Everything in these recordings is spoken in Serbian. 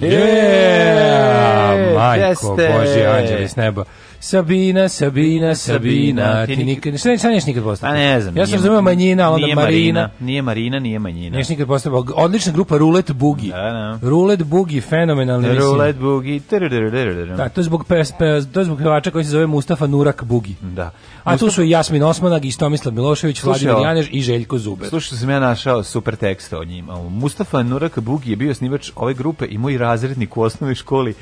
Yeah! yeah! Majko, Božji Boži, anđeli s neba. Sabina, Sabina, Sabina, ti nikad, šta, nikad postao? A ne znam. Ja sam razumio manjina, ali onda nije Marina. Nije Marina, nije manjina. Niješ nikad postao, odlična grupa Rulet Bugi. Da, da. Rulet Bugi, fenomenalni mislim. Rulet Bugi. Da, to je zbog, to je zbog pevača koji se zove Mustafa Nurak Bugi. Da. A tu su i Jasmin Osmanag, i Stomislav Milošević, Vladimir Janež i Željko Zuber. Slušao sam ja našao super tekst o njima. Mustafa Nurak Bugi je bio snivač ove grupe i moj razrednik u osnovnoj školi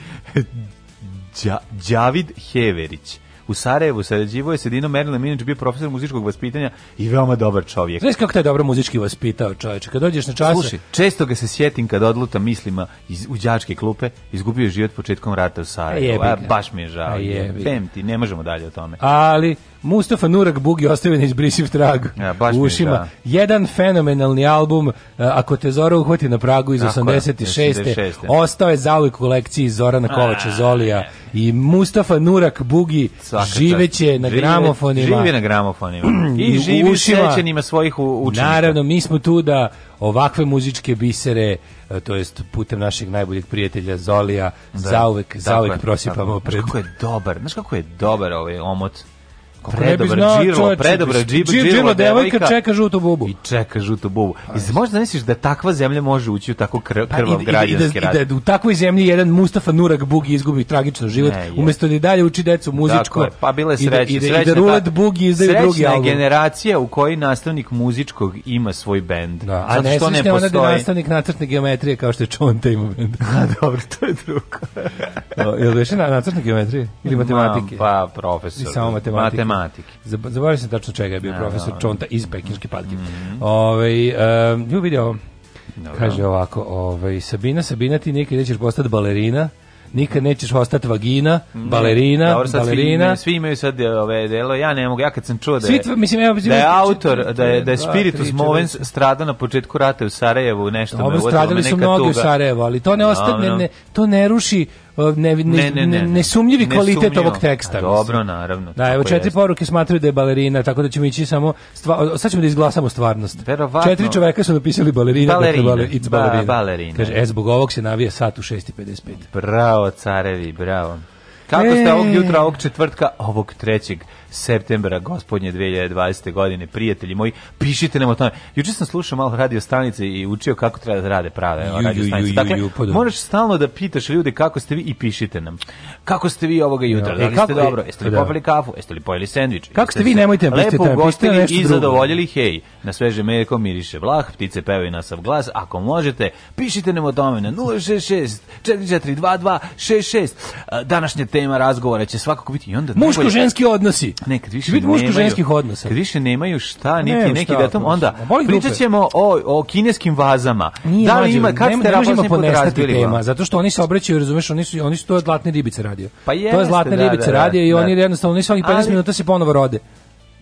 Đa, Đavid Heverić u Sarajevu sarađivao je sa Dinom Merlin Minić bio profesor muzičkog vaspitanja i veoma dobar čovjek. Znaš kako te je dobro muzički vaspitao čovječe? Kad dođeš na čas... Slušaj, često ga se sjetim kad odlutam mislima iz, u đačke klupe, izgubio je život početkom rata u Sarajevu. A, baš mi je žao. Fem ti, ne možemo dalje o tome. Ali, Mustafa Nurak Bugi ostavio neizbrisiv trag ja, u ušima. Da. Jedan fenomenalni album, e, ako te Zora uhvati na pragu iz 86. Ostao je za u kolekciji Zorana Kovača Zolija e, i Mustafa Nurak Bugi Svaka živeće na gramofonima. Živi na gramofonima. I živi sećanjima svojih učenika. Naravno, mi smo tu da ovakve muzičke bisere e, to jest putem našeg najboljeg prijatelja Zolija da, zauvek, zauvek prosipamo pred. Kako je dobar, znaš kako je dobar ovaj omot Predobar džirlo, predobar devojka čeka žutu bubu. I čeka žutu bubu. Pa, I možda zamisliš da takva zemlja može ući u tako krv, pa, krvav da- građanski da- rat. I da u takvoj zemlji jedan Mustafa Nurag Bugi izgubi tragično život, umesto da dalje uči decu muzičko. pa bile sreće, I da- i Rulet Bugi izdaju drugi album. generacija u kojoj nastavnik muzičkog ima svoj bend. Da, a ne što ne postoji. Ona nastavnik nacrtne geometrije kao što je Čonta ima bend. A dobro, to je drugo. Jel na nacrtne geometrije ili matematike? Pa, profesor. samo matematike matematike. Zaboravio sam tačno čega je bio profesor Čonta iz Pekinške patke. Mm -hmm. Ovaj, um, vidio ovo. Dobro. Kaže ovako, ovaj, Sabina, Sabina, ti nikad nećeš postati balerina, nikad nećeš ostati vagina, balerina, Dobro, balerina. Svi imaju, svi imaju sad ove delo, ja ne mogu, ja kad sam čuo da, da je, mislim, ja, da je autor, da je, da je Spiritus Movens strada na početku rata u Sarajevu, nešto Dobro, me stradali su mnogi u Sarajevu, ali to ne, ostane, ne, to ne ruši ne, ne, ne, ne, kvalitet ovog teksta. Dobro, naravno. Da, evo četiri poruke smatraju da je balerina, tako da ćemo ići samo sad ćemo da izglasamo stvarnost. Četiri čoveka su napisali balerina, dakle, balerina. balerina. Kaže, e, zbog ovog se navija sat u 6.55. Bravo, carevi, bravo. Kako ste e. ovog jutra, ovog četvrtka, ovog trećeg septembra gospodnje 2020. godine. Prijatelji moji, pišite nam o tome. Juče sam slušao malo radio stanice i učio kako treba da rade prave ju, radio stanice. Dakle, pa moraš stalno da pitaš ljude kako ste vi i pišite nam. Kako ste vi ovoga jutra? E, da li ste dobro? Jeste li da. popili kafu? Jeste li pojeli sendvič? Kako ste vi? Nemojte da Lepo ugostili i zadovoljili hej. Na sveže meko miriše vlah, ptice pevaju na sav glas. Ako možete, pišite nam o tome na 066 4422 66. Današnja tema razgovora će svakako biti i onda... Muško-ženski odnosi. Nekad više nemaju muško-ženskih odnosa. Kad više nemaju šta, niti ne, neki šta, datum, onda pričaćemo o o kineskim vazama. Nije, da li ima kad ste različiti podrazbili tema, zato što oni se obraćaju, razumeš, oni su oni su to zlatne ribice radio. Pa jeste, to je zlatne da, ribice da, da, radio i da. oni jednostavno oni svakih 15 minuta se ponovo rode.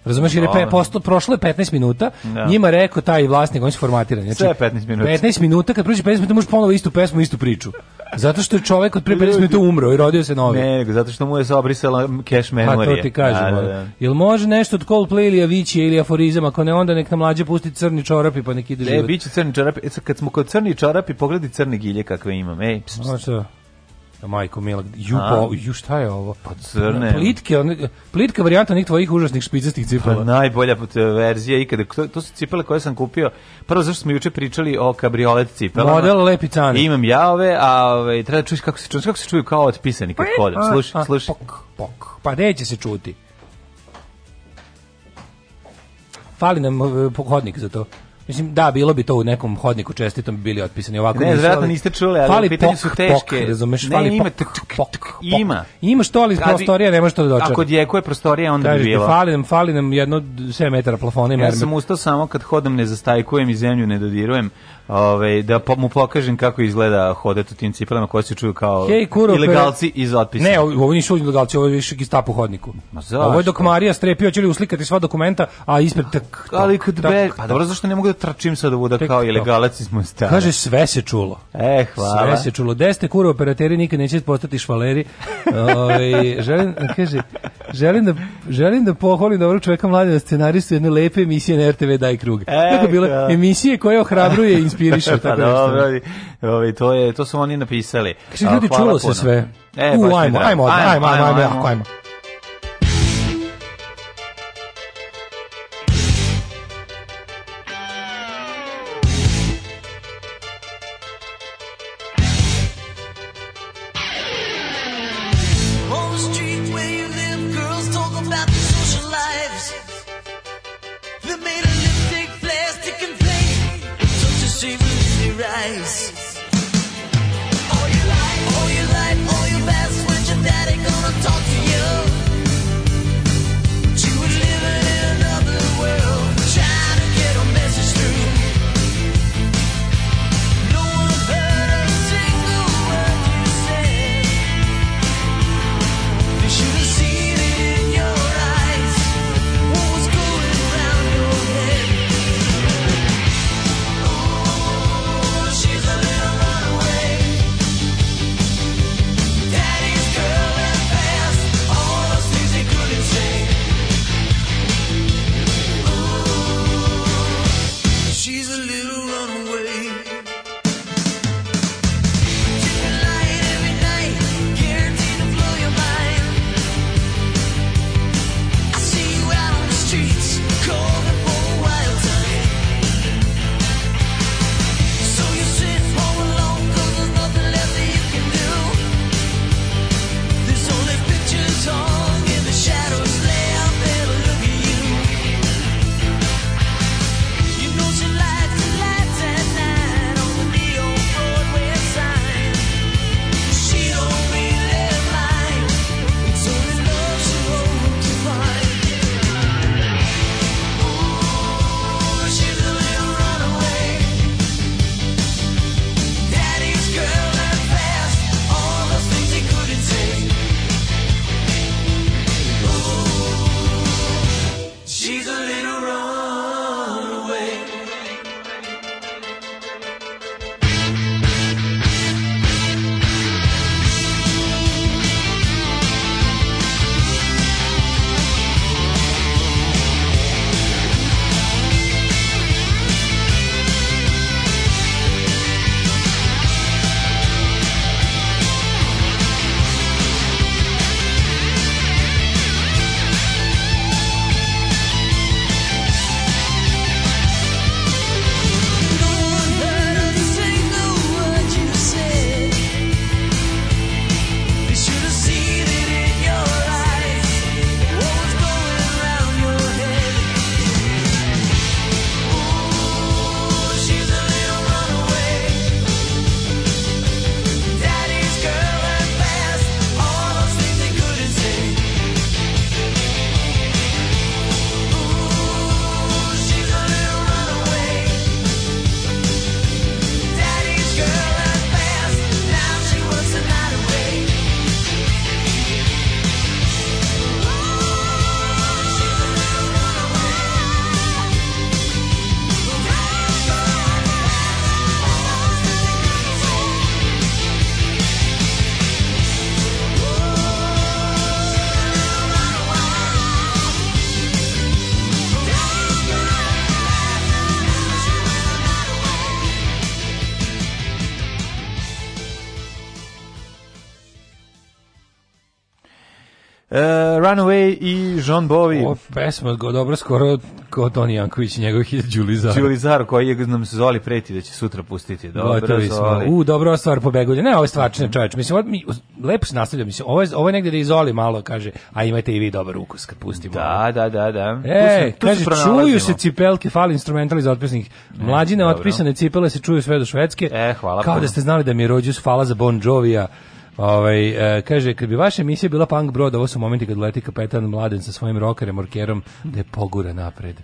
Razumeš, jer je pe, posto, prošlo je 15 minuta, no. Da. njima rekao taj vlasnik, on se formatira. Znači, Sve 15 minuta. 15 minuta, kad prođe 15 minuta možeš ponovo istu pesmu, istu priču. Zato što je čovjek od prije 50 minuta umro i rodio se novi. Ne, zato što mu je se obrisala cash memory. A pa to ti kažem. Da, da, da. Jel može nešto od Coldplay ili Avicii ili aforizam, ako ne onda nek nam mlađe pusti crni čorapi pa nek ide e, život. E, biće crni čorapi. E, kad smo kod crni čorapi, pogledi crni gilje kakve imam. Ej, pst, pst. Majko Mila, ju, po, ju šta je ovo? Pa crne. Plitke, on, plitka varijanta onih tvojih užasnih špicastih cipela. Pa najbolja verzija ikada. To, to su cipele koje sam kupio. Prvo zašto smo juče pričali o kabriolet cipelama. Model lepi cane. Imam ja ove, a ove, treba da čuti kako se čuju, kako se čuju kao otpisani kad pa hodam. Slušaj, slušaj. Pok, pok. Pa neće se čuti. Fali nam e, pohodnik za to. Mislim, da, bilo bi to u nekom hodniku čestitom bi bili otpisani ovako. Ne, zvratno niste čuli, ali fali pitanje su teške. Pok, razumeš, ne, fali ima, pok, pok, pok, pok. ima. Ima što, ali Kadi, prostorija ne može to da dočara. Ako djeko je prostorija, onda Kažete, bi bilo. Fali nam, fali nam jedno 7 metara plafona. Ja sam ustao samo kad hodam, ne zastajkujem i zemlju ne dodirujem, Ove, da mu pokažem kako izgleda hodati u tim cipelama koje se čuju kao Hej, kuro, ilegalci iz otpisa. Ne, ovo nisu ilegalci, ovo je više gestapo hodniku. Ma zašto? Ovo je dok Marija strepio, će li uslikati sva dokumenta, a ispred tak, Ali kod tak, be, pa dobro, zašto ne mogu da tračim sad ovuda kao ilegalac iz Mostara? Kaže, sve se čulo. E, hvala. Sve se čulo. Gde ste, kuro, operateri, nikad nećete postati švaleri. Ove, ovaj, želim, kaže, želim da, želim da pohvalim dobro čoveka mlade na da scenaristu jedne lepe emisije na RTV Daj krug. E, kako bilo, da. emisije koje ohrabruje inspirišu. pa tako da dobro, da. ove, ovaj, to, je, to su oni napisali. Kaže, ljudi, čulo se sve. E, U, ajmo, ajmo, ajmo, ajmo, ajmo, ajmo, ajmo, ajmo, ajmo, ajmo, ajmo, ajmo Uh, Runaway i John Bowie. Ova pesma dobro skoro kod Toni Janković i njegovih hit Đulizar. Đulizar koji je nam se Zoli preti da će sutra pustiti. Dobro, Zoli. U, dobro stvar pobegulje. Ne, ovo je stvarčina čoveč. Mislim, od, mi, lepo se nastavlja. Mislim, ovo je, ovo je negdje da izoli malo, kaže, a imajte i vi dobar ukus kad pustimo. Da, da, da, da. E, tu sam, tu kaže, čuju se cipelke, fali instrumentali za otpisnih. Mlađine e, otpisane cipele se čuju sve do švedske. E, hvala. Kao pa. da ste znali da mi je rođus fala za Bon Jovija. Ovaj, e, kaže, kad bi vaša emisija bila punk bro da ovo su momenti kad leti kapetan Mladen sa svojim rokerom orkerom, da je pogura napred.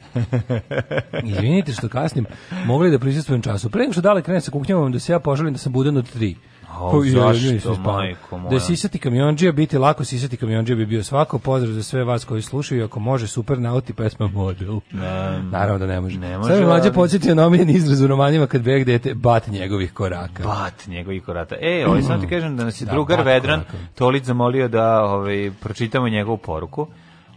Izvinite što kasnim, mogli da prisustvujem času. Pre nego što dale krene sa kuknjavom, da se ja poželim da sam budan od 3. O, zašto, majko moja? Da je sisati kamionđija biti lako, sisati kamionđija bi bio svako. Pozdrav za sve vas koji slušaju. Ako može, super nauti pesma model. Ne, Naravno da ne može. Ne može. Sada mlađe podsjetio na omiljen izraz u romanima kad beg dete, bat njegovih koraka. Bat njegovih koraka. E, ovaj, mm. sam ti kažem da nas je da, drugar Vedran Tolić zamolio da ovaj, pročitamo njegovu poruku.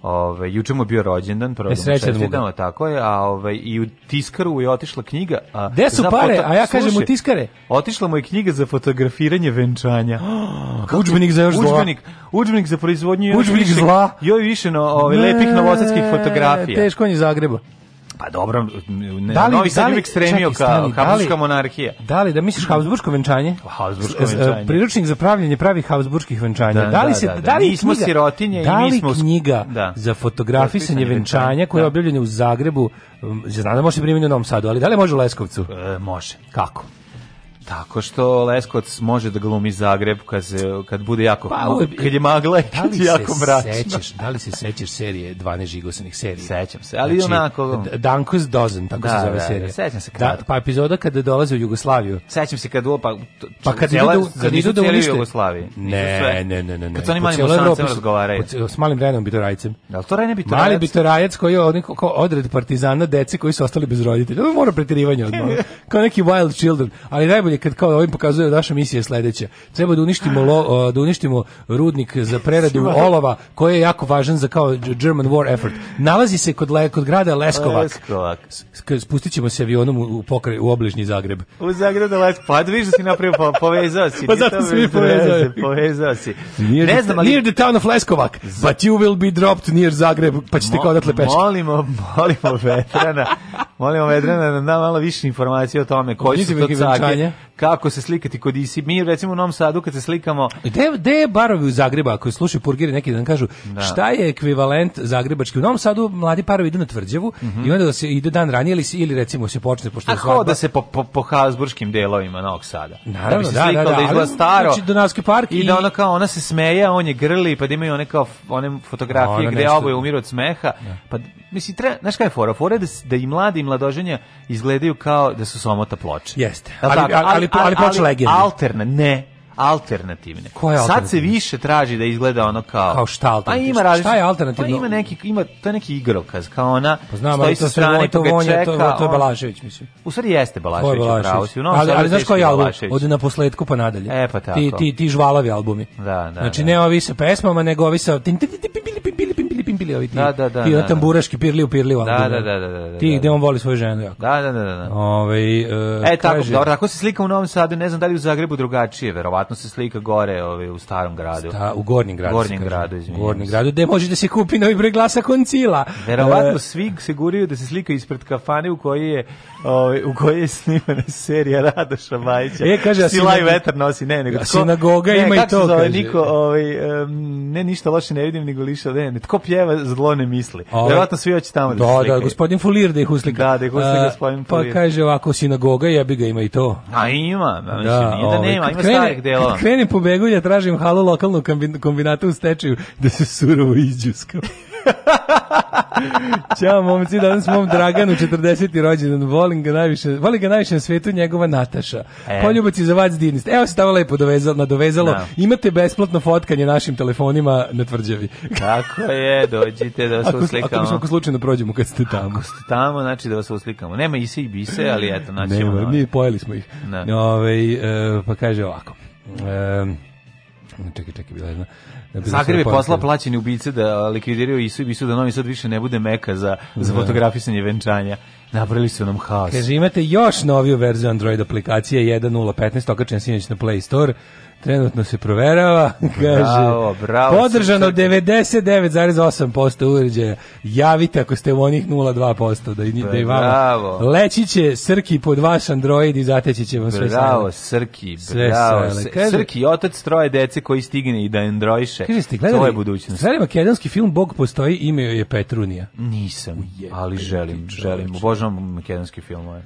Ove, juče mu je bio rođendan, prvo e, da tako je, a ove, i u tiskaru je otišla knjiga. A, Gde su pare? A ja kažem u tiskare. Otišla mu je knjiga za fotografiranje venčanja. Oh, udžbenik za još udžbenik, zla. Udžbenik za proizvodnju. Udžbenik zla. Joj više na ove, lepih novosadskih fotografija. Teško on je Zagreba. Pa dobro, ne, da li, Novi Sad da uvijek stremio ka da Habsburgska monarhija. Da li, da misliš Habsburgsko venčanje? Pa, Habsburgsko venčanje. Priručnik za pravljanje pravih Habsburgskih venčanja. Da, da li da, se, da, da, da li smo sirotinje i mi smo... Da knjiga za fotografisanje venčanja koja je objavljena u Zagrebu, znam da može primjeni u Novom Sadu, ali da li može u Leskovcu? E, može. Kako? Tako što Leskovac može da glumi Zagreb kad, se, kad bude jako pa, ovo, kad je magla da je jako mračno. Sećaš, da li se sećaš serije 12 žigosanih serija? Sećam se, ali znači, onako... Danko's Dozen, tako da, se da, zove da, serija. Da, sećam se kada. Da, pa epizoda kada dolaze u Jugoslaviju. Sećam se kad... Pa, to, pa kad cijela, idu, da kad idu da unište... Jugoslaviji. Ne, sve. ne, ne, ne, ne. ne. Kad oni malim bosancem razgovaraju. S malim Renom Bitorajcem. Da li to Rene Bitorajac? Mali Bitorajac koji je odred partizana, deci koji su ostali bez roditelja. Ovo mora pretirivanje odmah. Kao neki wild children. Ali najbolje najbolje kad kao ovim pokazuje da naša misija je sledeća. Treba da uništimo lo, da uništimo rudnik za preradu olova koji je jako važan za kao German war effort. Nalazi se kod le, kod grada Leskovac. Leskovac. Spustićemo se avionom u pokraj u obližnji Zagreb. U Zagreb pa da Leskovac. Pa vidiš da si napravio po, povezao si. pa zato se mi povezao. Povezao si. Near ne znam, ali... Near the town of Leskovac. But you will be dropped near Zagreb. Pa ćete kao odatle peške. Molimo, molimo Vedrana. molimo Vedrana da nam da malo više informacije o tome koji su to cage kako se slikati kod Isi. Mi recimo u Novom Sadu kad se slikamo... Gde, gde je barovi u Zagreba, ako slušaju purgiri neki dan kažu da. šta je ekvivalent zagrebački? U Novom Sadu mladi parovi idu na tvrđavu mm -hmm. i onda da se ide dan ranije ili, ili recimo se počne pošto je svadba. da se po, po, po Habsburgskim delovima Novog Sada. Da Naravno, da, bi se da, da, da, da izgleda staro. Znači, Donavski park i... I da ona kao, ona se smeje, on je grli, pa da imaju one kao one fotografije ona gde nešto... oboje umiru od smeha. Da. Pa mislim treba, znaš kaj je fora, fora je da, da i mladi i mladoženja izgledaju kao da su somota ploče. Jeste. Ali ali ali, ali, ali, ali alterne, ne, alternativne. Koje Sad se više traži da izgleda ono kao kao šta pa alternativno. Pa ima različit, šta je alternativno? Pa ima neki ima to je neki igrokaz kao ona. Pa znam, stoji ali to strane to vonje, čeka, to, to je Balašević mislim. U stvari jeste Balašević, je pravo si. No, ali, ali znaš koji album? Od na posledku pa nadalje. E pa tako. Ti ti ti žvalavi albumi. Da, da. Znači da. ne ovi sa pesmama, nego ovi sa pimpili ovi ti. Da, da, da. Ti da, tamburaški da. pirli u pirli da da, da, da, da, da, da, Ti gde on voli svoju ženu jako. Da, da, da, da. Ovaj uh, e tako, dobro, ako se slika u Novom Sadu, ne znam da li u Zagrebu drugačije, verovatno se slika gore, ovaj u starom gradu. Sta, u Gornjem gradu. Gornjem gradu, izvinite. Gornjem gradu, gde možete se kupi novi broj glasa koncila. Verovatno e, svi se guraju da se slika ispred kafane u kojoj je ovaj u kojoj je snimana serija Radoša Majića. E kaže, sila i vetar nosi, ne, nego sinagoga ima i to. Niko, ovaj ne ništa loše ne vidim, nego liša, ne, tko pjeva treba zlone misli. Verovatno svi hoće tamo da, da Da, gospodin Fulir da ih uslika. Da, da ih uslika gospodin pa Fulir. Pa kaže ovako, sinagoga ja bi ga ima i to. A ima, da, da, nije da ovaj, nema, ima starih delova. Kad krenem po Begulja, da tražim halu lokalnu kombinatu u stečaju da se surovo izđuskam. Ćao momci, danas mom Draganu 40. rođendan. Volim ga najviše, volim ga najviše na svetu njegova Nataša. E. Poljubaci za vas dinist. Evo se tamo lepo dovezalo, nadovezalo. No. Da. Imate besplatno fotkanje našim telefonima na tvrđavi. Kako je, dođite da vas ako, uslikamo. Ako, ako slučajno prođemo kad ste tamo. Ako ste tamo, znači da vas uslikamo. Nema ise i bise, ali eto, znači. Nema, ono... nije, ovaj- pojeli smo ih. No. Da. Ove, ovaj, e, pa kaže ovako. E, čekaj, čekaj, bila jedna. Zagreb da je poslao plaćene ubice da likvidiraju Isu i Bisu da Novi Sad više ne bude meka za, za da. fotografisanje venčanja. Napravili su nam haos. Kaže, imate još noviju verziju Android aplikacije 1.0.15, okačen sinoć na Play Store. Trenutno se proverava, kaže. Bravo, bravo. Podržano 99,8% uređaja. Javite ako ste u onih 0,2% da, i, da i vama. Bravo. Leći će Srki pod vaš Android i zateći će vam sve Bravo, Srki, bravo. Sve kaže, srki, otac troje dece koji stigne i da endrojše. Kaže, ste gledali, to je budućnost. Gledali makedonski film Bog postoji, ime je Petrunija. Nisam, ali želim, želim. Obožavam makedonski film. Ovaj.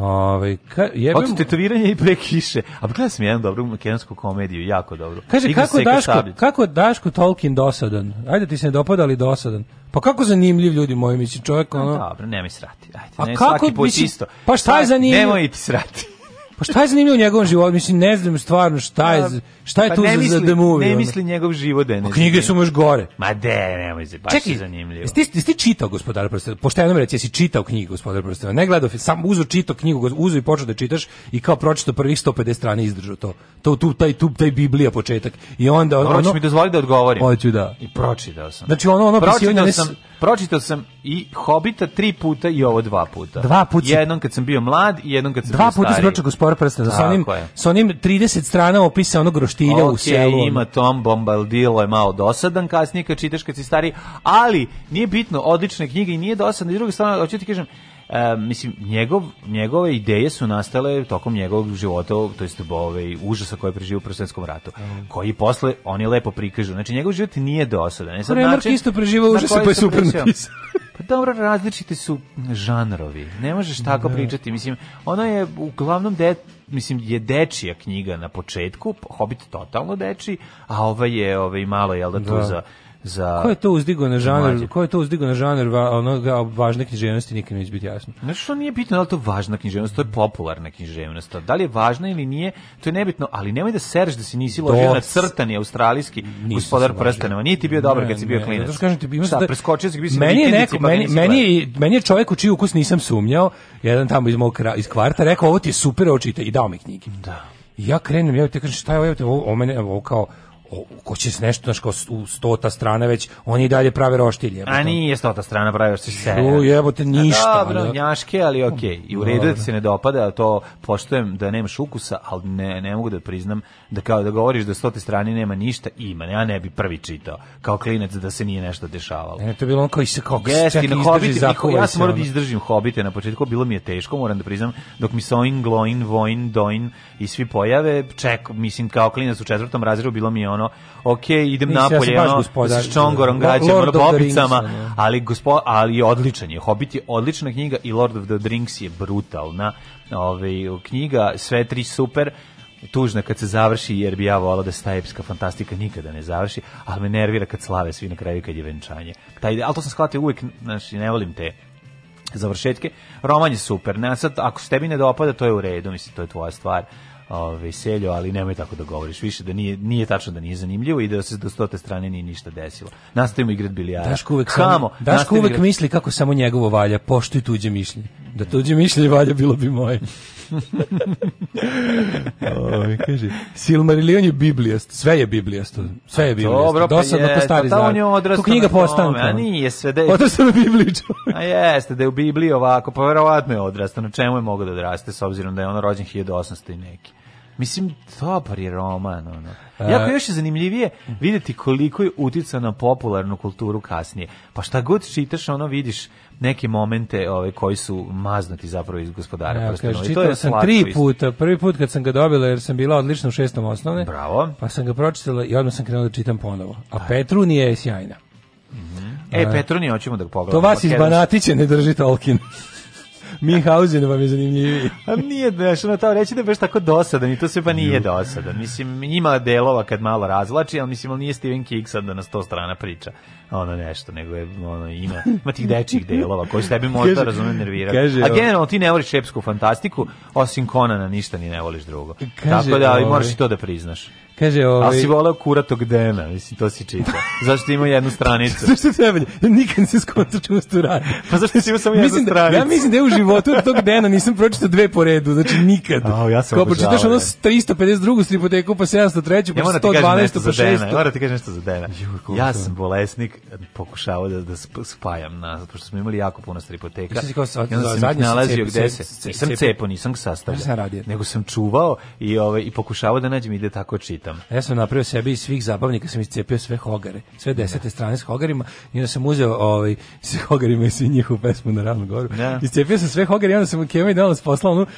Ovaj ka jebem Od tetoviranje i pre kiše. A pa gledao sam jednu dobru makedonsku komediju, jako dobro. Kaže kako Daško, sabić. kako Daško Tolkien dosadan. Ajde ti se ne dopadali dosadan. Pa kako zanimljiv ljudi moji, mislim čovjek pa ono. Dobro, nemoj srati. Ajde, ne, svaki put mislim, isto. Pa šta je zanimljivo? Nemoj ti srati. Pa šta je zanimljivo u njegovom životu? Mislim, ne znam stvarno šta je, šta je pa tu ne za, misli, za the movie. Ne misli njegov život da je ne pa Knjige su mu još gore. Ma de, nemoj se, baš Čekaj, zanimljivo. Jesi ti, ti čitao gospodar prstena? Pošteno mi reći, jesi čitao knjigu gospodar prstena? Ne gledao, sam uzu čitao knjigu, uzu i počeo da čitaš i kao pročito prvih 150 strana izdržao to. To tu, taj, tu, taj Biblija početak. I onda... Ono, ono, mi dozvoli da odgovorim. Hoću da. I pročitao sam. Znači ono, ono pročitao sam, pročitao sam i Hobita tri puta i ovo dva puta. Dva puta. Jednom kad sam bio mlad i jednom kad sam dva bio stari. Dva puta sam pročitao čvor prstena, sa onim, sa onim 30 strana opisa onog groštilja okay, u selu. ima Tom Bombaldilo je malo dosadan kasnije kad čitaš kad si stari, ali nije bitno, odlična knjiga i nije dosadno. I druga strana, hoću ti kažem, E, mislim, njegov, njegove ideje su nastale tokom njegovog života, to jest bove i užasa koje je preživio u Prosvetskom ratu, mm. koji posle oni lepo prikažu. Znači, njegov život nije dosadan. Ne sad Remark način, isto preživao užasa pa je super Pa dobro, različiti su žanrovi. Ne možeš tako ne. Da. pričati. Mislim, ona je uglavnom de, mislim je dečija knjiga na početku, Hobbit totalno deči, a ova je ovaj malo je da tu da. za za Ko je to uzdigo na žanr? Ko je to uzdigo na žanr va, onoga važne književnosti nikad neće biti jasno. Znači što nije bitno da li to važna književnost, to je popularna književnost. Da li je važna ili nije, to je nebitno, ali nemoj da sereš da si nisi ložio na crtani australijski gospodar prstenova. Nije ti bio dobar kad si bio klinac. Zato kažem ti, imaš Šta, da preskočio si bi meni neko, pa meni, meni, meni je čovjek u čiji ukus nisam sumnjao, jedan tamo iz mog kra, iz kvarta rekao ovo ti je super, očite i dao mi knjige. Da. I ja krenem, ja te kažem šta je ovo, ovo, ovo mene, ovo kao o, ko će se nešto, znaš, kao stota strana već, oni i dalje prave roštilje. A nije stota strana prave roštilje. U jebote, ništa. Dobro, ali... Da. njaške, ali okej. Okay. I u redu da se ne dopada, to poštujem da nemaš ukusa, ali ne, ne mogu da priznam da kao da govoriš da stote strane nema ništa, ima. Ja ne bi prvi čitao, kao klinac, da se nije nešto dešavalo. Ne, to je bilo on kao i se kao, yes, čak na Hobbite, niko, ja sam morao da izdržim hobite na početku, bilo mi je teško, moram da priznam, dok mi Soin, Gloin, voin, Doin i svi pojave, ček, mislim, kao klinac u četvrtom razredu bilo mi je ono ono, ok, idem Nisi, napolje, ja ono, s čongorom gađam, ono, bobicama, Rings, ja. ali, gospod, ali odličan je, Hobbit je odlična knjiga i Lord of the Drinks je brutalna ovaj, knjiga, sve tri super, tužna kad se završi jer bi ja volao da se ta epska fantastika nikada ne završi, ali me nervira kad slave svi na kraju kad je venčanje. Taj, ali to sam shvatio uvijek, znači, ne volim te završetke. Roman je super, ne, sad, ako se tebi ne dopada, to je u redu, mislim, to je tvoja stvar ovaj seljo, ali nemoj tako da govoriš više da nije nije tačno da nije zanimljivo i da se do stote strane ni ništa desilo. Nastavimo igrat bilijara. Daško uvek samo, Daško uvek igrat... misli kako samo njegovo valja, poštuj tuđe mišljenje. Da tuđe mišljenje valja bilo bi moje. Oj, kaže, Silmarillion je biblijast, sve je biblijast, sve je pa biblijast. Dobro, pa dosadno po stari znak. je odrastao. Tu knjiga postanka. A nije sve da je. Odrastao na Bibliju. a jeste, da je u Bibliji ovako, pa verovatno je odrastao. Na čemu je mogao da odraste s obzirom da je on rođen 1800 i neki. Mislim, dobar je roman, ono. Jako još je zanimljivije videti koliko je uticao na popularnu kulturu kasnije. Pa šta god čitaš, ono vidiš neke momente ove koji su maznati zapravo iz gospodara ja, Kaže, I to je sam tri puta. Prvi put kad sam ga dobila jer sam bila odlična u šestom osnovne. Bravo. Pa sam ga pročitala i odmah sam krenula da čitam ponovo. A da. Petrunija je sjajna. Mm -hmm. E, Petrunija, hoćemo da ga pogledamo. To vas iz Banatiće ne drži Tolkien. Minhausen vam je zanimljiviji. A pa nije da što tamo reći da je baš tako dosadan i to se pa nije dosadan. Mislim, ima delova kad malo razvlači, ali mislim, ali nije Steven King sad da na sto strana priča ono nešto, nego je, ono, ima, ima tih dečih delova koji se tebi možda razume nervirati. A generalno ti ne voliš šepsku fantastiku, osim Konana ništa ni ne voliš drugo. Kaže, Tako da ali ovaj- moraš i to da priznaš. Kaže, ovaj... Ali si voleo kuratog Dena, mislim, to si čitao. zašto ima jednu stranicu? zašto se najbolje? Nikad se skonca čemu se tu radi. Pa zašto si ima samo jednu da, stranicu? ja mislim da je u životu od tog Dena nisam pročitao dve po redu, znači nikad. A, ja sam Kao pročitaš pa ono 352. stripoteku, pa 703. pa 112. pa 600. Moram ti kažem nešto za Dena. Ja sam bolesnik, pokušavao da, da spajam, na, zato što smo imali jako puno stripoteka. Ja da sam kao nalazio gde se, nisam cepo, nisam sastavljao. Nego sam čuvao i, ovaj, i pokušavao da nađem ide tako čita pitam. Ja sam napravio sebi iz svih zabavnika, sam iscepio sve hogare, sve da. desete strane s hogarima i onda sam uzeo ovaj, s hogarima i svi njihovu pesmu na ravnu goru. Ne. Da. Iscepio sam sve hogare i onda sam Kema i Dalas poslao onu, uh,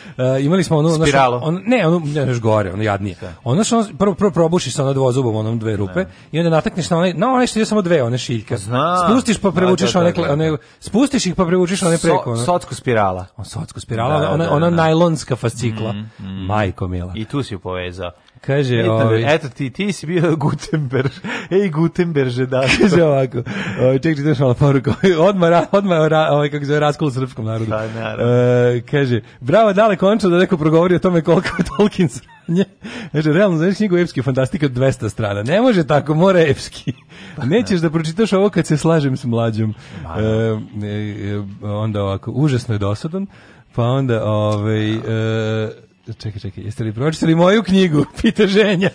imali smo ono... Spiralo. On, ne, ono, ne, još gore, ono jadnije. Ne. Da. Ono što on, prvo, prvo probušiš sa ono dvozubom, onom dve rupe i onda natakneš na onaj, na onaj što je samo dve, one šiljke. Zna. Spustiš pa prevučiš one, one, spustiš ih pa prevučiš one preko. So, socku spirala. On, socku spirala, ona, ona najlonska fascikla. Mm, mm. Majko mila. I tu si povezao. Kaže, ovaj, eto ti, ti si bio Gutenberg. Ej Gutenberg da. Kaže ovako. Ovaj ček čitaš malo poruku. Odmah odmah ovaj kako se raskol srpskom narodu. Da, naravno. E, kaže, bravo dale končno da neko progovori o tome koliko je Tolkien sranje. Kaže, realno znaš knjigu epski od 200 strana. Ne može tako, mora epski. Pa, Nećeš da. da pročitaš ovo kad se slažem s mlađom. E, da. e, e, onda ovako, užasno je dosadan. Pa onda, ovaj, e, čekaj, čekaj, jeste li pročitali moju knjigu? Pita ženja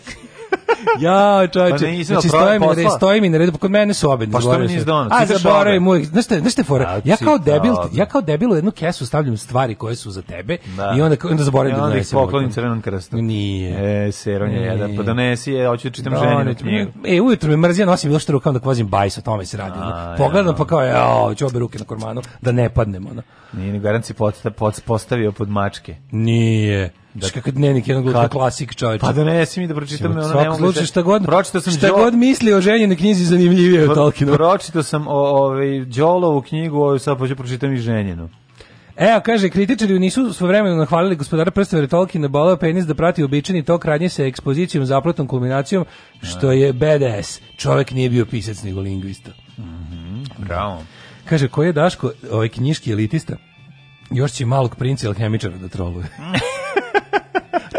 ja, čoveče. Pa ne, znači, stojim, na red, stojim na redu, kod mene su obedni. Pa što mi nisi dono? A, zaboravim uvijek. Znaš te, znaš te fora, znači, ja kao da, debil, ja kao debil u jednu kesu stavljam stvari koje su za tebe da. i onda, onda zaboravim da donesem. I onda ih poklonim crvenom krstu. Nije. E, seron je jedan, pa donesi je, hoću da čitam da, ženinu knjigu. E, ujutro me mrzio, nosim bilo što rukam da kvozim bajs, o tome se radi. Pogledam da. pa kao, ja, ću obe ruke na kormanu, da ne padnem. Nije, ni garanci postavio pod mačke. Nije da kakav dnevnik jedan glupo klasik čovjek. Pa donesi da mi da pročitam ono nema. Slučaj šta god. Pročitao sam šta Đo... god misli o ženjenoj knjizi zanimljivije od Tolkiena. Pročitao sam o ovaj Đolovu knjigu, ovaj sad hoću pročitam i ženjenu. Evo, kaže, kritičari nisu svovremeno nahvalili gospodara prstave Tolkiena balao penis da prati običajni tok radnje sa ekspozicijom, zapletom, kulminacijom, što je BDS. Čovek nije bio pisac nego lingvista. Mm bravo. Kaže, ko je Daško, ovaj knjiški elitista? Još će malog princa alhemičara da troluje.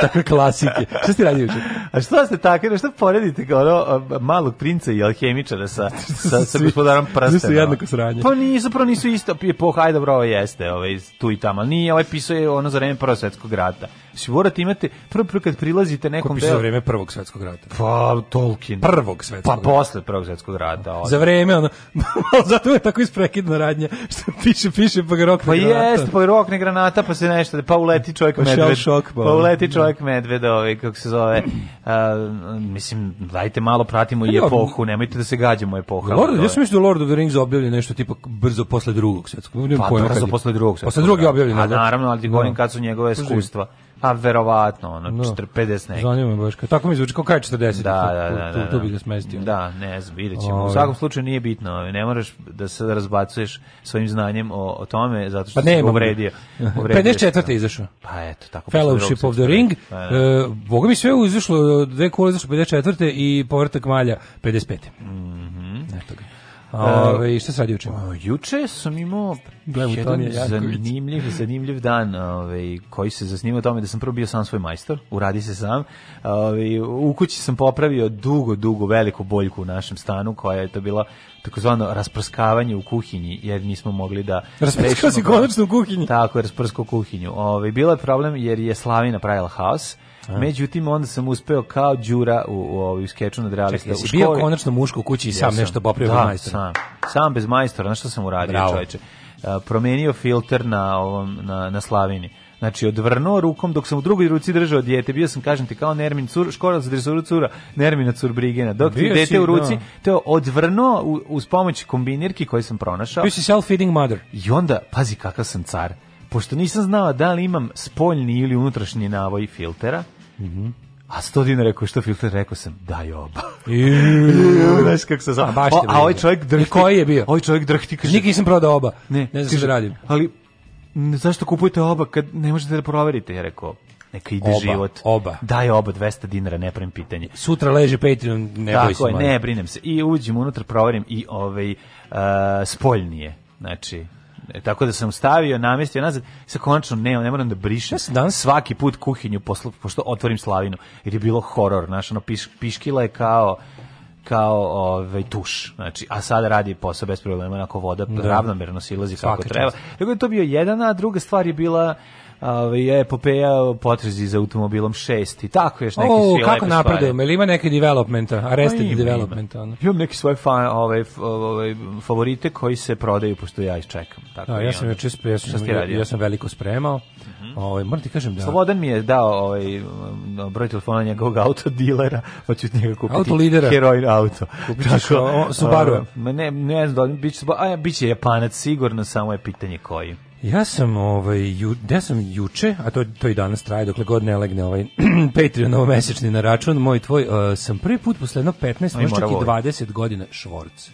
takve klasike. Šta ste radili juče? A što ste takve, šta poredite kao ono, malog princa i alhemičara sa, sa, sa gospodarom prstena? Nisu jednako sranje. Pa nisu, prvo nisu isto epoha, ajde dobro, ovo jeste, ovaj, tu i tamo, ali nije, ovaj pisao je ono za vreme Prvog svjetskog rata. Mislim, morate imate, prvo, prvo kad prilazite nekom... Ko piše za vreme Prvog svjetskog rata? Pa, Tolkien. Prvog svjetskog Pa, rata. posle Prvog svjetskog rata. Ovaj. Za vreme, ono, zato je tako isprekidna radnja, što piše, piše, pa ga rokne pa granata. Pa jeste, pa ga rokne granata, pa se nešto, pa uleti čovjek pa medved. Šok, pa, pa uleti da. čovjek medved, ovaj, kako se zove. Uh, mislim, dajte malo, pratimo i epohu, nemojte da se gađamo epoha. Lord, ja sam mislio da Lord of the Rings objavljen nešto tipa brzo posle drugog svjetskog. Pa, brzo posle drugog svjetskog. Posle drugog je objavljen. A naravno, ali ti govorim da. kad su njegove iskustva. A verovatno, ono, no. 40, 50 neki. Zanima me baš, tako mi zvuči, kao kaj 40, da, da, da, tu, da, tu, da, da, tu bi ga smestio. Da, ne znam, vidjet ćemo. U ovaj. svakom slučaju nije bitno, ne moraš da se razbacuješ svojim znanjem o, o tome, zato što pa ne, si uvredio. 54. izašao. Pa eto, tako. Fellowship of the Ring, pa, e, boga mi sve izašlo, dve kule izašlo 54. i povrtak malja 55. Mm. Ove, šta se radi juče? Juče sam imao Gledam, jedan je zanimljiv, zanimljiv dan ove, koji se zasnima tome da sam prvo bio sam svoj majstor, uradi se sam. Ove, u kući sam popravio dugo, dugo veliku boljku u našem stanu koja je to bila takozvano rasprskavanje u kuhinji, jer nismo mogli da... Rasprskao si konačno u kuhinji? Tako, je, rasprskao kuhinju. Ove, bila je problem jer je Slavina pravila haos Međutim, onda sam uspeo kao Đura u, u, u skeču nad realista. Čekaj, bio konačno muško u kući i sam ja nešto popravio da, bez Sam, sam bez majstora, znaš šta sam uradio, čoveče. promenio filter na, ovom, na, na Slavini. Znači, odvrnuo rukom dok sam u drugoj ruci držao dijete. Bio sam, kažem ti, kao Nermin Cur, škola za dresuru cura, Nermina Curbrigena. Dok ti dete u ruci, da. to odvrnuo u, uz pomoć kombinirki koju sam pronašao. Bio si self-feeding mother. I onda, pazi kakav sam car. Pošto nisam znao da li imam spoljni ili unutrašnji navoj filtera, Mhm. Mm a 100 dinara rekao što filter rekao sam daj oba. I Znaš kako se zove. A, a ovaj čovjek drhti. I koji je bio? Ovaj čovjek drhti kaže. Nikad nisam prodao oba. Ne, ne znam šta radim. Ali zašto kupujete oba kad ne možete da proverite? Ja rekao, neka ide oba, život. Oba. Daj oba 200 dinara, ne pravim pitanje. Sutra leže Patreon, ne Tako boj se. Tako je, ne brinem se. I uđem unutra, proverim i ovaj uh, spoljnije. Znači, E, tako da sam stavio, namestio nazad, sa konačno ne, ne moram da brišem. Ja sam svaki put kuhinju posle pošto otvorim slavinu, jer je bilo horor, znaš, ono, piš, piškila je kao kao ovaj tuš. Znači, a sad radi posao bez problema, onako voda da. ravnomerno silazi kako treba. Tako da to bio jedan, a druga stvar je bila ovaj epopeja potrazi za automobilom 6 i tako je neki oh, kako napredujemo ili ima neki developmenta arrested pa ima, developmenta ono imam neki svoj fan ovaj ovaj favorite koji se prodaju pošto ja ih čekam tako da, ja sam juče ja sam, ja, ja sam veliko spremao mhm. ovaj moram ti kažem da Slobodan mi je dao ovaj broj telefona njegovog auto dilera pa ću njega kupiti auto lidera heroin auto tako Subaru ovaj, ne ne znam da biće a biće Japanac sigurno samo je pitanje koji Ja sam ovaj ju, ja sam juče, a to to i danas traje dokle god ne legne ovaj Patreon novomesečni na račun moj tvoj uh, sam prvi put posle jedno 15 možda čak i 20 godina švorc.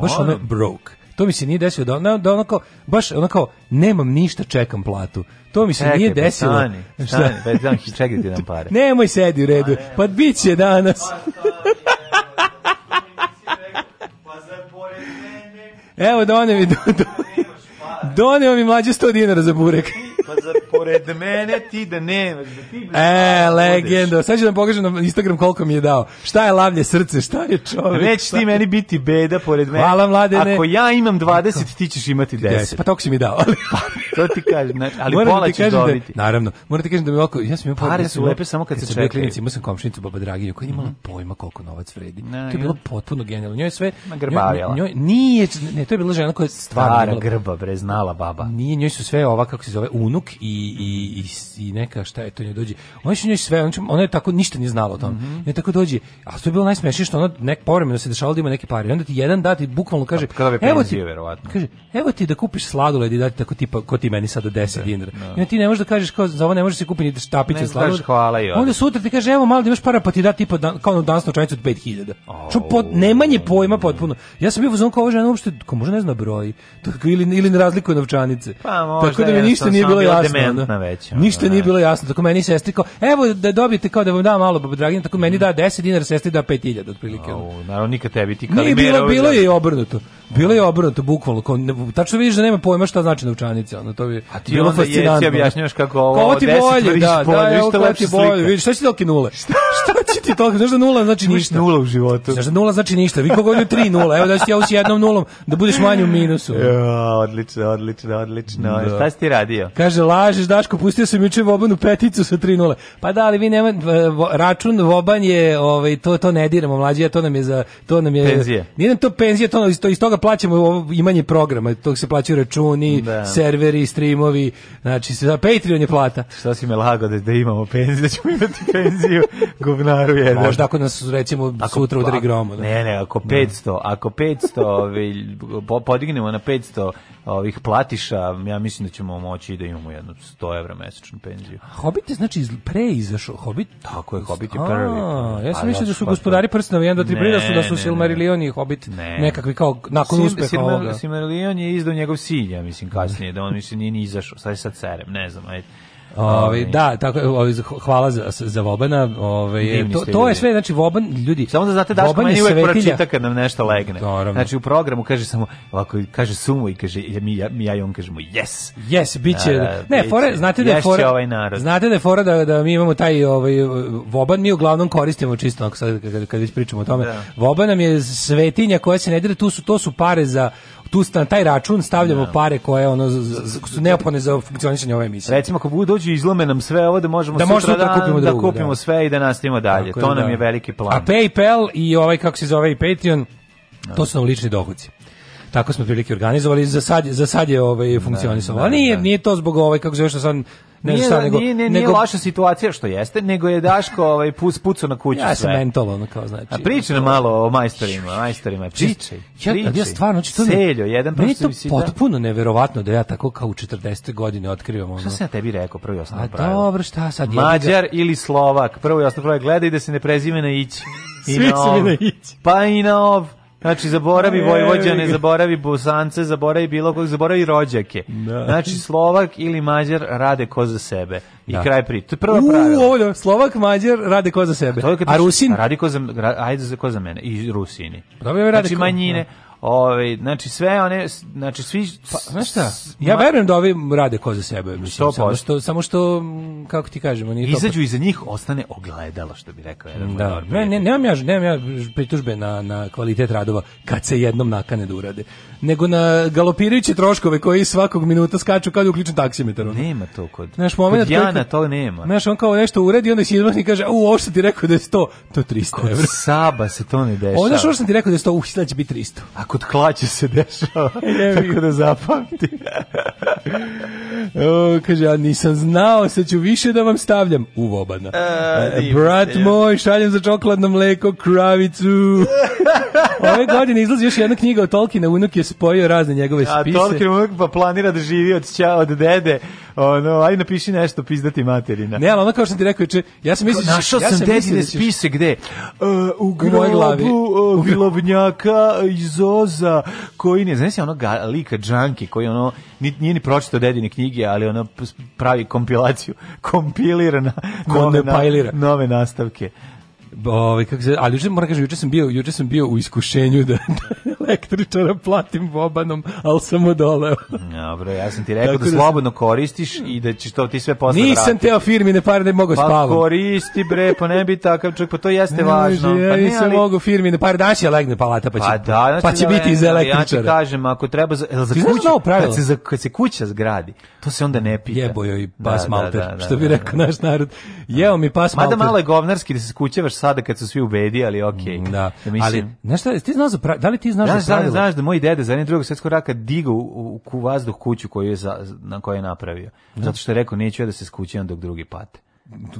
Baš ono broke. To mi se nije desilo da, ono, da onako, baš onako, nemam ništa, čekam platu. To mi se Čekaj, nije desilo. Stani, stani, bez znam, čekaj ti nam pare. Nemoj sedi u redu, pa bit će danas. Evo, da done mi, do, do, Doneo mi mlađe 100 dinara za burek. pa za pored mene ti da nemaš. Da ti e, da legendo. Sad ću da pokažem na Instagram koliko mi je dao. Šta je lavlje srce, šta je čovjek. Nećeš ti meni biti beda pored mene. Hvala mladene. Ako ja imam 20, ti ćeš imati 10. 10. Pa toliko si mi dao. Ali... Pa, to ti kažem, ali moram da pola ćeš da- dobiti. Da, naravno. Moram ti kažem da mi oko... Ja sam imao Pare su lepe samo kad, kad se čekaju. Klinici, imao sam komšnicu Baba Draginju koja nije imala mhm. pojma koliko novac vredi. Na, to je bilo potpuno genijalno. Njoj sve... Njoj, njoj, nije, ne, to je bila žena koja je stvarno... Stara grba, bre, mala baba. Nije, njoj su sve ova, kako se zove, unuk i, i, i, i neka šta je to njoj dođe. Ona su njoj sve, ona, ona je tako, ništa nije znala o tom. Mm -hmm. tako dođe, a to je bilo najsmešnije što ona nek povremeno se dešavalo da ima neke pare. Onda ti jedan dati bukvalno kaže, pa, kada evo ti, verovatno. Kaže, evo ti da kupiš sladoled i dati tako tipa, ko ti meni sada da, 10 dinara. Da. I onda ti ne možeš da kažeš, kao, za ovo ne možeš se kupiti štapiće sladoled. hvala i Onda sutra ti kaže, evo malo da imaš para pa ti da tipa, da, kao ono danas novčanicu od 5000. Oh. Čo, pod, nemanje pojma potpuno. Ja sam bio u zonku, ovo žena uopšte, ko može ne zna broj. To, ili, ili ne preko novčanice. Pa, možda tako da mi ništa nije bilo jasno. Da. Već, ništa nije bilo jasno. Tako meni sestri kao, evo da dobijete kao da vam da malo baba Dragina, tako meni da 10 mm. dinara, sestri da 5000 otprilike. O, naravno nikad tebi ti kalimera. Nije bilo, bilo da. je i obrnuto. Bilo je obrnuto bukvalno. Kao, tačno vidiš da nema pojma šta znači novčanice. ono to bi A ti bilo fascinantno. Ti objašnjavaš kako ovo 10 bolje, da, da, evo kako ti bolje. Vidiš, šta će tolke nule? Šta? Šta će ti tolke? Znaš da nula znači ništa. Nula u životu. Znaš da nula znači ništa. Vi kogo 3 nula, evo da si ja s jednom nulom, da budeš manji u minusu. Ja, odlično, odlično, odlično. Da. Šta si ti radio? Kaže, lažeš, Daško, pustio sam juče Vobanu peticu sa 3-0. Pa da, ali vi nema, račun Voban je, ovaj, to, to ne diramo, mlađe, to nam je za, to nam je... Penzije. Nije nam to penzije, to, to iz toga plaćamo ovo imanje programa, tog se plaćaju računi, da. serveri, streamovi, znači, za Patreon je plata. Šta si me lago da, da imamo penziju, da ćemo imati penziju, govnaru je. Možda ako nas, recimo, ako, sutra udari pa, gromo. Da. Ne, ne, ako 500, da. ako 500 ovaj, podignemo na 500 ovih platiša, ja mislim da ćemo moći da imamo jednu 100 evra mesečnu penziju. Hobbit je znači pre izašao, Hobbit? Tako je, Hobbit je prvi. ja sam mislio da su gospodari prstenovi, jedan, dva, tri, da su, da su Silmarillion i Hobbit nekakvi kao nakon uspeha ovoga. Silmarillion je izdao njegov sin, ja mislim, kasnije, da on mislim nije ni izašao, sad je sad serem, ne znam, ajde. Ove, ovaj, ovaj. da, tako, ove, ovaj, hvala za, za Vobana. Ove, to, to je sve, znači, Voban, ljudi... Samo da znate, Daško meni uvek pročita kad nam nešto legne. Doravno. Znači, u programu kaže samo, ovako, kaže sumu i kaže, mi, ja, mi ja i on kažemo, yes! Yes, bit će... Da, da ne, fora, znate da je fora... Ovaj Znate da je fora da, da mi imamo taj ovaj, Voban, mi uglavnom koristimo čisto, ako sad, kad, kad već pričamo o tome. Da. Voban nam je svetinja koja se ne dire, tu su, to su pare za tu na taj račun stavljamo da. pare koje ono su neophodne za funkcionisanje ove emisije. Recimo ako bude dođe izlome nam sve ovo da možemo da sutra da, kupimo, da, drugu, da kupimo sve i da nastavimo dalje. Tako to je, nam da. je veliki plan. A PayPal i ovaj kako se zove i Patreon to su nam lični dohoci tako smo prilike organizovali za sad za sad je ovaj funkcionisao. Da, da, da. nije nije to zbog ovaj kako zove što sam ne nije, šta, da, nego, nije, nije, nego... loša situacija što jeste, nego je Daško ovaj, pus, pucu na kuću ja sve. Ja sam mentol, ono kao znači. A priča nam malo o majstorima, majstorima. Pričaj, ja, pričaj. Ja stvarno, znači to Seljo, jedan mi je to da- potpuno neverovatno da ja tako kao u 40. godine otkrivam ono. Šta sam ja tebi rekao, prvo i osnovno pravilo? A dobro, šta sad? Mađar ili Slovak, prvo i osnovno pravilo, gledaj da se ne prezime na ići. Svi se mi na ići. Pa i na ov. Znači, zaboravi Vojvođane, zaboravi Bosance, zaboravi bilo kog, zaboravi rođake. Da. Znači, Slovak ili Mađar rade ko za sebe. I da. kraj pri. To je prva U, pravila. Ovo, da, Slovak, Mađar rade ko za sebe. A, A Rusin? Radi ko za, radi ko za mene. I Rusini. Dobro, znači, rade ko, manjine. Da. Ovaj znači sve one znači svi pa, znaš šta? Ja verujem da ovi rade ko za sebe, mislim. Samo što samo što kako ti kažemo, to. Izađu iza njih ostane ogledalo što bi rekao jedan da. ne, ne, nemam ja, nemam ja pritužbe na na kvalitet radova kad se jednom nakane da urade, nego na galopirajuće troškove koji svakog minuta skaču kad uključen taksimetar. Nema to kod. Znaš, momenat kod Jana to nema. Znaš, on kao nešto uredi, onda se izvrni kaže: "U, ovo što ti rekao da je 100, to 300 €." Saba se to ne dešava. Onda što sam ti rekao da je 100, uh, će biti 300. Ako kod klaće se dešava, tako da zapamti. o, kaže, ja nisam znao, sad ću više da vam stavljam u vobana. E, e Brat je. moj, šaljem za čokoladno mleko kravicu. Ove godine izlazi još jedna knjiga o Tolkiena, unuk je spojio razne njegove spise. A Tolkien unuk pa planira da živi od, ča, od dede, ono, aj napiši nešto pizdati materina. Ne, ali ono kao što ti rekao, če, ja sam mislio... Da Našao ja sam, sam da dedine spise, gde? Uh, u grobu, e, u, glavi. u globnjaka iz voza, koji ne, znaš ono ga, lika džanki, koji ono, nije ni pročitao dedine knjige, ali ono pravi kompilaciju, kompilirana nove, nove nastavke. Ovaj kako se, ali juče moram kažem, juče sam bio, juče sam bio u iskušenju da, da električara platim bobanom, al sam odoleo. Dobro, ja sam ti rekao da, da slobodno koristiš i da ćeš to ti sve posle Nisam teo firmine pare da mogu pa Pa koristi bre, pa ne bi takav čovjek, pa to jeste ne, važno. Ja pa nisam ne, ali... mogu firmine pare da će legne palata pa će. Pa, da, znači pa će da, biti iz električara. Ja ti kažem, ako treba za, za kuću, kad se za kad se kuća zgradi, to se onda ne pita. Jebojoj da, pas da, malter, da, što bi rekao naš narod. Jeo mi pas malter. Mada malo je govnarski da se kućevaš sada kad su svi ubedi, ali okej. Okay. Mm, da. da, da ali, znaš šta, ti znaš, da li ti znaš, znaš da pravilo? Znaš da moj dede za drugog svjetskog raka digao u, u, vazduh kuću koju je za, na kojoj je napravio. Da. Zato što je rekao, neću ja da se skućivam dok drugi pate.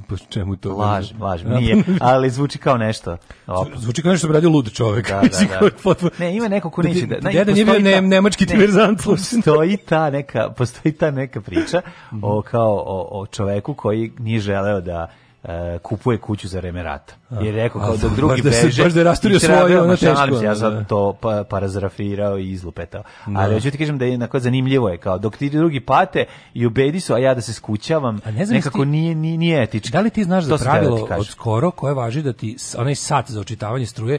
Pa čemu to? Laž, laž, da. nije, ali zvuči kao nešto. Op. Zvuči kao nešto da radi lud čovjek. Da, da, da. Ne, ima neko ko neće da... da Jedan nije bio ne, nemački diverzant. Ne, postoji, ta neka, postoji ta neka priča o, kao, o, o čoveku koji nije želeo da Eh, kupuje kuću za vreme rata. Jer rekao kao dok drugi da beže. Baš da je rasturio svoje, ono teško. ja sad da. to pa, parazrafirao i izlupetao. Da. Ali hoću ti kažem da je jednako zanimljivo je kao dok ti drugi pate i ubedi su, a ja da se skućavam, ne nekako ti, nije, nije, nije etički. Da li ti znaš to za da pravilo da od skoro koje važi da ti onaj sat za očitavanje struje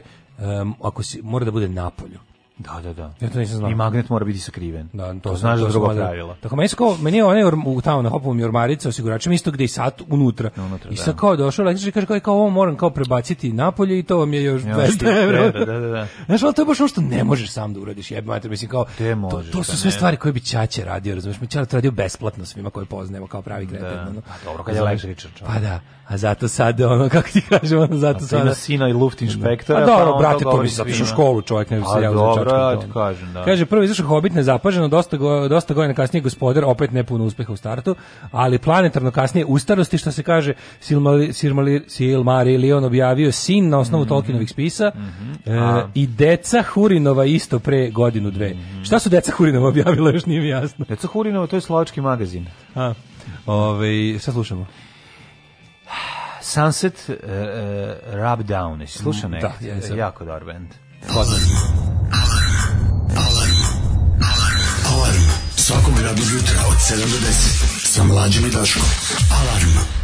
um, ako si, mora da bude napolju. Da, da, da. Ja to nisam znao. I magnet mora biti sakriven. Da, to, to znaš da drugo pravilo. Tako meni kao meni je onaj u tamo na hopovom jormarica osiguračem isto gde i sat unutra. unutra I da. sad kao došao električar kaže kao, e, kao ovo moram kao prebaciti napolje i to vam je još 200 €. Da, da, da, da. Znaš, ali to je baš ono što ne možeš sam da uradiš. jeb mater, mislim kao Te možeš, to, to pa su sve ne. stvari koje bi ćaće radio, razumeš? Mi ćaće to radio besplatno svima koje poznajemo kao pravi da. kreten. Da. Pa dobro, kad je električar. Pa da. A zato sad ono kako ti kažem, ono zato sad. Ima sina i luft inspektora. Pa dobro, pa brate, to bi sad u školu, čovjek ne bi se pa javio nemačkom kažem, da. Kaže, prvo izašao Hobbit nezapaženo, dosta, go, dosta godina kasnije gospodar, opet ne puno uspeha u startu, ali planetarno kasnije u starosti, što se kaže, Silmari, Silmari, Silmarillion objavio sin na osnovu mm -hmm. Tolkienovih spisa mm -hmm. e, i deca Hurinova isto pre godinu dve. Mm -hmm. Šta su deca Hurinova objavila, još nije mi jasno. Deca Hurinova, to je slovački magazin. A, ove, ovaj, šta slušamo? Sunset uh, uh, Rub Down, slušao mm, nekad? Da, jesam. Jako dobar band. Pozdrav. Svakog radnog jutra od 7 do 10 sa mlađim i Daškom. Alarm.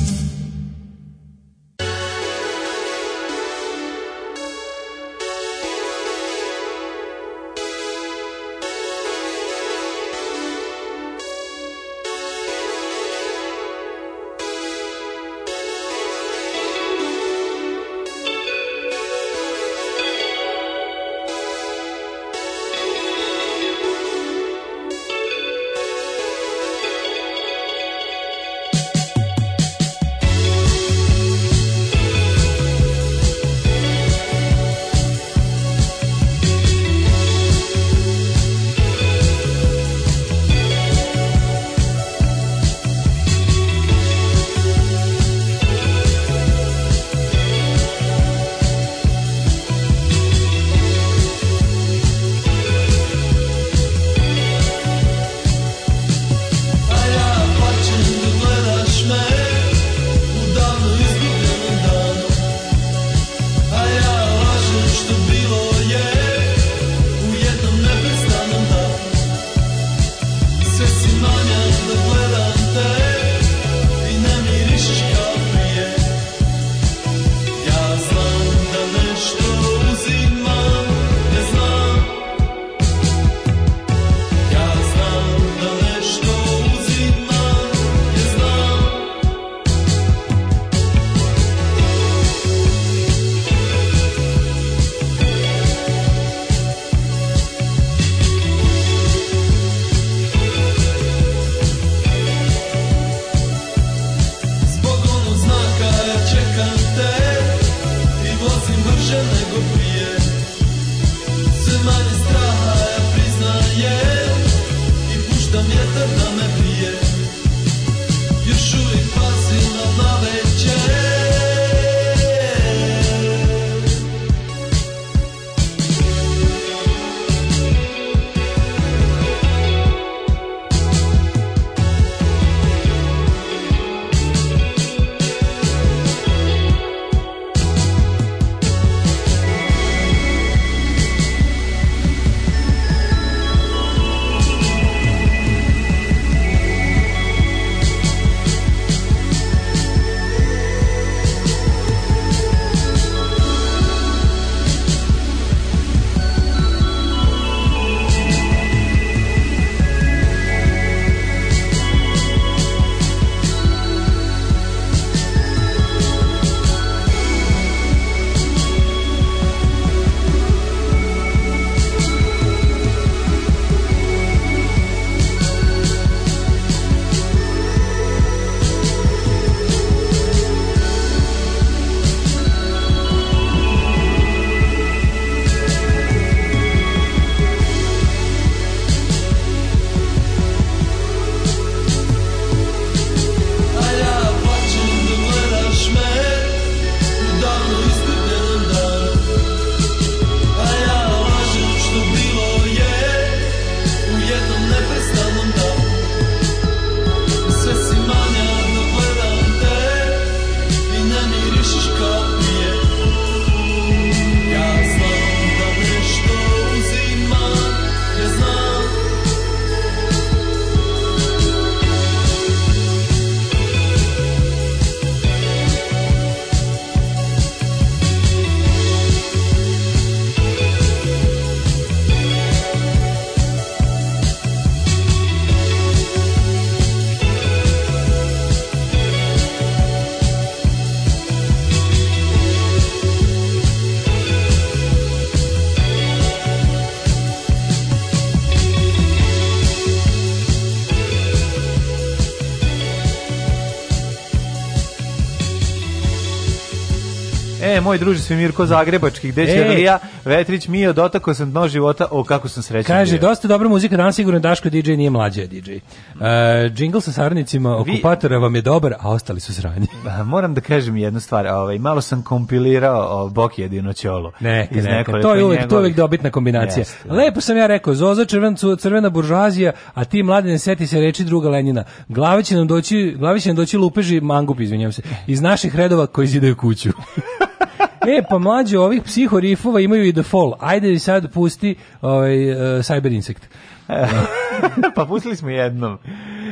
moj druži Svemirko Zagrebački, gde će e. Rija Vetrić Mio, dotakao sam dno života, o kako sam srećan. Kaže, bio. dosta dobra muzika, danas sigurno Daško DJ nije mlađe DJ. Uh, e, jingle sa sarnicima okupatora vam je dobar, a ostali su sranje. moram da kažem jednu stvar, ovaj, malo sam kompilirao o Bok jedino ćolo. Ne, iz to je uvek, to je dobitna kombinacija. Yes, da. Lepo sam ja rekao, Zoza crven, crvena buržuazija, a ti ne seti se reči druga Lenina. Glave će nam doći, glave će nam doći lupeži mangup, izvinjavam se, iz naših redova koji zidaju kuću. E, pa mlađe ovih psihorifova imaju i The Fall. Ajde i sad pusti ovaj, uh, Cyber Insect. pa pustili smo jednom.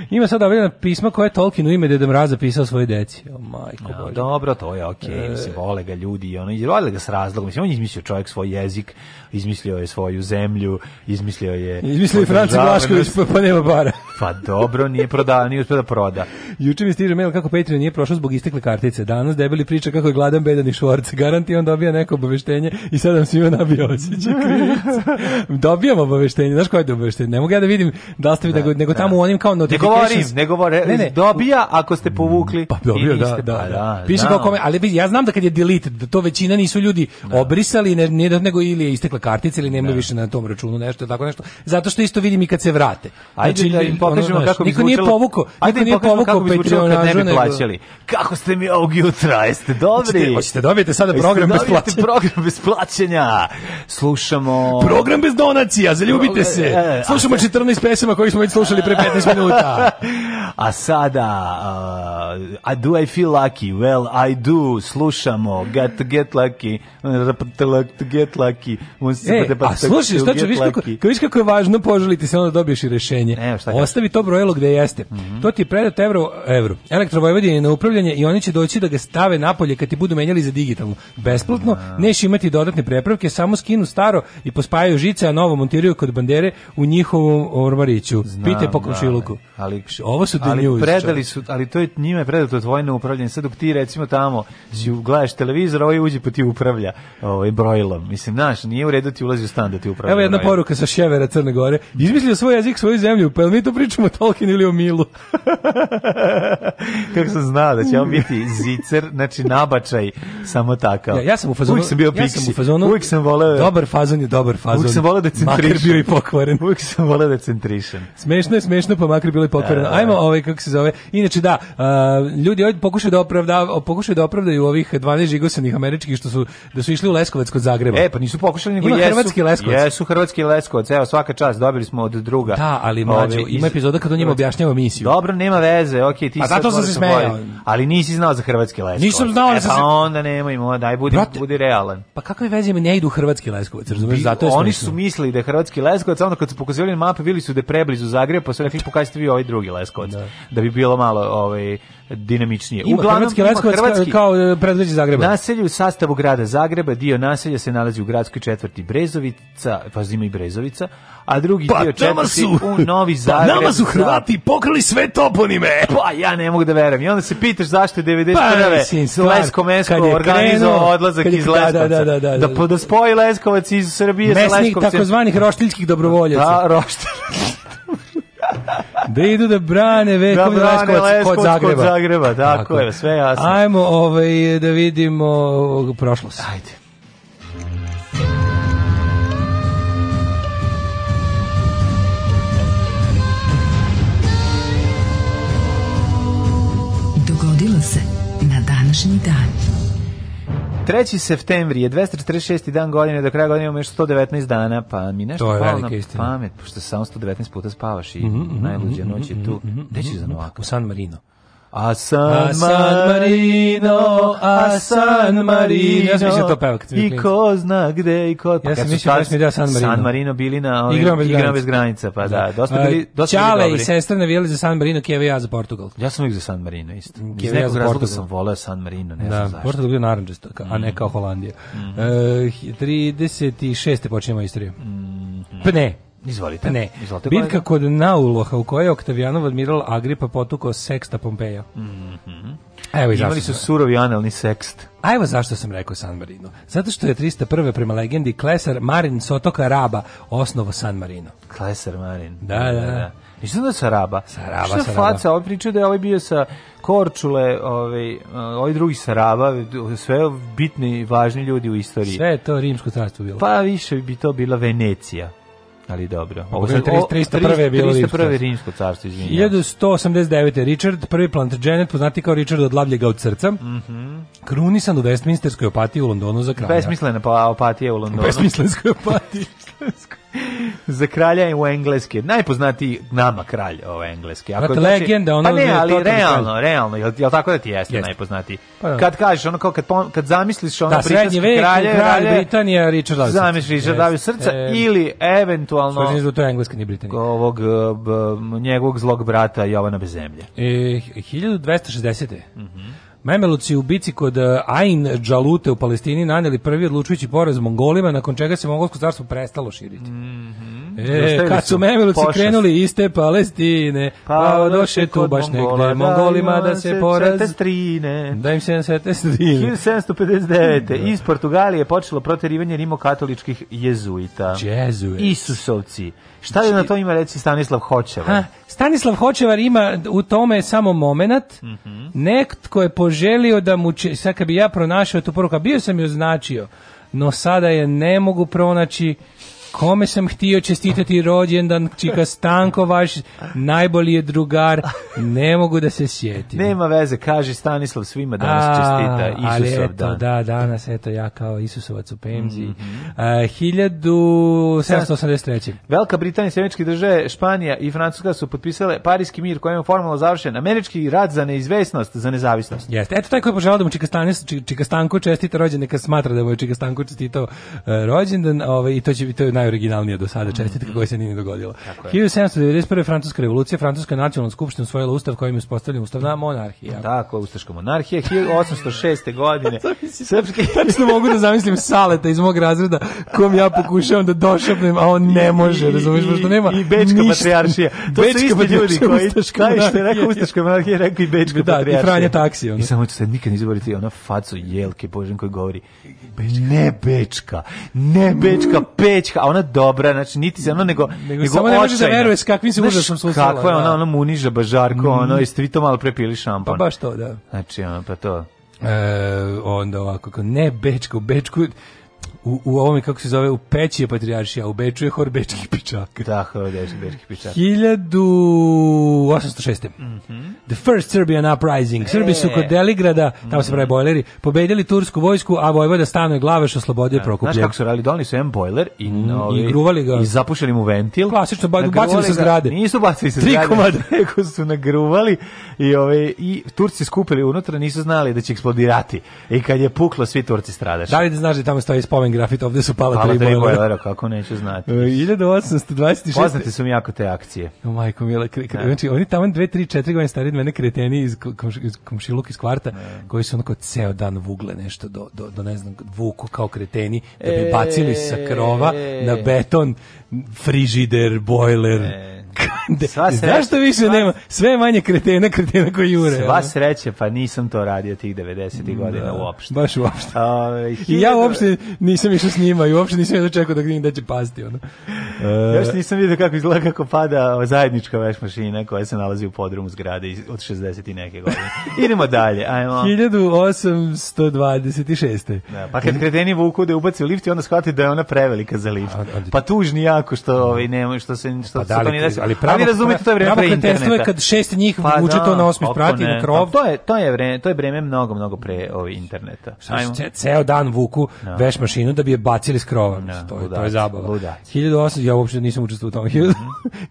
Ima sad objavljena pisma koje je Tolkien u ime Deda Mraza pisao svoje deci. O, majko ja, Dobro, to je okej. Okay. E. Mislim, vole ga ljudi i ono, vole ga s razlogom. Mislim, on je izmislio čovjek svoj jezik, izmislio je svoju zemlju, izmislio je... Izmislio je Franci Vlašković, pa, pa nema para. pa dobro, nije prodao, nije uspio da proda. Juče mi stiže mail kako Patreon nije prošao zbog istekle kartice. Danas debeli priča kako je gladan bedan i švorc. Garanti on dobija neko obaveštenje i sad nam svima nabija osjećaj Dobijamo obaveštenje. Znaš koje je obaveštenje? Ne mogu ja da vidim da li ste, da, nego, nego tamo u onim kao notifikacijama govorim, ne govorim, ne, ne, dobija ako ste povukli. Pa, pa dobio, da, da, pa da, da, Piše da. kao kome, ali ja znam da kad je delete, da to većina nisu ljudi da. obrisali, ne, ne, nego ili je istekla kartica ili nema više na tom računu nešto, tako nešto. Zato što isto vidim i kad se vrate. Ajde znači, da im pokažemo ono, kako bi Niko nije povukao, ajde nije povukao Patreon kad ne bi plaćali. Kako ste mi ovog jutra, jeste dobri? Hoćete dobijete sada program bez plaćanja. program bez plaćanja. Slušamo program bez donacija, zaljubite se. E, e, Slušamo 14 pesama koje smo već slušali pre 15 minuta. A sada, uh, do I feel lucky? Well, I do. Slušamo. Got to get lucky. To get lucky. E, a slušaj, šta ću, viš kako, viš kako je važno poželiti se, onda da dobiješ i rešenje. E, Ostavi to brojelo gde jeste. Mm -hmm. To ti je predat evro, evro. Elektrovojvodine na upravljanje i oni će doći da ga stave napolje kad ti budu menjali za digitalno. Besplatno, da. neš imati dodatne prepravke, samo skinu staro i pospajaju žice, a novo montiraju kod bandere u njihovom ormariću. Pite po komšiluku. Da, da ali ovo su the ali news, predali su, ali to je njima je predato dvojno upravljanje. Sad dok ti recimo tamo si gledaš televizor, ovaj uđe pa ti upravlja ovaj brojlom. Mislim, znaš, nije u redu da ti ulazi u stan da ti upravlja. Evo jedna brojlom. poruka sa Ševera Crne Gore. Izmislio svoj jezik, svoju zemlju, pa mi to pričamo o Tolkien ili o Milu. Kako sam znao da će on biti zicer, znači nabačaj, samo takav. Ja, ja sam u fazonu. Uvijek sam bio ja sam u fazonu. Uvijek sam voleo. Dobar fazon je dobar fazon. Uvijek sam voleo da centrišem. Makar bio i pokvaren. Uvijek sam voleo da centrišem. Smešno je smešno, pa makar bilo otvoreno. Da, da, da. Ajmo, ovaj kako se zove. Inače da, uh, ljudi ovdje pokušaju da opravda pokušaju da opravdaju ovih 12 žigosanih američkih što su da su išli u Leskovac kod Zagreba. E, pa nisu pokušali nego jesu. Hrvatski Leskovac. Jesu hrvatski Leskovac. Evo svaka čast, dobili smo od druga. Da, ali mlađe, iz... ima epizoda kad on njima objašnjava misiju. Dobro, nema veze. Okej, okay, ti pa zato sam se smejao. Ali nisi znao za hrvatski Leskovac. Nisam znao, e, pa se... onda nemojmo, daj budi Brate, budi realan. Pa kakve veze mi ne idu hrvatski Leskovac, razumeš? Zato je Oni su mislili da je hrvatski Leskovac, onda kad su pokazivali mape, bili su da preblizu Zagreba, pa su rekli pokažite vi ovaj drugi Leskovac. Da, da bi bilo malo ovaj dinamičnije. Ima Uglavnom, Hrvatski Leskovac Hrvatski, kao, kao e, Zagreba. Naselje u sastavu grada Zagreba, dio naselja se nalazi u gradskoj četvrti Brezovica, pa zima i Brezovica, a drugi pa, dio četvrti su, u Novi Zagreb. Pa nama su Hrvati pokrali sve toponime. E, pa ja ne mogu da verujem. I onda se pitaš zašto je 91. Pa, mislim, Lesko Mesko organizovao odlazak iz da, da, Leskovca. Da, da, da, da, da, da, spoji Leskovac iz Srbije Mesnik, sa Leskovcem. Mesnik takozvanih roštiljskih dobrovoljaca. Da, roštiljskih da idu da brane vekovni da Leskovac, Leskovac kod Zagreba. Kod Zagreba, tako, tako je, sve jasno. Ajmo ovaj, da vidimo prošlost. Ajde. Dogodilo se na današnji dan. 3. septembar je 246. dan godine, do kraja godine imamo još 119 dana, pa mi nešto palo na istina. pamet, pošto samo 119 puta spavaš i mm -hmm, najluđa mm -hmm, noć je mhm, tu. Mm -hmm, ćeš mhm, za mhm, Novaka? U San Marino. A San, Marino, a San Marino. Ja sam to peva kad I ko zna gde i ko... Pa ja da sam mislio da mi deo San Marino. San Marino bili na ovim igrama bez, igrama bez granica, pa da. da dosta bili, dosta Čale bili dobri. i sestra navijeli za San Marino, Kjeva ja za Portugal. Ja sam uvijek za San Marino, isto. Iz nekog ja razloga sam voleo San Marino, ne da, znam zašto. Portugal bio naranđasto, a ne mm. kao Holandija. Mm. Uh, e, 36. počinjemo istoriju. Mm. Mm-hmm. Pa ne, Izvolite. Ne. Izvolite, Bitka kod Nauloha u kojoj je Oktavijanov admiral Agripa potukao Seksta Pompeja. Mm -hmm. Evo Imali su surovi analni sekst. A evo zašto sam rekao San Marino. Zato što je 301. prema legendi Klesar Marin s otoka Raba osnovo San Marino. Klesar Marin. Da, da, da. da. da. Nisam da sa Raba. Sa Raba, Šta sa faca, ovaj pričao da je ovaj bio sa Korčule, ovaj, ovaj drugi sa Raba, sve bitni i važni ljudi u istoriji. Sve je to rimsko carstvo bilo. Pa više bi to bila Venecija ali dobro. Ovo je 301. je bilo 301. rimsko carstvo, izvinjavam. 1189. Richard, prvi Plantagenet, poznati kao Richard od lavljega od srca, mm -hmm. krunisan u Westminsterskoj opatiji u Londonu za kralja. Besmislena pa opatija u Londonu. Besmislenskoj opatiji. za kralja u engleske. Najpoznatiji nama kralj ove ovaj, engleske. Ako znači, legenda, ono pa ne, ali realno, kralj. realno, jel, jel tako da ti jeste, jeste. najpoznatiji? Pa, da. kad kažeš, ono kao kad, kad zamisliš ono da, britanski kralje, kralje, kralje Britanija, Richard Davis. Zamisliš Richard Davis srca e, ili eventualno Što znači to je engleska, ni Britanija. Ovog, e, b, njegovog zlog brata Jovana zemlje E, 1260. Mhm. Mm Memeluci u bici kod eh, Ain Džalute u Palestini naneli prvi odlučujući poraz Mongolima, nakon čega se mongolsko carstvo prestalo širiti. Mm -hmm. E, kad su Memilci krenuli iste Palestine, pa, pa da doše tu baš negde da, Mongolima da se poraz... Da im se 1759. Da. Iz Portugalije počelo proterivanje rimokatoličkih jezuita. Jezuit. Isusovci. Šta je na znači- to ima reći Stanislav Hočevar? Ha, Stanislav Hočevar ima u tome samo moment. Mm -hmm. Netko je poželio da mu... Če, sad kad bi ja pronašao tu poruku, bio sam ju označio, no sada je ne mogu pronaći Kome sam htio čestitati rođendan, čika Stanko vaš, najbolji je drugar, ne mogu da se sjetim. Nema veze, kaže Stanislav svima danas A, čestita Isusov ali eto, dan. Da, danas, eto ja kao Isusovac u Pemzi. Mm -hmm. Uh, 1783. Velika Britanija, Sjemeničke države, Španija i Francuska su potpisale Parijski mir kojim je formalno završen američki rad za neizvesnost, za nezavisnost. Jeste, eto taj koji poželao da mu Čika, Stanis, Čika Stanko čestita rođendan, kad smatra da mu je Čika Stanko čestitao uh, rođendan, ovaj, i to će biti najoriginalnija do sada mhm. čestitka mm -hmm. koja se nije dogodila. 1791. Francuska revolucija, Francuska nacionalna skupština usvojila ustav kojim je uspostavljena ustavna monarhija. Tako, ustaška monarhija, 1806. godine. Srpski... Tačno mogu da zamislim saleta iz mog razreda kom ja pokušavam da došapnem, a on ne može, razumiješ, pošto nema I Bečka patrijaršija. To su isti ljudi koji, taj da, što je rekao ustaška monarhija, rekao i Bečka da, patrijaršija. i Franja taksi. Ono. I samo ću se nikad izboriti ona facu jelke Božen koji govori, ne Bečka, ne Bečka, Pećka, ona dobra, znači niti se ona nego nego, nego samo ne može da veruje s kakvim se užasom susrela. Kakva je da. ona, ona muniža bažarko, mm. ono i strito malo prepili šampon. Pa baš to, da. Znači, ona pa to. E, onda ovako, ne Bečko, Bečko, u, u ovome, kako se zove, u Peći je Patrijaršija, u Beču je hor Bečkih pičaka. Da, hor Bečkih pičaka. 1806. Mm -hmm. The first Serbian uprising. E. Srbi su e. kod Deligrada, tamo se pravi mhm. bojleri, pobedili tursku vojsku, a Vojvoda Stanoj Glaveš oslobodio da. Prokuplje. Znaš kako su radili, donili su jedan bojler i, mm, novi, i gruvali ga. I zapušili mu ventil. Klasično, bacili sa zgrade. Nisu bacili se zgrade. Tri komada. Nego su nagruvali i, ove, i Turci skupili unutra, nisu znali da će eksplodirati. I kad je puklo, svi Turci stradaš. Da li da znaš da tamo stoji spomen bojan grafit, ovde su pala, pala tri, tri bojlera. kako neću znati. 1826. E, Poznate su mi jako te akcije. O majko, mila, da. znači, oni tamo 2, 3, 4 godine stariji mene kreteni iz, komš, iz komšiluk iz kvarta, ja. Da. koji su onako ceo dan vugle nešto do, do, do ne znam, vuku kao kreteni, da bi e. bacili sa krova na beton frižider, bojler, e. De, Sva sreća. više sva... nema? Sve manje kretena, kretena koji jure. Sva ali. sreće, pa nisam to radio tih 90. Da, godina uopšte. Baš uopšte. Ove, I ja uopšte nisam išao s njima i uopšte nisam jedno čekao da gledam da će pasti. Ono. E, e... Još nisam vidio kako izgleda kako pada zajednička veš mašina koja se nalazi u podrumu zgrade od 60. i neke godine. Idemo dalje. Ajmo. 1826. Da, pa kad kreteni vuku da ubaci u lift i onda shvati da je ona prevelika za lift. Pa tužni jako što, ovaj, nema, što se što, pa da to nije da ali pravo ali razumete to je vreme pre interneta. je kad šest njih pa, vuče to da, na osmih prati na krov. Pa to je to je vreme, to je vreme mnogo mnogo pre ovih ovaj, interneta. Ajmo. Ceo dan vuku no. Da. veš mašinu da bi je bacili s krova. No, da, to je to je zabava. 1800 ja uopšte nisam učestvovao u tome.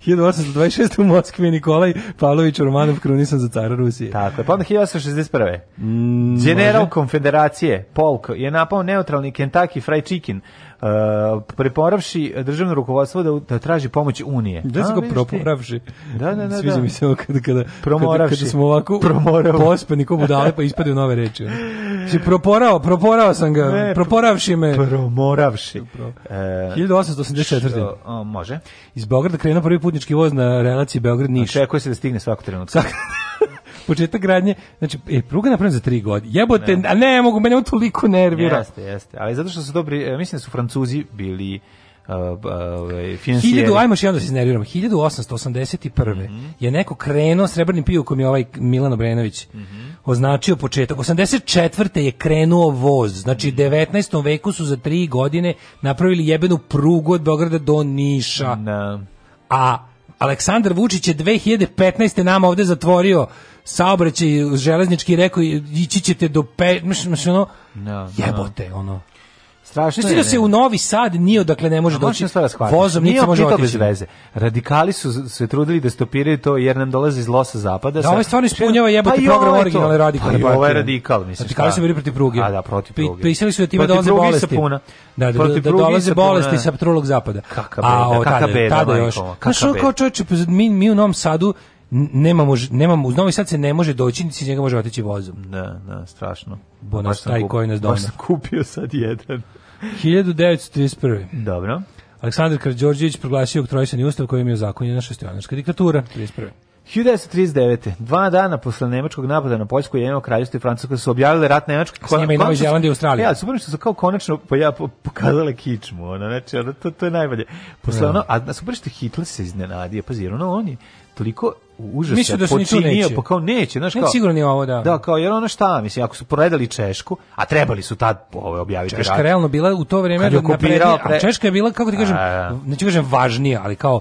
1826 mhm. u Moskvi Nikolaj Pavlović Romanov krunisan za cara Rusije. Tako, pa onda 1861. Mm, General može? Konfederacije Polk je napao neutralni Kentucky Fried Chicken Uh, preporavši državno rukovodstvo da, da traži pomoć Unije. Da se ga proporavši. Da, da, da. Sviđa da. mi se ovo kada, kada, kada, kada smo ovako pospani ko budale pa ispadaju nove reči. Si znači, proporao, proporao sam ga, ne, proporavši me. Promoravši. Pro. E, 1884. Što, o, može. Iz Beograda krenuo prvi putnički voz na relaciji Beograd-Niš. Očekuje se da stigne svakog trenutka početak gradnje, znači, e, pruga napravljena za 3 godine. Jebote, ne. a ne, mogu, mene toliko nervira. Jeste, jeste, ali zato što su dobri, e, mislim da su Francuzi bili e, ovaj uh, uh, Hiljadu, ajmo još jedno da se iznerviram. 1881. Mm -hmm. je neko krenuo srebrnim pijukom je ovaj Milan Obrenović mm -hmm. označio početak. 84. je krenuo voz. Znači, mm -hmm. 19. veku su za 3 godine napravili jebenu prugu od Beograda do Niša. No. Da. A Aleksandar Vučić je 2015. nama ovde zatvorio saobraćaj železnički rekao ići ćete do pe, mš, ono, no, da, da. jebote, ono. Strašno Znaš, je. da se u Novi Sad nije odakle ne može A doći. Da vozom niti može otići. bez veze. Radikali su se trudili da stopiraju to jer nam dolaze iz Losa Zapada. Da, ovo ovaj stvarno ispunjava jebote pa program ovaj originalne radikalne partije. Pa ovaj radikal, misliš. Radikali su bili protiv pruge. A da, protiv pruge. Pisali su da time dolaze bolesti. Puna. Da, da, da, da dolaze bolesti sa trulog zapada. Kakav beda, kakav beda, majko. kao čovječe, pa mi, mi u Novom Sadu nemamo nemamo u Novi Sad se ne može doći niti njega može otići vozom. Da, da, strašno. Bo Bonas taj kup, koji nas doma. Baš sam kupio sad jedan. 1931. Dobro. Aleksandar Karđorđević proglasio oktrojsani ustav kojim je zakonjena šestojanačka diktatura 31. 1939. Dva dana posle nemačkog napada na Poljsku i jednog kraljevstva i Francuska su objavile rat Nemačke. S njima i Novi Zeland i Australija. Ja, super što su kao konačno pa pokazale kičmu. Ono, znači, ono, to, to je najbolje. Posle ja. Da. ono, a super što Hitler se iznenadio. Pazi, ono, on je toliko užasa da počinio, pa kao neće, znaš kao. Ne sigurno ni ovo da. Da, kao jer ono šta, mislim, ako su proredali Češku, a trebali su tad ove objaviti. Češka realno bila u to vrijeme na pre... Češka je bila kako ti kažem, neću kažem važnija, ali kao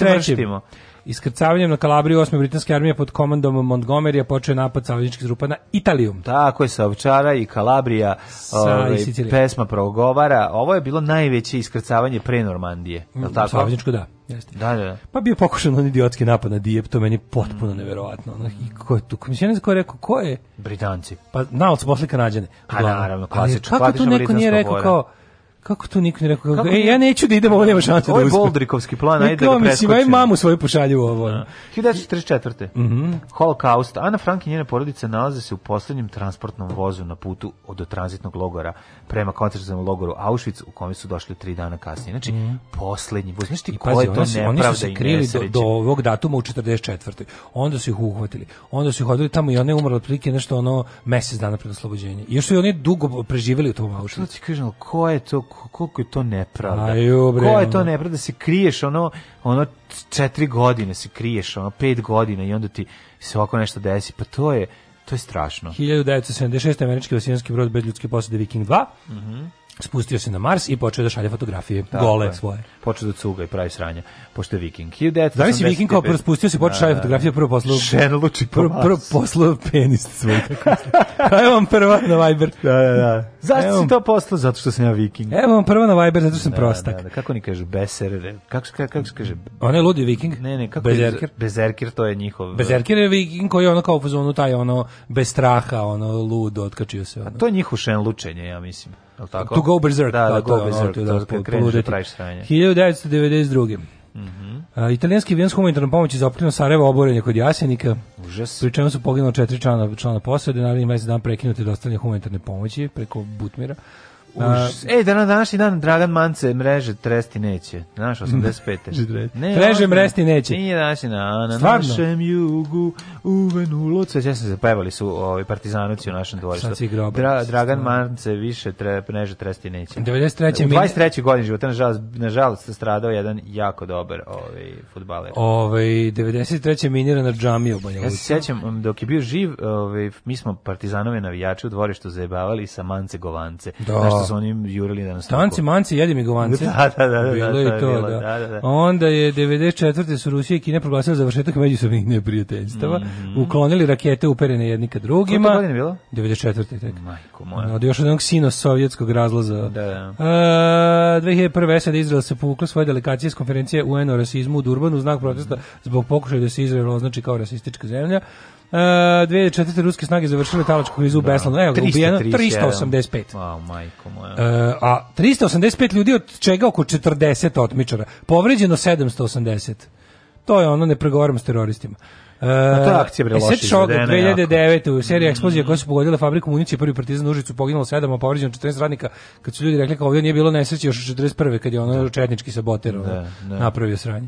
mrštimo. Iskrcavanjem na Kalabriju 8. britanske armije pod komandom Montgomerya počeo je napad savezničkih grupa na Italiju. Tako je, sa Ovčara i Kalabrija ovaj, i pesma progovara. Ovo je bilo najveće iskrcavanje pre Normandije. Mm, tako? Savezničko, da. Jeste. Da, da, da. Pa bio pokušan on idiotski napad na Dijep, to meni potpuno mm. neverovatno. Ono, I ko je tu? Mislim, ne znam ko je rekao, ko je? Britanci. Pa naoc posle Kanadjane. A pa, naravno, klasično. Kako tu neko nije rekao kao, Kako to niko ne rekao? Kako, e, ja neću da idem, ovo nema šanse da uspije. Ovo je Boldrikovski plan, ajde da ga preskočim. Mislim, mamu svoju pošalju ovo. 1934. Mm -hmm. Holokaust. Ana Frank i njena porodica nalaze se u poslednjem transportnom vozu na putu od tranzitnog logora prema koncentracijom logoru Auschwitz, u kome su došli tri dana kasnije. Znači, mm -hmm. posljednji voz. Znači, ti koja je to nepravda i Oni su se krili do, do ovog datuma u 44. Onda su ih uhvatili. Onda su ih hodili tamo i one je umrla otprilike nešto ono mesec dana pred oslobođenje. I još su i oni dugo preživeli u tom Auschwitz. ti kažem, ko je to koliko je to nepravda. Ajo, Ko je to nepravda? Da se kriješ ono, ono četiri godine se kriješ, ono pet godina i onda ti se ovako nešto desi. Pa to je, to je strašno. 1976. američki vasijanski brod bez ljudske posade Viking 2. Mhm. Mm spustio se na Mars i počeo da šalje fotografije Tako gole je. svoje. Počeo da cuga i pravi sranja, pošto je viking. Zavis si viking kao prvo spustio se, počeo da šalje fotografije, prvo poslao... Šenluči po Prvo, prvo poslao penis svoj. Evo vam prvo na Viber. Da, da, da. Zašto Evo, si to poslao? Zato što sam ja viking. Evo vam prvo na Viber, zato što sam da, da prostak. Da, da. Kako oni kažu? Beser... Kako, kako se kaže? On je ludi viking? Ne, ne, kako Bezerkir? Bezerker? to je njihov... Bezerker je viking koji je ono kao u fazonu taj ono bez straha, ono ludo, otkačio se. Ono. A to je njihovo šenlučenje, ja mislim. Al tako? To go berserk. Da, da, go berserk. Da, da, da, da, 1992. Mm -hmm. uh, italijanski avijan s humanitarnom pomoći zaopljeno Sarajevo oborenje kod Jasenika. Užas. Pri čemu su poginula četiri člana, člana posade, naravno mesec dan prekinute dostavljanje humanitarne pomoći preko Butmira. Užas. E, danas današnji dan Dragan Mance mreže tresti neće. Znaš, 85. ne, mreže mresti neće. Nije današnji na, na Stvarno? našem jugu uvenulo loce. Ja sam se pevali su ovi partizanovci u našem dvorištu. Dra, Dragan Mance više tre, mreže tresti neće. 93. U 23. godini života, nažalost, nažalost, se stradao jedan jako dobar ovaj, futbaler. Ovaj, 93. minira na džamiju. Ja se sjećam, um, dok je bio živ, ovaj, mi smo partizanove navijače u dvorištu zajebavali sa Mance Govance. Da što su oni jurili da Tanci, manci, jedi mi govance. Da, da, da, da, da. Bilo da, da, i to, da. da. da, da. Onda je 94. su Rusija i Kina proglasila završetak međusobnih neprijateljstava. Mm -hmm. Uklonili rakete uperene jedni ka drugima. Kako godine bilo? 94. tek. Majko moja. Od još jednog sino-sovjetskog razlaza. Da, da. E, 2001. SAD Izrael se povukla svoje delegacije s konferencije UN o rasizmu u Durbanu u znak protesta zbog pokušaja da se Izrael označi kao rasistička zemlja. Uh, e, 2004. ruske snage završile talačku krizu u da. Beslanu. Evo, 300, ubijeno 385. A, majko moja. E, a 385 ljudi od čega oko 40 otmičara. Povređeno 780. To je ono, ne pregovaram s teroristima. Uh, no, to akcija bre e, loša. Set 2009. u seriji eksplozija mm. koja su pogodila fabriku municije prvi partizan Užicu poginulo 7, a povređeno 14 radnika. Kad su ljudi rekli kao ovdje nije bilo nesreće još od 41. kad je ono da. četnički saboter da, da. napravio sranje.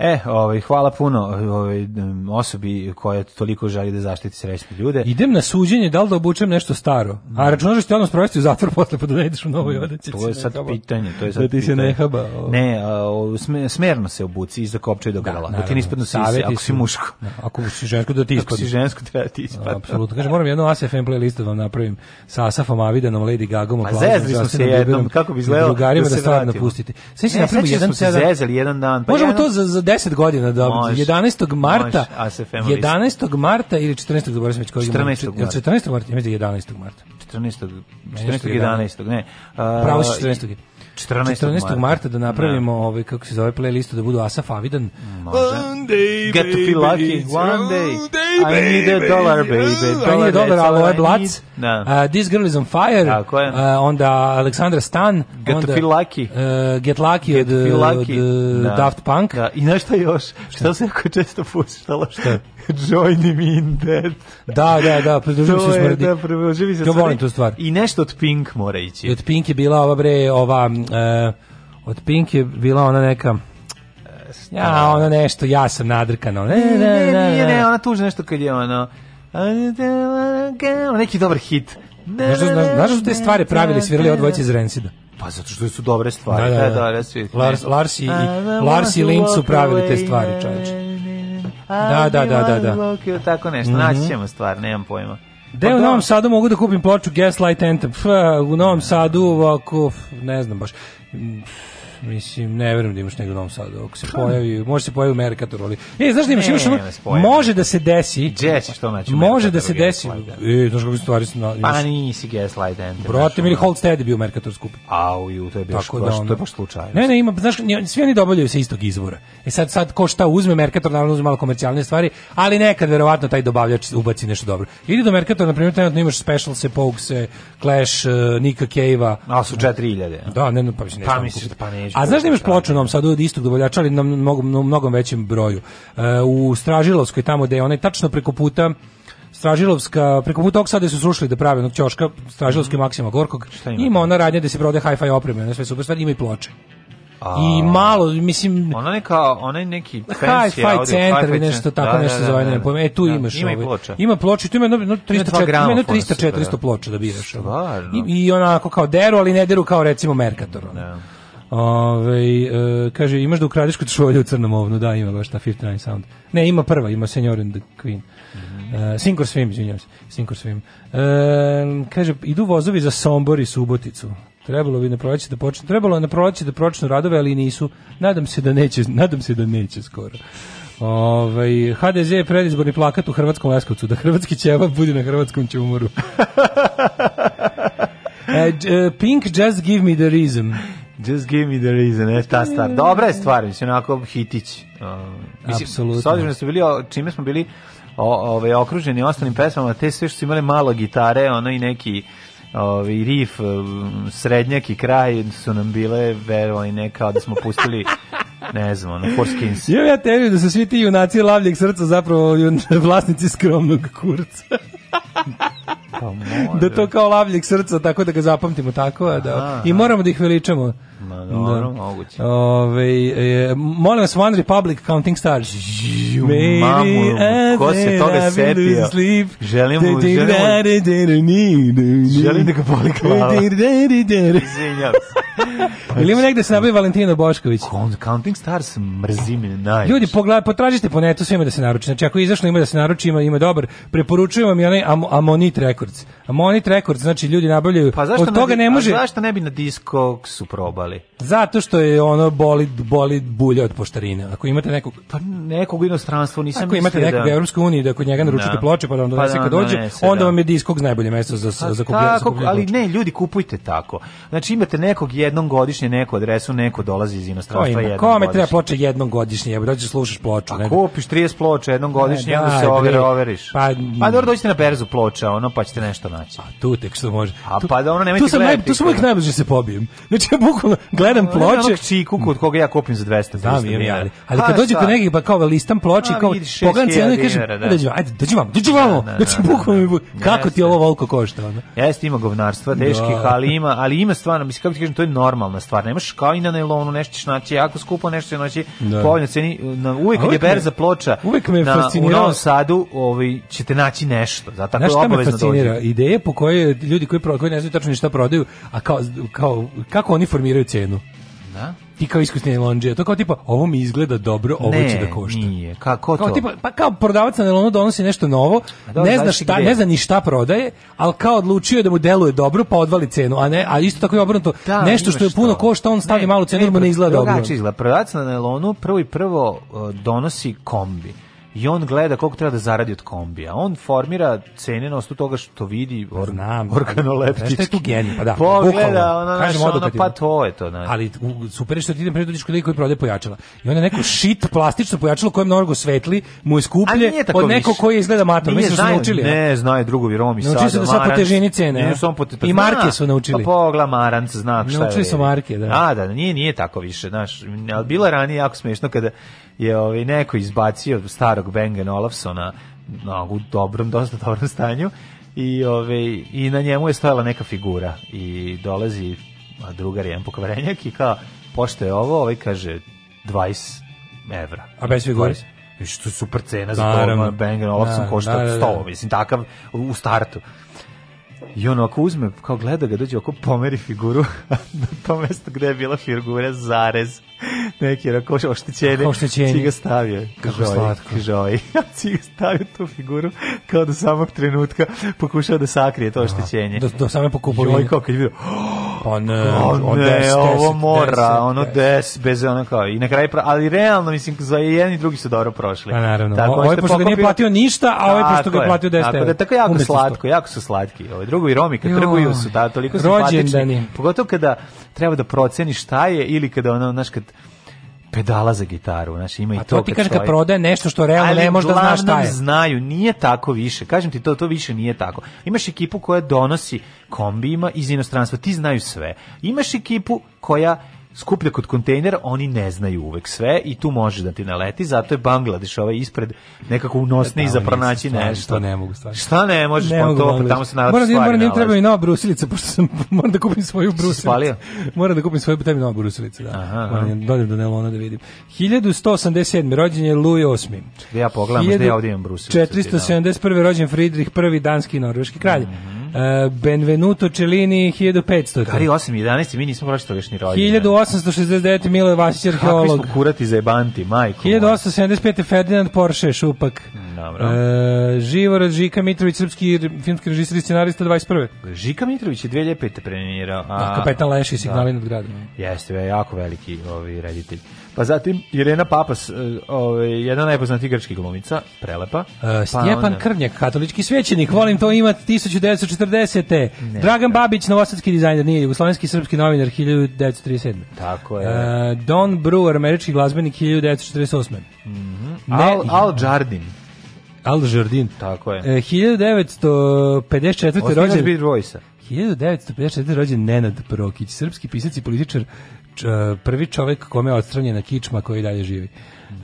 E, ovaj, hvala puno ovaj, osobi koja toliko želi da zaštiti srećne ljude. Idem na suđenje, da li da obučem nešto staro? A računaš da ćete provesti u zatvor posle pa da ne ideš u novoj odeći? To je sad nehaba. pitanje. To je sad da ti se ne haba. Ovaj. Ne, a, smerno se obuci iza kopča i do da, grla. Da, ti ne ispadnu sise, ako si muško. Da, ako si žensko da ti ispadne. Ako si žensko treba da ti ispadne. Apsolutno. Kaže, moram jednu ASFM playlistu da vam napravim sa Asafom Avidanom, Lady Gagom. Pa zezli smo se jednom, kako bi izgledalo. da, se da stvarno pustite. Sve si napravio jedan, jedan dan. Pa Možemo to za, za 10 godina da može, 11. marta može, 11. marta ili 14. zaboravim već koji 14. marta 14. marta, mislim 11. Da marta. 14. 14. 11. ne. Uh, Pravo 14. 14. 14. marta da napravimo no. Da. ovaj kako se zove playlistu da budu Asaf Avidan. Može. One day, Get to feel lucky one day. I need a dollar baby. Dollar, I need a dollar, ali ovo je blac. Da. Uh, This girl is on fire. Tako je. Uh, onda Aleksandra Stan. Get onda, to feel lucky. Uh, get lucky get od, feel lucky. od no. Uh, da. Daft Punk. Da. I nešto još? Šta se jako često puštalo? Šta? Join me in that. Da, da, da, pridružujem se smrdi. Da, pridružujem se smrdi. To volim tu stvar. I nešto od Pink mora ići. I od Pink je bila ova bre, ova od Pink je bila ona neka ja, ona nešto, ja sam nadrkano. Ne, ne, ne, ne, ne, ona tuže nešto kad je ono... Neki dobar hit. Znaš, znaš, su te stvari pravili, svirali od dvojice iz Rencida? Pa zato što su dobre stvari. Da, da, da. da Lars, Lars, i, Lars i Link su pravili te stvari, čovječe. Da, da, da, da, da. Tako nešto, naći ćemo stvar, nemam pojma. Pa Gde u da. Novom Sadu mogu da kupim ploču Gaslight Anthem? F, u Novom Sadu ovako, ne znam baš Mislim, ne verujem da imaš negdje u Novom Sadu. Ako se pojavi, može se pojavi u Merkatoru, ali... E, znaš da imaš, imaš ono, može da se desi... Gdje što naći Može da se desi... E, znaš kako stvari su... Na, pa nisi Gaslight Anthem. Brate, Mili Holstead je bio Mercator skup. Au, ju, to je baš, Tako da, ono, je baš slučajno Ne, ne, ima, znaš, svi oni dobavljaju se istog izvora. E sad, sad ko šta uzme, Mercator naravno uzme malo komercijalne stvari, ali nekad verovatno taj dobavljač ubaci nešto dobro. Idi do Merkatora, na primer trenutno imaš Special se, Pogue se, Clash, eh, Nika keva a su 4000. Da, ne, pa mislim, ne, pa, mislim, da pa ne, A znaš da imaš ploču u Novom Sadu od istog dovoljača, ali na mnogo, mnogo većem broju. E, u Stražilovskoj, tamo gde je onaj tačno preko puta Stražilovska, preko puta ovog sada su srušili da prave onog ćoška, Stražilovski mm Maksima Gorkog, ima? ima? ona radnja gde se prode hi-fi opreme, ona sve super stvari, ima i ploče. A, I malo, mislim... Ona neka, onaj neki fancy hi-fi centar ili nešto tako, da, nešto da, da zove, da, ne da. pojma. E, tu da, imaš ima ovaj. Ploča. Ima ploča. tu ima jedno 300, ima 300, 400 da, da biraš. Stvarno. I, I onako kao deru, ali ne deru kao recimo Mercator. Da. Ove, e, kaže, imaš da ukradiš kod šolje u crnom ovnu, da, ima baš ta Fifth Nine Sound. Ne, ima prva, ima Senior and the Queen. Mm -hmm. e, Sinkor Swim, izvinjam se, Sinkor Svim. E, kaže, idu vozovi za Sombor i Suboticu. Trebalo bi na proleće da počne, trebalo je na proleće da pročnu radove, ali nisu. Nadam se da neće, nadam se da neće skoro. Ove, HDZ je predizborni plakat u Hrvatskom Leskovcu, da hrvatski ćeva budi na hrvatskom čumoru. E, e, Pink just give me the reason. Just give me the reason, je ta stvar. Dobra je stvar, mislim, onako hitić. Uh, Apsolutno. S obzirom da su bili, čime smo bili o, ove, ovaj, okruženi ostalim pesmama, te sve što su imali malo gitare, ono i neki ovi ovaj, rif mm, srednjak i kraj su nam bile verovali ne kao da smo pustili ne znam, ono, Four Skins. Jo, ja tebi da su svi ti junaci lavljeg srca zapravo vlasnici skromnog kurca. pa, da to kao lavljeg srca, tako da ga zapamtimo tako. Da, I moramo da ih veličamo. Ma, da, da. dobro, da. moguće. Ove, e, molim vas, One Republic, Counting Stars. Žiu, mamu, ko se toga setio? Želim, mu, želim, želim da ga boli glava. Izvinjam se. Ili ima negde se nabavi Valentino Bošković? Counting Stars mrzi me najviše. Ljudi, pogledaj, potražite po netu, sve ima da se naruči. Znači, ako izašlo ima da se naruči, ima, ima dobar. Preporučujem vam i onaj Am Amonit Records. Monit Records, znači ljudi nabavljaju. Pa zašto od toga ne, ne može. A zašto ne bi na disko su probali? Zato što je ono boli boli bulje od poštarine. Ako imate nekog pa nekog inostranstva, nisam Ako imate nekog da... Evropske unije da kod njega naručite da. ploče pa da vam pa donese pa, kad dođe, ne, se, da. onda vam je Discogs najbolje mesto za pa, za kupljanje. Tako, ali ne, ljudi kupujte tako. Znači imate nekog jednom godišnje neku adresu, neko dolazi iz inostranstva jednom. Kome treba ploče jednom godišnje? Ja dođe slušaš ploču, ne. Kupiš 30 ploča jednom godišnje, onda se overiš. Pa, pa dobro mm. dođite na berzu ploča, ono pa ćete nešto mlađe. Znači. A tu tek što može. A pa da ono nemojte tu sam gledati. Naj, tu sam uvijek najbliže da se pobijem. Znači ja bukvalno gledam a, ploče. Onog čiku kod koga ja kupim za 200 da, mi je, ali, ali kad dođe kod nekih pa kao listam ploče kao pogledam cenu i kažem da. dođi ajde dođi vam dođi da, vam da, znači bukvalno kako ti ovo volko košta ono. Jeste ima govnarstva teških ali ima ali ima stvarno mislim kako ti kažem to je normalna stvar nemaš kao i na nailonu nešto ćeš naći jako skupo nešto ćeš naći povoljno ceni uvek je berza ploča uvek me fascinira u Novom Sadu ovaj ćete naći nešto zato je obavezno dođe ideje po koje ljudi koji, pro, koji ne znaju tačno šta prodaju, a kao, kao, kako oni formiraju cenu. Da? Ti kao iskusni lonđe, to kao tipa, ovo mi izgleda dobro, ovo ne, će da košta. nije, kako to? Kao tipa, pa kao prodavac na nelonu donosi nešto novo, da, ne, zna šta, ne zna ni šta prodaje, ali kao odlučio je da mu deluje dobro, pa odvali cenu, a ne, a isto tako je obrnuto, da, nešto što je puno što. košta, on stavi ne, malu cenu, jer mu ne izgleda dobro. Drugačije izgleda, prodavac na nelonu prvo i prvo uh, donosi kombi i on gleda koliko treba da zaradi od kombija. On formira cene na osnovu toga što vidi or, Znam, organoleptički. Znaš je tu genij, pa da. Pogleda, ono, Kažem, ono, pa to je to. Ne. Ali u, super je što ti idem predodičku liku koji prode pojačala. I onda neko shit plastično pojačalo koje mnogo svetli, mu je skuplje od neko koji izgleda mator. Mislim što naučili. Ne, znaju drugovi Romi sad. Naučili su da sa po težini cene. Ne, sam po I marke su naučili. Pa pogla Maranc, zna šta je. Naučili su marke, da. A, da, nije, nije tako više, znaš. Ali bilo je ranije jako smešno kada je ovaj, neko izbacio staru starog Bang Olafsona no, u dobrom, dosta dobrom stanju i, ove, i na njemu je stojala neka figura i dolazi drugar jedan pokvarenjak i kao, pošto je ovo, ovaj kaže 20 evra. A bez figure? Što je super cena za to, Bang Olufsen da, košta 100, da, da, mislim, takav u startu. I on ako uzme, kao gleda ga, dođe oko pomeri figuru, na to mesto gde je bila figura, zarez, neki rako oštećeni, oštećenje. si ga stavio. Kako žoj, slatko. Žoj. si ga stavio tu figuru, kao do samog trenutka pokušao da sakrije to oštećenje. Do, do same pokupovine. Ovaj Joj, kao kad je vidio, oh, on, oh, eh, on ne, des, ovo deset, mora, ono des, bez ono kao, i na kraju, ali realno, mislim, za jedan i drugi su dobro prošli. A pa naravno, tako, ovo ovaj je pošto ga nije platio ništa, a ovo ovaj je pošto ga je platio 10 Tako da, tako jako Umeći slatko, sto. jako su slatki. Ovo, drugo i Romi kad jo, trguju su, da, toliko simpatični. Pogotovo kada treba da proceniš šta je, ili kada ono, znaš, kad pedala za gitaru, znači ima i to. A to ti kaže kad prodaje nešto što realno ne može da zna šta je. znaju, nije tako više. Kažem ti to, to više nije tako. Imaš ekipu koja donosi kombijima iz inostranstva, ti znaju sve. Imaš ekipu koja skuplja kod kontejnera, oni ne znaju uvek sve i tu može da ti naleti, zato je Bangladeš ovaj ispred nekako unosni i e, za pronaći nešto. ne mogu stvarno. Šta ne možeš, ne pa mogu to, pa tamo se nalazi moram, da- stvari. Moram, da treba mi nova brusilica, pošto sam, moram da kupim svoju brusilicu. Spalio? Moram da kupim svoju, treba mi nova brusilica, da. Aha. Moram da do Nelona da vidim. 1187. rođen je Louis VIII. Da ja pogledam, možda ja ovdje imam brusilicu. 471. Da. rođen Friedrich, prvi danski i norveški kralj. Mm -hmm. Uh, Benvenuto Cellini 1500. Gari 811, mi nismo pročitali još ni rođendan. 1869 Miloje Vasić arheolog. Kakvi smo kurati za jebanti, majko. 1875 Ferdinand Porsche Šupak. Dobro. Uh, Živorad Žika Mitrović, srpski filmski režisir i scenarista 21. Žika Mitrović je 2005. premijerao. A, a da, Kapetan Leši, signali da. nad gradom. Jeste, je jako veliki ovi ovaj, reditelj. Pa zatim Irena Papas, ovaj jedna najpoznatija grčkih glumica, prelepa. E, pa Stjepan pa Krnjak, katolički svećenik, volim to imati 1940. Ne, Dragan ne. Babić, novosadski dizajner, nije jugoslovenski srpski novinar 1937. Tako je. E, Don Brewer, američki glazbenik 1948. Mm -hmm. Al, Al Jardin. Al Jardin. Tako je. E, 1954. rođen... Osnivač Big Voice-a. 1954. rođen Nenad Prokić, srpski pisac i političar E, prvi čovjek kome je odstranjena kičma koji dalje živi.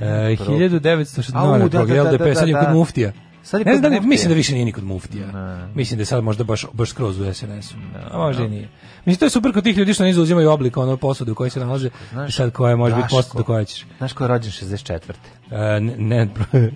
E, 1960 da da, da, da, da, LDP, da, da, kod muftija. Sad je ne znam, muftija. mislim da više nije ni kod muftija. Ne. Mislim da je sad možda baš, baš skroz u SNS-u. A možda ne. i nije. Mislim, to je super kod tih ljudi što ne izuzimaju oblik ono posude u kojoj se nalaze. I sad koja može biti posuda koja ćeš. Znaš ko je rođen 64. Uh, e, ne, ne,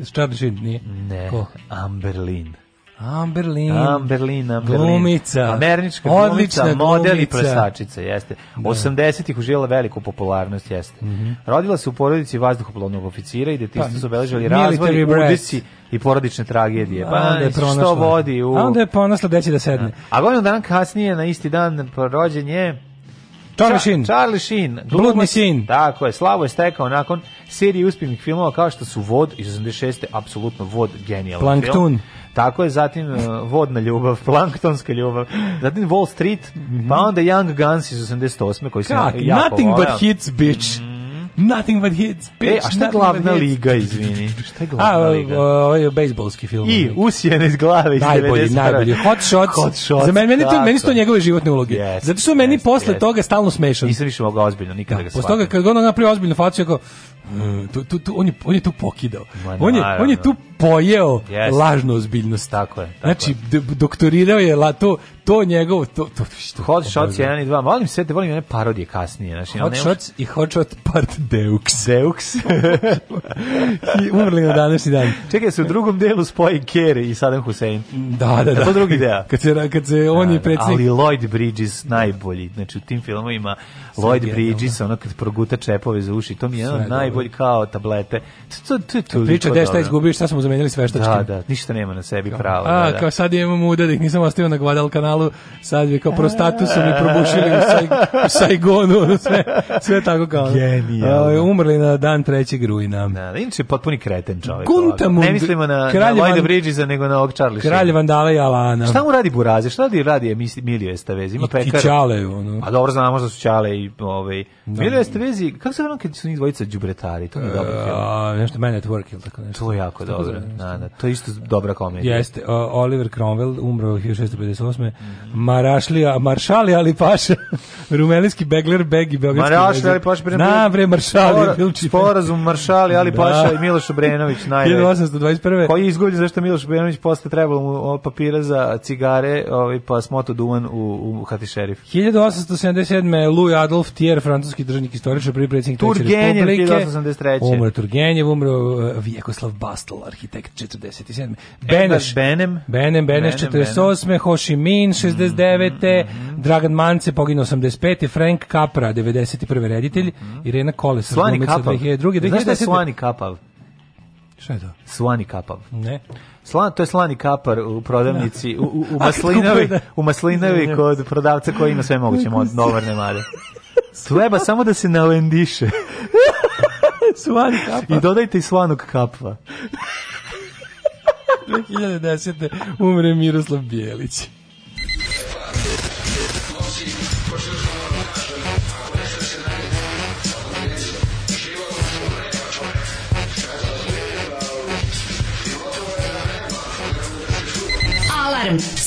Charlie Sheen nije. Ne, ko? Amberlin. Amberlin. Amberlin, Amberlin. Glumica. Američka Odlična glumica, model i plesačica, jeste. 80-ih da. uživjela veliku popularnost, jeste. Mm -hmm. Rodila se u porodici vazduhoplovnog oficira i detisti pa, su obeležili razvoj, udisi i porodične tragedije. Pa, onda je pa, pronašla. Što vodi u... A onda je ponosla deći da sedne. A godinu dan kasnije, na isti dan rođen je... Charlie Sheen. Charlie Sheen. Bludni sin. Tako je, slavo je stekao nakon serije uspješnih filmova kao što su Vod iz 86. apsolutno Vod genijalan Plankton. Film. Tako je, zatim e, vodna ljubav, planktonska ljubav, zatim Wall Street, pa mhm. onda Young Guns iz 88. koji se ja mhm. Nothing but hits, e, bitch. Nothing but hits, bitch. E, a šta je glavna liga, izvini? Šta je glavna a, liga? Ovo je bejsbolski film. I, usijena iz glave iz Najbolji, najbolji. Hot shots. Hot shots. Za meni, meni, to, meni su to njegove životne uloge. Yes, Zato su meni yes, posle yes. toga stalno smešan. Nisam više mogao ozbiljno, nikada da, ga da shvatim. Posle toga, kad on napravio ozbiljnu facu, je Mm, tu, tu, tu, on, je, on je tu pokidao. Man, on, je, on je tu pojeo yes. lažnu ozbiljnost. Tako je. Tako znači, doktorirao je la, to, to njegovo to to što Hot Shots 1 i 2. Volim sve, te volim one parodije kasnije, znači Hot Shots i Hot Shot Part Deux. Deux. I umrli na današnji dan. Čekaj, se u drugom delu spoji Kerry i Saddam Hussein. Da, da, da. To drugi deo. Kad se kad se da, on je da. predsednik. Ali Lloyd Bridges najbolji, znači u tim filmovima Lloyd Bridges ono kad proguta čepove za uši, to mi je jedan najbolji kao tablete. To to to. Priča da šta izgubio, šta smo zamenili sve što Da, da, ništa nema na sebi pravo. A, da, kao sad imamo udadik, nisam ostao na Guadalcanal festivalu, sad bi kao prostatu su mi probušili u, Saig, u Saigonu, sve, sve tako kao. Genijalno. Ovaj, umrli na dan 3. rujna. Da, inače potpuni kreten čovjek. Guntamund. Ne mislimo na, kralj na Lloyda Bridgesa, nego na ovog Charlie Kralj Vandala i Alana. Šta mu radi Buraze? Šta radi, radi Emilio Estavez? Ima I, pekar. I Čale, ono. A dobro, znamo da su Čale i ove... Ovaj- da. Emilio Estavezi, kako se vrlo kad su njih dvojica džubretari? To mi je dobro e, film. nešto Man at Work ili tako nešto. To je jako dobro. Da, da, to je isto dobra komedija. Jeste. Oliver Cromwell umro 1658. Marašlija, Maršali Ali Paša, rumenijski begler Begi Beogradski. Marašli Ali Paša, bre, na bre Maršali Bilčić. Sporazum Maršali Ali Paša da. i Miloš Obrenović najveći. 1821. Koji je izgubljen zašto Miloš Obrenović posle trebalo mu papira za cigare, ovaj pa smoto duvan u u Hati šerif. 1877. Louis Adolf Thier, francuski državnik istoričar, prvi predsjednik Turgenjev 1883. Umro Turgenjev, umro eh, Vjekoslav Bastel, arhitekt 47. Beneš Benem, Benem Beneš 48. Ho Chi Minh 69. Mhm. Dragan Mance poginuo 85. Frank Capra 91. reditelj, mhm. Irena Koles Slani Kapav. 2002. Znaš šta je Slani Kapav? Šta je to? Slani Kapav. Ne. Slan, to je slani kapar u prodavnici, u, u, u maslinovi, da- u maslinovi kod prodavca koji ima sve moguće novarne mare. Treba samo da se nalendiše. Slani kapar. I dodajte i slanog kapva. 2010. umre Miroslav Bijelić.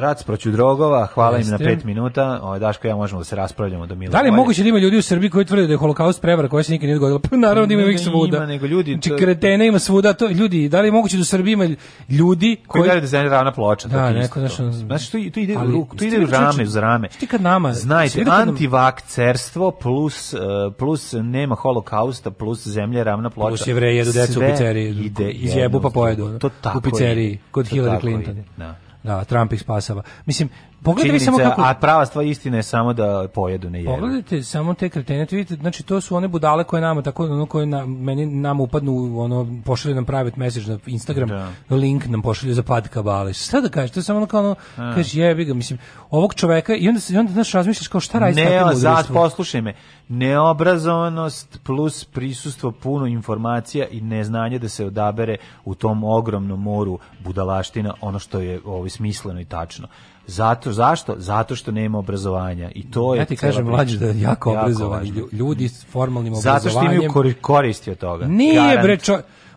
Rac proću drogova, hvala Jeste. im na pet minuta. Ovaj Daško ja možemo da se raspravljamo do Mila. Da li je moguće da ima ljudi u Srbiji koji tvrde da je holokaust prevara koja se nikad nije dogodila? Pa naravno da ima ih svuda. Ima nego ljudi. Znači, kretene ima svuda, to ljudi, da li je moguće da u Srbiji ima ljudi koji koji da se ravna ploča, da, neko našo. Znači, to, to ide ali, to ide u rame, uz rame. Ti kad nama, znajte, antivakcerstvo plus e, plus nema holokausta plus zemlja ravna ploča. Plus jevreji jedu decu u pizzeriji, ide jebu pa pojedu. To tako u pizzeriji kod Hillary Clinton. Da. Da, Trump ih spasava. Mislim, Pogledajte samo kako a prava stvar istina je samo da pojedu ne jedu. Pogledajte samo te kretene, da vidite, znači to su one budale koje nama tako ono koje na, meni nam upadnu ono pošalju nam private message na Instagram, da. link nam pošalju za pad kabale. Šta da kažeš, to je samo ono kao ono kaže jebi ga, mislim, ovog čoveka i onda i onda znaš razmišljaš kao šta radi ne, sa tim poslušaj me. Neobrazovanost plus prisustvo puno informacija i neznanje da se odabere u tom ogromnom moru budalaština ono što je ovo ovaj, smisleno i tačno Zato, zašto? Zato što nema obrazovanja. I to je Ja ti kažem mlađi da je jako, jako obrazovani ljudi s formalnim obrazovanjem. Zato što imaju koristi od toga. Nije bre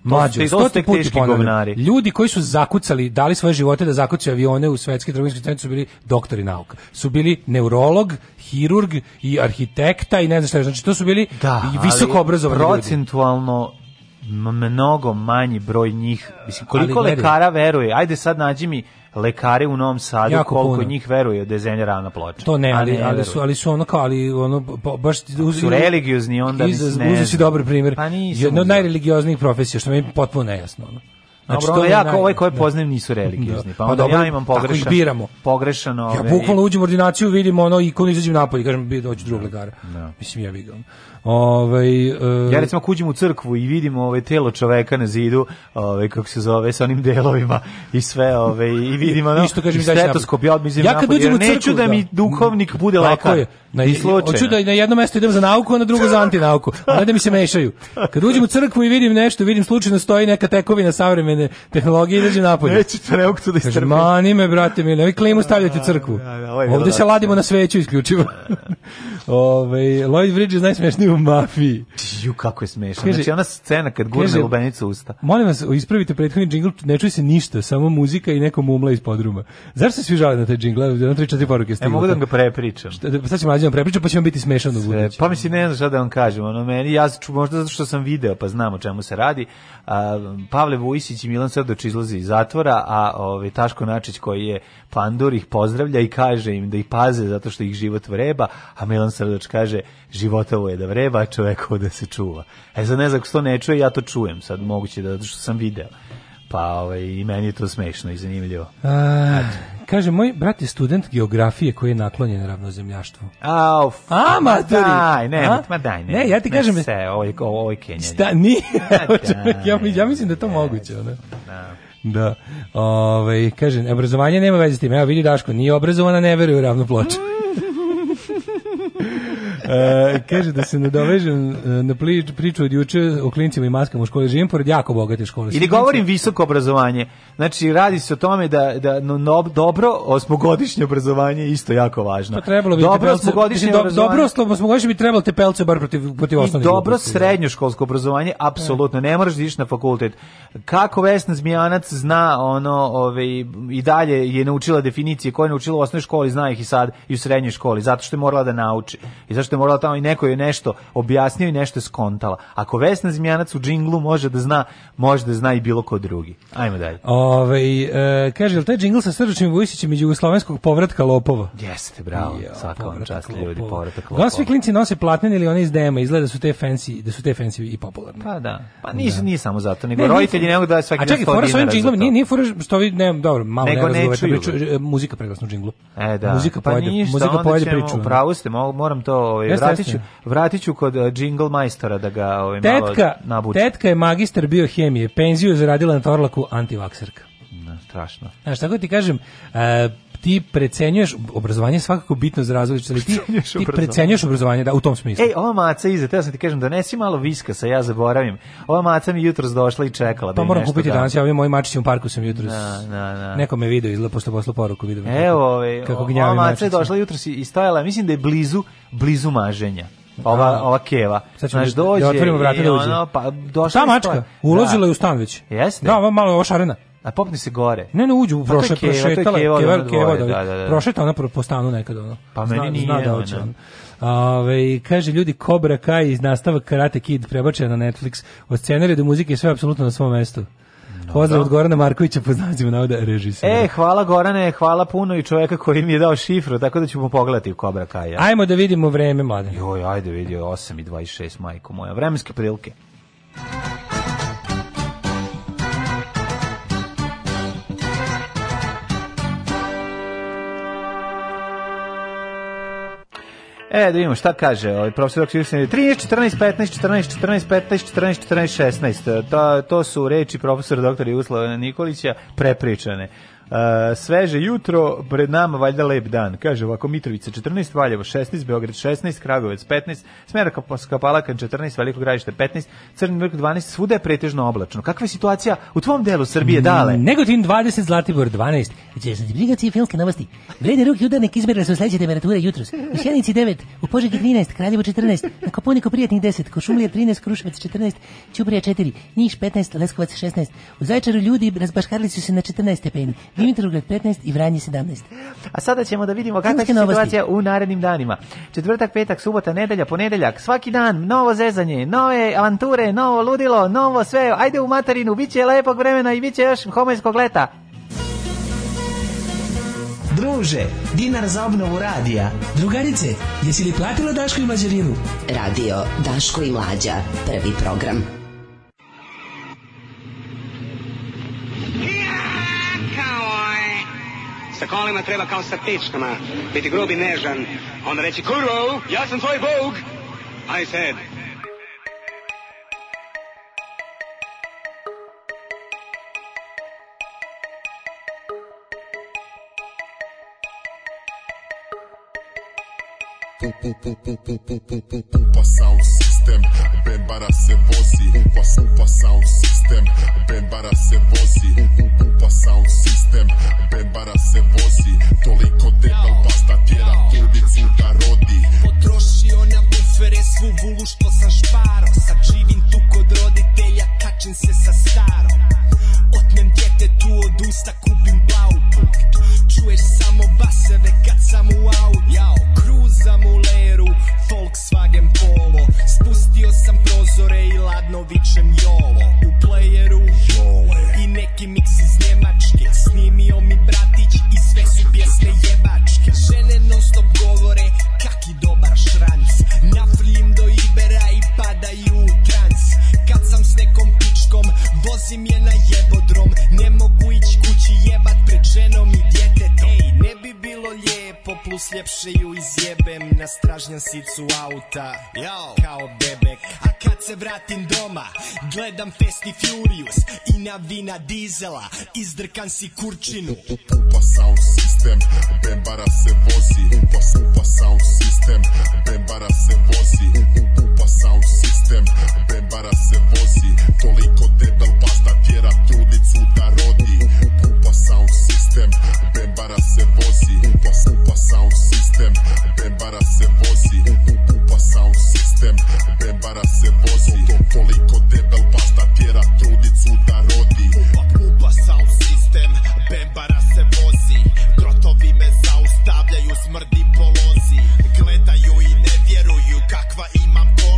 Mlađe, stoti puti govnari. Ljudi koji su zakucali, dali svoje živote da zakucaju avione u svetski trgovinski centar su bili doktori nauka. Su bili neurolog, hirurg i arhitekta i ne znam šta je. Znači to su bili da, i visoko obrazovani ljudi. Procentualno mnogo manji broj njih. Mislim, koliko ali, lekara veruje? Ajde sad nađi mi lekari u Novom Sadu jako koliko puno. njih veruje da je zemlja ravna ploča. To ne, ali, ne ali, su, ali su ono kao, ali ono, baš... Uz, su religiozni, onda iz, ne Uzet si dobar primjer. Pa Jedna od najreligioznijih profesija, što mi je potpuno nejasno. Ono. Znači, Dobro, ja kao ovaj koje da. poznajem nisu da. religiozni, pa, pa onda dobro, ja imam pogrešan, tako ih biramo. pogrešano... Ja bukvalno uđem u ordinaciju, vidim ono ikonu, izađem napolje, kažem, bi dođu drugog lekara. Da. Mislim, ja bih Ovaj uh, ja recimo kuđim u crkvu i vidim ovaj telo čoveka na zidu, ovaj kako se zove sa onim delovima i sve, ove, ovaj, i vidim ono. Isto kažem da stetoskop ja odmizim ja kad napad, u crkvu, neću da, da. mi duhovnik mm. bude lekar. Je. Na i hoću da na jedno mesto idem za nauku, a na drugo za antinauku. A ne da mi se mešaju. Kad uđem u crkvu i vidim nešto, vidim slučajno stoji neka tekovina savremene tehnologije i izađem napolje. Neću te neukcu da istrpim. Mani me, brate, mi, ne klimu stavljati u crkvu. Da, da, ovaj Ovde se ladimo na sveću isključivo. Ove, ovaj, Lloyd Bridges najsmešniji u mafiji. Ju, kako je smešno. Kaže, znači, ona scena kad gurne lubenica usta. Molim vas, ispravite prethodni džingl, ne čuje se ništa, samo muzika i nekom umla iz podruma. Zašto se svi žale na taj džingl? Jedno, tri, četiri poruke stigu. E, mogu da ga prepričam. Šta, sad ćemo mlađe da prepričam, pa će biti smešan u budući. Pa misli, ne znam šta da vam kažem. Ono, meni, ja ću, možda zato što sam video, pa znam o čemu se radi. A, Pavle Vujsić i Milan Srdoć izlazi iz zatvora, a ove, ovaj, Taško Načić koji je Pandur ih pozdravlja i kaže im da ih paze zato što ih život vreba, a Milan Srdoč kaže životovo je da vreba, a čovekovo da se čuva. E sad ne znam, ako to ne čuje, ja to čujem sad, moguće da, zato što sam video. Pa ovaj, i meni je to smešno i zanimljivo. A, e, kaže, moj brat je student geografije koji je naklonjen ravnozemljaštvu. Au, a, ma daj, ne, a? ma daj, ne. Ne, ja ti ne kažem... Ne se, ovo je Kenja. Sta, nije, da, ja, mislim da je to moguće. ne, Da. Da. Ove, ovaj, kaže, obrazovanje nema veze s tim. Evo vidi Daško, nije obrazovana, ne veruje u ravnu ploču. E, kaže da se nadovežem e, na plič, priču od juče o klincima i maskama u školi. Živim pored jako bogate škole. Ili govorim visoko obrazovanje. Znači, radi se o tome da, da no, no, dobro osmogodišnje obrazovanje je isto jako važno. Pa trebalo bi dobro tepelce, osmogodišnje do, obrazovanje. Dobro osmogodišnje bi trebalo te pelce bar protiv, protiv osnovnih. Dobro da. srednjoškolsko obrazovanje, da. apsolutno. Ne moraš da iš na fakultet. Kako Vesna Zmijanac zna ono, ove, ovaj, i dalje je naučila definicije koje je naučila u osnovnoj školi, zna ih i sad i u srednjoj školi, zato što je morala da nauči. I zašto što morala tamo i neko je nešto objasnio i nešto je skontala. Ako Vesna Zmijanac u džinglu može da zna, može da zna i bilo ko drugi. Ajmo dalje. Ove, ovaj, e, kaže, li taj džingl sa srdačnim Vujsićem i jugoslovenskog povratka lopova? Jeste, bravo. Jo, Svaka vam čast ljudi, povratak da lopova. Da klinci nose platnene ili one iz dema, izgleda da su te fancy, da su te fancy i popularne. Pa da. Pa nije, da. nije samo zato, nego ne, roditelji ne mogu da svaki A čekaj, fora svojim nije, nije fora što vi, ne, dobro, malo nego ne, ne priču, e, muzika preglasno džinglu. E, da. Muzika pa pojede, muzika pojede priču. Pravo ste, moram to ovaj, ovaj jeste, vratit ću, vratit kod Jingle eh, Majstora da ga ovaj malo tetka, nabuči. Tetka je magister biohemije, penziju je zaradila na Torlaku antivakserka. Na, strašno. Znaš, tako ti kažem, uh, ti precenjuješ obrazovanje svakako bitno za razvoj ti, ti precenjuješ obrazovanje da u tom smislu. Ej, ova maca iza, te ja sam ti kažem donesi malo viska, sa ja zaboravim. Ova maca mi jutros došla i čekala pa da. Pa moram kupiti da. danas, ja ovim mojim mačićem u parku sam jutros. Na, da, na, da, na. Da. Neko me video izla pošto posla poruku video. Evo, ove, kako ovaj, gnjavi Ova maca je došla jutros i stajala, mislim da je blizu blizu maženja. Ova, ova keva. Sad ćemo Znaš, dođe ja otvorimo vrata da Ono, pa, došla Ta mačka uložila je u stan već. Jeste? Da, malo ošarena. A popni se gore. Ne, ne, uđu, prošle, prošetala, keva, keva, da, da, da. da. prošeta ona po stanu nekad, ono. Pa zna, meni nije, zna da hoće on. Ove, kaže ljudi Cobra Kai iz nastava Karate Kid prebačena na Netflix od scenarija do muzike sve apsolutno na svom mestu. No, Pozdrav od Gorana Markovića poznaćemo na navoda režisera. E, hvala Gorane, hvala puno i čovjeka koji mi je dao šifru, tako da ćemo pogledati u Cobra Kai. Ajmo da vidimo vreme, mladen. Joj, ajde vidio, 8 i 26, majko moja. Vremenske prilike. E, da vidimo šta kaže ovaj profesor Dr. Jusin. 13, 14, 15, 14, 14, 15, 14, 14, 16. To, to su reči profesora doktora Jugoslava Nikolića prepričane. Uh, sveže jutro, pred nama valjda lep dan. Kaže ovako Mitrovica 14, Valjevo 16, Beograd 16, Kragujevac 15, Smeraka Kapalakan 14, Veliko gradište 15, Crni vrh 12, svuda je pretežno oblačno. Kakva je situacija u tvom delu Srbije dale? Mm, Negotin 20, Zlatibor 12. Zanimljivaci i filmske novosti. Vrede ruke udarnik izmerili su sledeće temperature jutros. U Sjenici 9, u Požegi 13, Kraljevo 14, na Koponiku prijatnih 10, Košumlija 13, Kruševac 14, Ćuprija 4, Niš 15, Leskovac 16. U Zaječaru ljudi razbaškarili su se na 14 stepeni. Dimitrovgrad 15 i Vranje 17. A sada ćemo da vidimo kakva je situacija u narednim danima. Četvrtak, petak, subota, nedelja, ponedeljak, svaki dan novo zezanje, nove avanture, novo ludilo, novo sve. Ajde u materinu, biće lepog vremena i biće još homojskog leta. Druže, dinar za obnovu radija. Drugarice, jesi li platila Daško i Mlađarinu? Radio Daško i Mlađa, prvi program. Sa kolima treba kao sa ptičkama, biti grub i nežan. Onda reći, kurvo, ja sam tvoj bog. I said, Pupa sound system Bembara se vozi Upa, upa sound system Bembara se vozi Upa sound system Bembara se vozi Toliko debel basta pa tjera trudicu da rodi Potrošio na bufere svu vulu što sam šparo Sad živim tu kod roditelja Kačim se sa starom Otmem djetetu od usta, kupim baupuk Čuješ samo baseve kad sam u au Jao, kruzam u leru, Volkswagen Polo Spustio sam prozore i ladno vičem jolo U playeru jole I neki miks iz Njemačke Snimio mi bratić i sve su pjesme jebačke Žene non stop govore kaki dobar šranc Nafrljim do Ibera i padaju u trans s nekom pičkom Vozim je na jebodrom Ne mogu ići kući jebat pred ženom i djetetom Ej, ne bi bilo lijepo lepo plus ljepše ju izjebem na stražnjan sicu auta Yo. kao bebek a kad se vratim doma gledam Fast i Furious i na vina dizela izdrkan si kurčinu Pupa sound system bembara se vozi Pupa, pupa sound system bembara se vozi Pupa sound system bembara se vozi toliko debel pasta tjera trudnicu da rodi Pupa sound system bembara se vozi Pupa, pupa pupa sound system Bem bara se vozi Pupa sound system bara se vozi To koliko debel pasta tjera trudicu da rodi Pupa, pupa sound system Bembara se vozi Grotovi me zaustavljaju Smrdim po Gledaju i ne vjeruju Kakva imam pol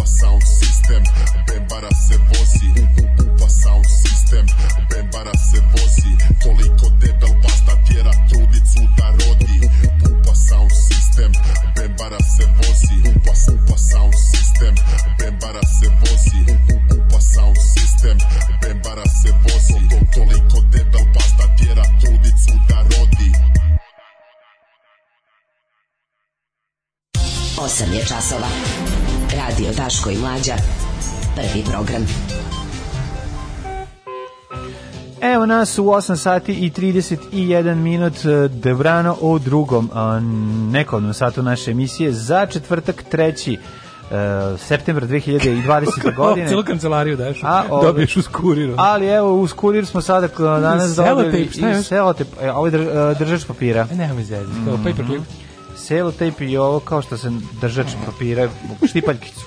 Upa sound system, bem para se vozi Upa sound system, bem para se vozi Koliko debel pasta trudicu da rodi Upa sound system, ben bara se vozi Upa, upa sound system, bem para se vozi Upa sound system, ben bara se vozi Koliko debel pasta tjera trudicu da rodi 8 je časova. Radio Daško i Mlađa. Prvi program. Evo nas u 8 sati i 31 minut e, devrano o drugom nekovnom satu naše emisije za četvrtak treći uh, septembar 2020. godine. Celu kancelariju daš, a, ov, ovaj, dobiješ uz kuriru. Ali evo, uz kurir smo sada danas dobili i selotep, a ovo je e, ovaj držač papira. E, nema mi zezati, mm -hmm. paperclip celo i ovo kao što se držač papira, štipaljkicu.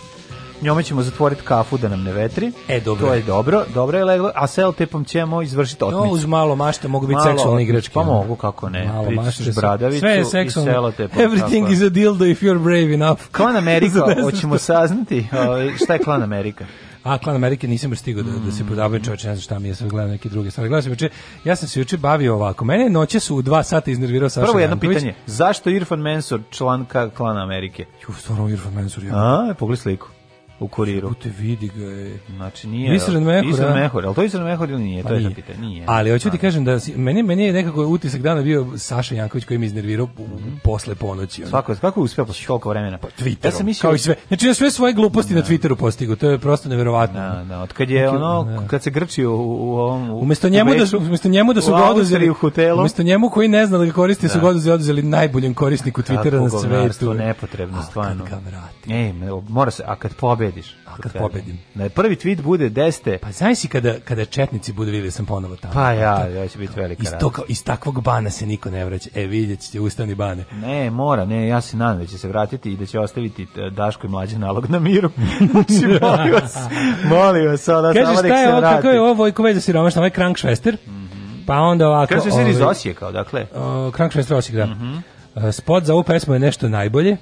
Njome ćemo zatvoriti kafu da nam ne vetri. E, dobro. To je dobro, dobro je leglo, a sel ćemo izvršiti otmicu. No, uz malo mašte mogu biti malo, seksualni igrački. Pa da. mogu, kako ne. Malo mašte bradavicu sve je seksualno. i selo Everything is a dildo if you're brave enough. Klan Amerika, hoćemo saznati ovaj, šta je Klan Amerika. A, Klan Amerike nisam baš stigao da, da se mm. podavaju čoveče, ne znam šta mi, ja sam gledao neke druge stvari. Gledao sam juče, ja sam se juče bavio ovako. Mene noće su u dva sata iznervirao Saša Prvo jedno Janković. pitanje, zašto Irfan Mensur član Klan Amerike? Ju, stvarno Irfan Mensur, je. A, pogledaj sliku u kuriru. Bute vidi ga je. Znači nije. Isran Mehur. Isran Mehur, al to Isran Mehur ili nije, pa to je pitanje, nije. Ali hoću ti kažem da meni meni je nekako utisak dana bio Saša Janković koji me iznervirao mhm. posle ponoći. On. Svako kako je uspeo posle koliko vremena? Pa Twitter. Ja sam mislio kao i sve. Znači ja sve svoje gluposti na da. Twitteru postigao, to je prosto neverovatno. Da, da, od kad je ono da. kad se grčio u, u ovom umesto njemu da umesto njemu da su ga oduzeli u hotelu. Umesto njemu koji ne zna da ga koristi su da. ga oduzeli, oduzeli najboljem korisniku Twittera na svetu. To nepotrebno stvarno. Ej, mora se a kad pobedi pobediš. A kad pobedim? Na prvi tweet bude deste. Pa znaš si kada, kada četnici budu vidjeli da sam ponovo tamo. Pa ja, ja će biti velika iz, to, kao, iz takvog bana se niko ne vraća. E, vidjet ćete ustavni bane. Ne, mora, ne, ja se nadam da će se vratiti i da će ostaviti e, Daško i mlađe nalog na miru. znači, molim vas, molim vas, ona Kaže, šta je ovo, kako je ovo Vojko Veza siromašna, ovaj Krank Švester? Mm -hmm. Pa onda ovako... Kaže se iz ovaj, Osijeka, kao, dakle? O, Krank Švester Osijek, da. Mm -hmm. Spot za ovu pesmu je nešto najbolje.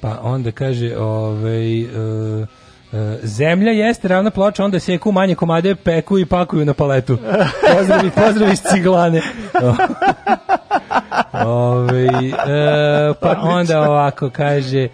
Pa onda kaže, ovaj... Uh, zemlja jeste ravna ploča, onda seku manje komade, peku i pakuju na paletu. Pozdravi, pozdravi iz ciglane. Ove, e, pa onda ovako kaže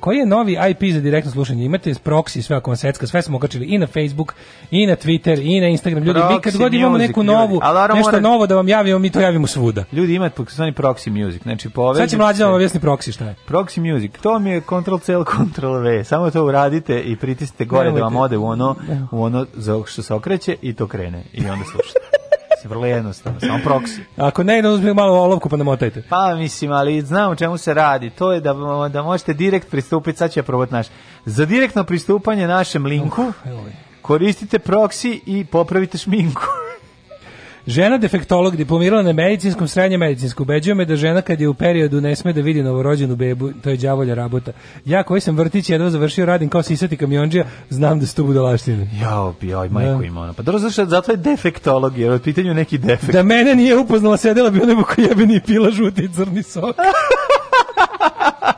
koji je novi IP za direktno slušanje? Imate proxy, sve ako vam secka, sve smo okačili i na Facebook, i na Twitter, i na Instagram. Ljudi, proxy mi kad god imamo neku novu, ljudi. nešto mora... novo da vam javimo, mi to javimo svuda. Ljudi imate pokusani proxy music, znači povežite. Sad će mlađi da vam objasni proxy šta je. Proxy music, to mi je Ctrl C, Ctrl V, samo to uradite i pritisnite gore da Nemojte. da vam ode u ono, u da. ono za što se okreće i to krene i onda slušate. proxy, vrlo jednostavno, samo proxy. Ako ne ide, uzmite malo olovku pa namotajte. Pa mislim, ali znam o čemu se radi. To je da, da možete direkt pristupiti, sad ću ja probati naš. Za direktno pristupanje našem linku koristite proxy i popravite šminku. Žena defektolog diplomirala na medicinskom srednje medicinsku. Ubeđuje me da žena kad je u periodu ne sme da vidi novorođenu bebu, to je đavolja rabota. Ja koji sam vrtić jedva završio radim kao sisati kamionđija, znam da su to budalaštine. Jao, jao, majko da. ima ona. Pa dobro, zašto zato je defektolog, jer u pitanju neki defekt. Da mene nije upoznala, sedela bi ona jebeni i pila žuti i crni sok.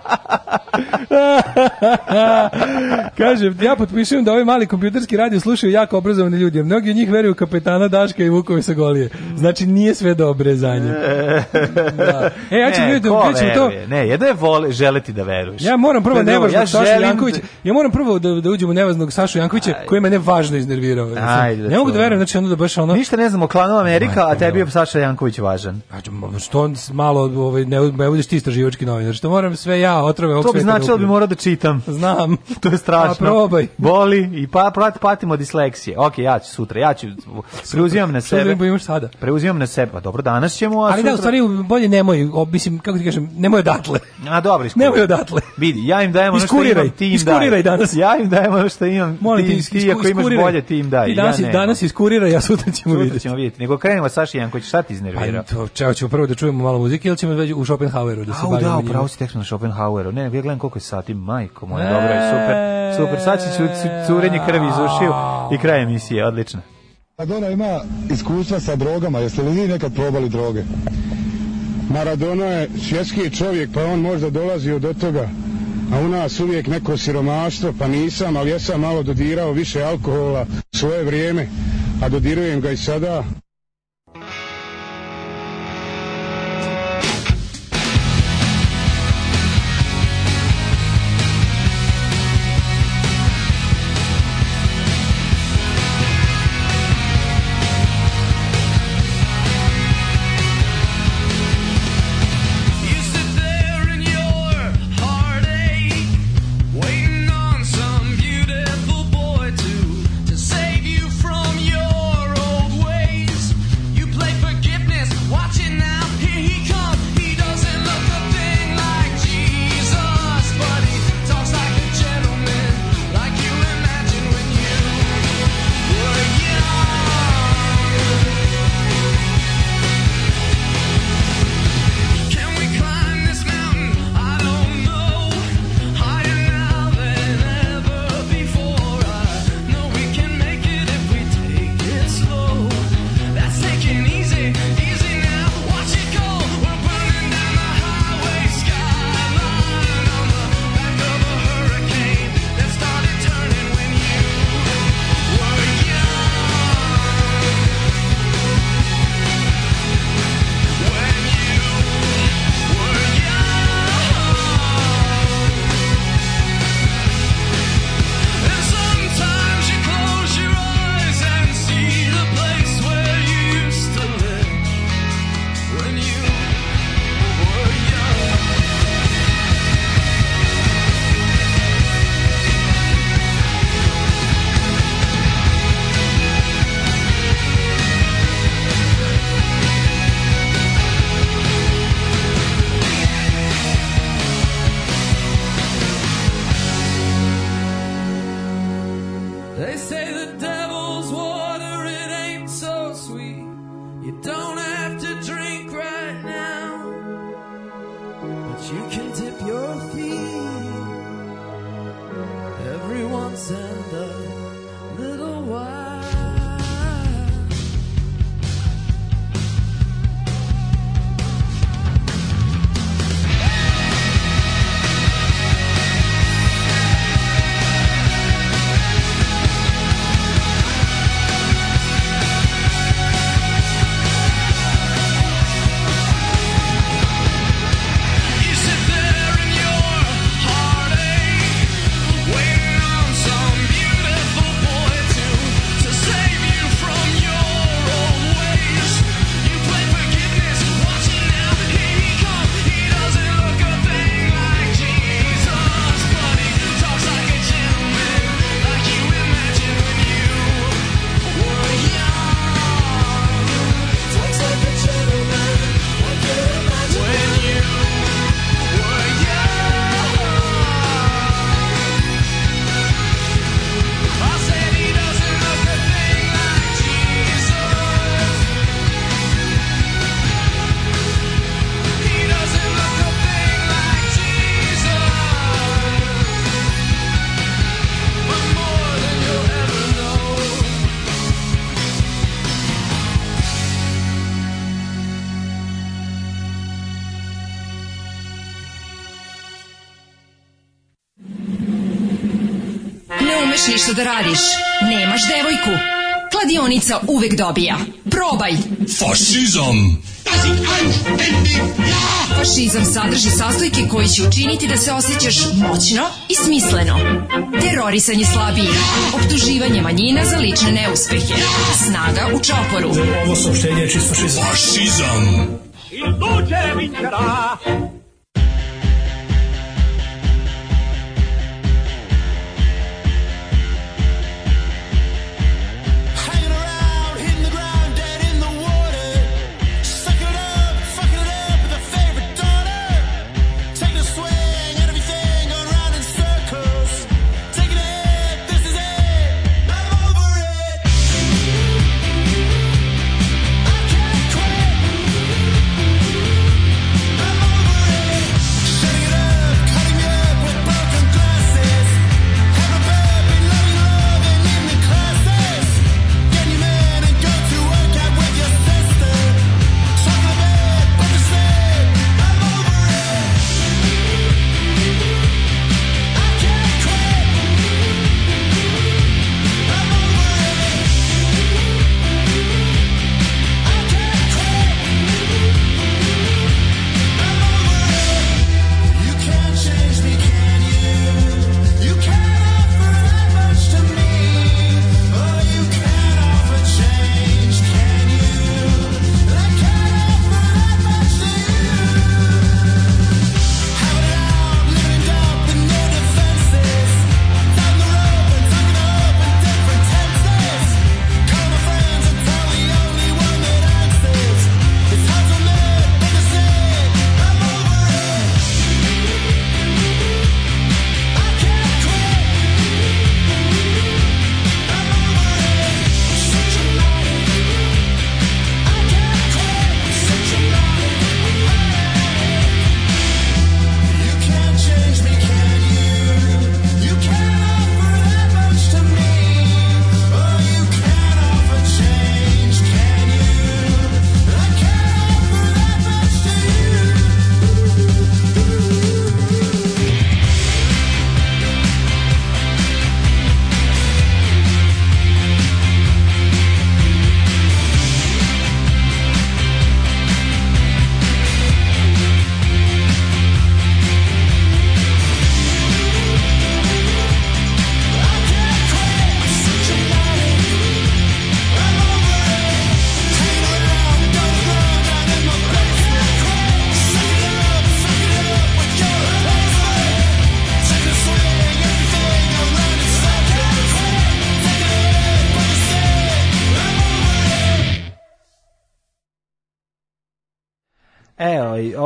Kaže, ja potpisujem da ovaj mali kompjuterski radio slušaju jako obrazovani ljudi. Mnogi od njih veruju kapetana Daška i Vukove sa golije. Znači, nije sve dobre za nje. Da. E, ja ću ne, da uključim to. Ne, jedno je vole, želeti da veruješ. Ja moram prvo ne, nevažnog ja Sašu Jankovića. Da- ja moram prvo da, da uđem u nevažnog Sašu Jankovića, Aj. koji me nevažno iznervirao. Ajde, da ne mogu da verujem, znači ono da baš ono... Ništa ne znam o klanu Amerika, Aj, a tebi je Saša Janković važan. Znači, što malo ovaj, ne, ne budeš ti istraživački novinar, što moram sve ja ja otrove ovog To bi značilo da bi morao da čitam. Znam. to je strašno. A probaj. Boli i pa prat, patimo od disleksije. Ok, ja ću sutra, ja ću preuzimam na sebe. Što pa imaš sada? Preuzimam na sebe. Pa dobro, danas ćemo, a Ali sutra... da, u stvari bolje nemoj, o, mislim kako ti kažem, nemoj odatle. A dobro, iskuriraj. Nemoj odatle. Vidi, ja im dajem ono što imam, ti im Iskuriraj danas. Ja im dajem ono što imam, Molim ti, ti, ti ako imaš bolje, ti im daj. Ti danas, ja danas iskuriraj, ja sutra ćemo vidjeti. Sutra ćemo vidjeti. Nego krenemo Saši Janković, šta ti pa, iznervira? Ajde, to, čao, ćemo prvo da čujemo malo muzike ili ćemo već u Schopenhaueru da se da, bavimo. Da, upravo si tekst na Poweru. Ne, ja gledam koliko je sati, majko moja, e. dobro je, super. Super, sad će curenje krvi iz ušiju i kraj emisije, odlično. Maradona pa ima iskustva sa drogama, jeste li vi nekad probali droge? Maradona je svjetski čovjek, pa on možda dolazi od toga. A u nas uvijek neko siromaštvo, pa nisam, ali ja sam malo dodirao više alkohola svoje vrijeme, a dodirujem ga i sada. nešto da radiš? Nemaš devojku? Kladionica uvek dobija. Probaj! Fašizam! Fašizam sadrži sastojke koji će učiniti da se osjećaš moćno i smisleno. Terorisanje slabije, optuživanje manjina za lične neuspehe, snaga u čoporu. Ovo saopštenje je čisto fašizam. Fašizam! Il duce vincerà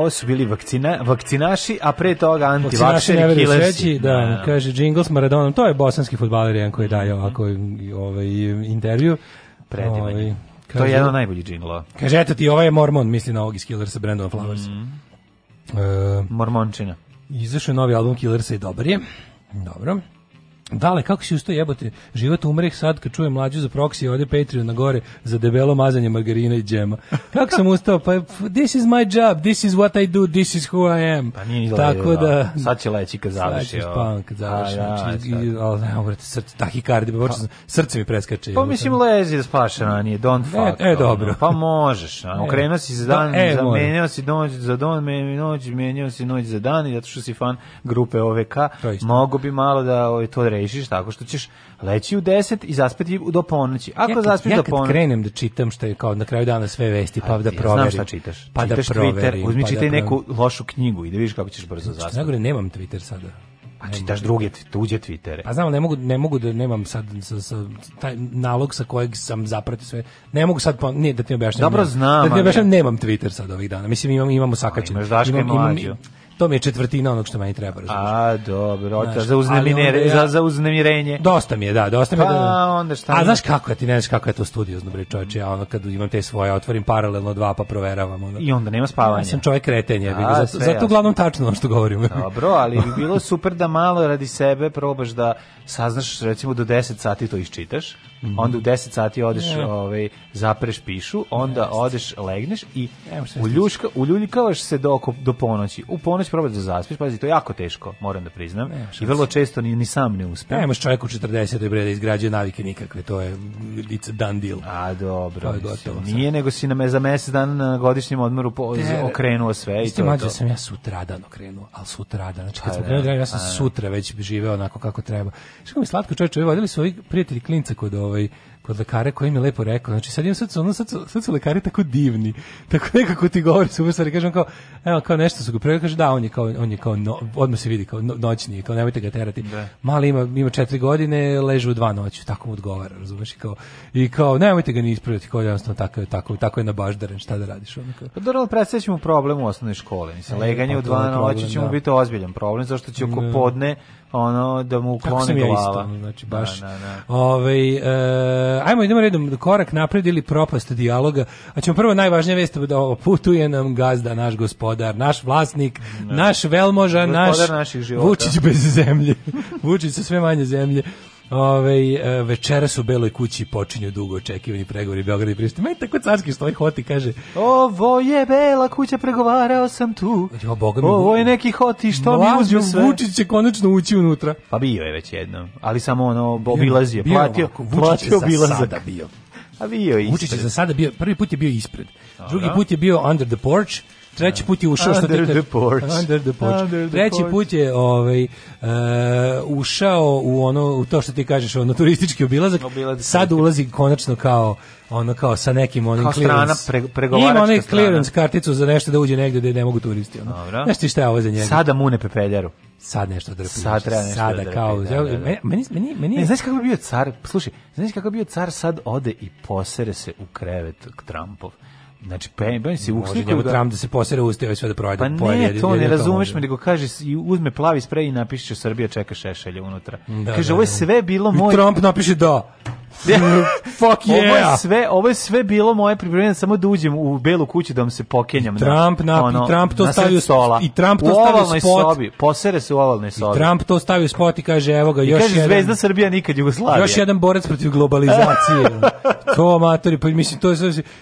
ovo su bili vakcina, vakcinaši, a pre toga antivakcinaši killersi. da, da, kaže Jingle s Maradonom, to je bosanski futbaler jedan koji daje ovako ovaj, intervju. Predivan Kaže, ovaj, to je jedan od najboljih džingla. Kaže, eto ti, ovaj je Mormon, misli na ovog iz Killersa, Brandon Flowers. Mm. E, Mormončina. Izašao je novi album Killersa i dobar je. Dobro. Dale, kako si usto jebote? Život umreh sad kad čujem mlađu za proksi ode Patreon na gore za debelo mazanje margarina i džema. Kako sam ustao? Pa this is my job, this is what I do, this is who I am. Pa nije Tako da-, da... Sad će leći kad završi. Da, znači, sad će kad završi. Ali ne, obrate, da srce, tahikardi, pa, pa, srce mi preskače. Pa mislim, lezi da spašena nije, don't fuck. E, e dobro. Pa možeš. A, e. okrenuo si za dan, e, za, si noć za dan, menjao noć, menjao si noć za dan, i zato što si fan grupe OVK, mogu bi malo da ovaj, to reći rešiš tako što ćeš leći u 10 i zaspati do ponoći. Ako ja zaspiš ja do ponoći... Ja krenem da čitam šta je kao na kraju dana sve vesti, pa, pa da proverim. Znam šta čitaš. Pa da čitaš da proverim. Twitter, uzmi pa da čitaj neku lošu knjigu i da vidiš kako ćeš brzo znači, zaspati. Najgore, nemam Twitter sada. A čitaš druge tuđe Twittere. Pa znam, ne mogu, ne mogu da nemam sad sa, sa, taj nalog sa kojeg sam zapratio sve. Ne mogu sad, pa, nije da ti objašnjam. Dobro znam. Da ti objašnjam, nemam Twitter sad ovih dana. Mislim, imam, imamo sakačen. Imaš daške imam, imam, To mi je četvrtina onog što meni treba, razumiješ. A, dobro, znaš, za, uznemirjenje, ja, za, za uznemirenje. Dosta mi je, da, dosta mi je. Pa, da, onda šta? A, znaš kako je, ti ne znaš kako je to studiozno, bre, čovječe, ja ono kad imam te svoje, otvorim paralelno dva, pa proveravam. Ono. I onda nema spavanja. Ja sam čovjek kreten, je, zato, zato uglavnom tačno ono što govorim. Dobro, ali bi bilo super da malo radi sebe probaš da saznaš recimo do da 10 sati to iščitaš, mm -hmm. onda u 10 sati odeš, yeah. Da, da. ovaj, zapreš pišu, onda Jeste. odeš, legneš i uljuška, uljuljkavaš se do, oko, do ponoći. U ponoć probaš da zaspiš, pazi, to je jako teško, moram da priznam. Ne, I vrlo često ni, ni sam ne uspe. Nemaš čovjek 40. bre da izgrađuje navike nikakve, to je it's a done deal. A dobro, to je gotovo, nije sam. nego si na me za mjesec dana na godišnjem odmoru po, Te, okrenuo sve i to. Mađe sam ja sutra sutradan okrenuo, al sutra sutradan, znači kad pa sam ja sam sutra već živeo onako kako treba. Što mi slatko čoveče, vodili su ovi prijatelji klinca kod ovaj kod lekara koji mi je lepo rekao, znači sad im sad, ono, sad, su, sad su lekari tako divni, tako nekako ti govori super stvari, kažem kao, evo kao nešto su ga prije, kaže da, on je kao, on je kao no, odmah se vidi kao no, noćni, kao nemojte ga terati. Da. Mali ima, ima 4 godine, leže u dva noći, tako mu odgovara, razumeš, i kao, i kao nemojte ga ni ispraviti, kao jednostavno tako, tako, tako je na baždaren, šta da radiš. on kao. Pa dobro, predstavljaćemo problem u osnovnoj školi, mislim, e, leganje e, u dva noći će mu da. biti ozbiljan problem, zato što će oko podne ono da mu uklone glava. Isto, znači da, baš. Da, da, da. Ovaj e, ajmo idemo redom korak napred ili propast dijaloga. A ćemo prvo najvažnija vest da ovo putuje nam gazda, naš gospodar, naš vlasnik, da. naš velmoža, gospodar naš Vučić bez zemlje. Vučić sa sve manje zemlje. Ove, večeras u Beloj kući počinju dugo očekivani pregovori Beograda i Priština. Meni tako carski stoji ovaj hoti kaže Ovo je Bela kuća, pregovarao sam tu. Jo, Boga mi, Ovo je neki hoti, što mi uzme sve. Vučić će konačno ući unutra. Pa bio je već jednom, ali samo ono, obilazio, bio, platio, bio ovako, platio obilazak. Sada bio. A bio je ispred. Vučić je za sada bio, prvi put je bio ispred. Drugi put je bio under the porch, treći put je ušao što under, the porch. under the porch. Under the treći porch. put je ovaj uh, ušao u ono u to što ti kažeš, ono turistički obilazak. Sad ulazi konačno kao ono kao sa nekim onim kao strana pre, pregovaračka Ima onaj clearance karticu za nešto da uđe negde gdje ne mogu turisti. Ono. Dobro. Nešto šta je ovo za njega. Sada ne pepeljaru. Sad nešto drpi. Sad znači, treba nešto Sada da drpi, kao, da, da, da, da. Meni, meni, meni je... Ne, znaš kako bi bio car, slušaj, znaš kako bi bio car sad ode i posere se u krevet Trumpov. Znači, pa se Može njemu da... Trump da se posere uste i sve da projede. Pa ne, pojede, to ne razumeš me, da- nego kaže, i uzme plavi sprej i napiše Srbija čeka Šešelja unutra. Da, kaže, da, ovo je da. sve bilo moj... I Trump napiše da. Fuck yeah. Ovo sve, ovo je sve bilo moje pripremljeno samo da uđem u belu kuću da vam se pokenjam. I Trump na, ono, i Trump to stavio sola. I Trump to stavio spot. Sobi, posere se u ovalnoj sobi. I Trump to stavio spot i kaže evo ga I još kaže, jedan. Zvezda Srbija nikad Jugoslavija. Još jedan borac protiv globalizacije. to matori, pa mislim to je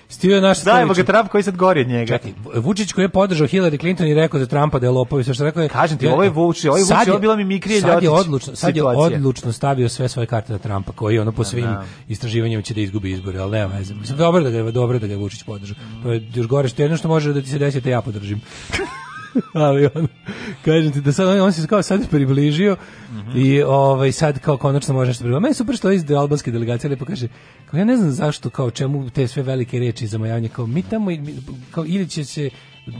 stio naš Da, evo ga Trump koji sad gori od njega. Čekaj, Vučić koji je podržao Hillary Clinton i rekao za Trumpa da je lopov i sve što rekao je. Kažem ti, ovo je Vučić, ovo je Vučić, ovo bila mi mikrije Sad je odlučno, sad je odlučno stavio sve svoje karte na Trumpa koji ono po da, svim da. Da. istraživanjima će da izgubi izbore, ali nema veze. Mislim, dobro da ga, dobro da ga Vučić podrža. To je još gore što jedno što može da ti se desi da ja podržim. ali on kažem ti da sad on, on se kao sad približio mm -hmm. i ovaj sad kao konačno može nešto približiti. Meni super što iz albanske delegacije lepo kaže kao ja ne znam zašto kao čemu te sve velike reči za majanje kao mi tamo kao ili će se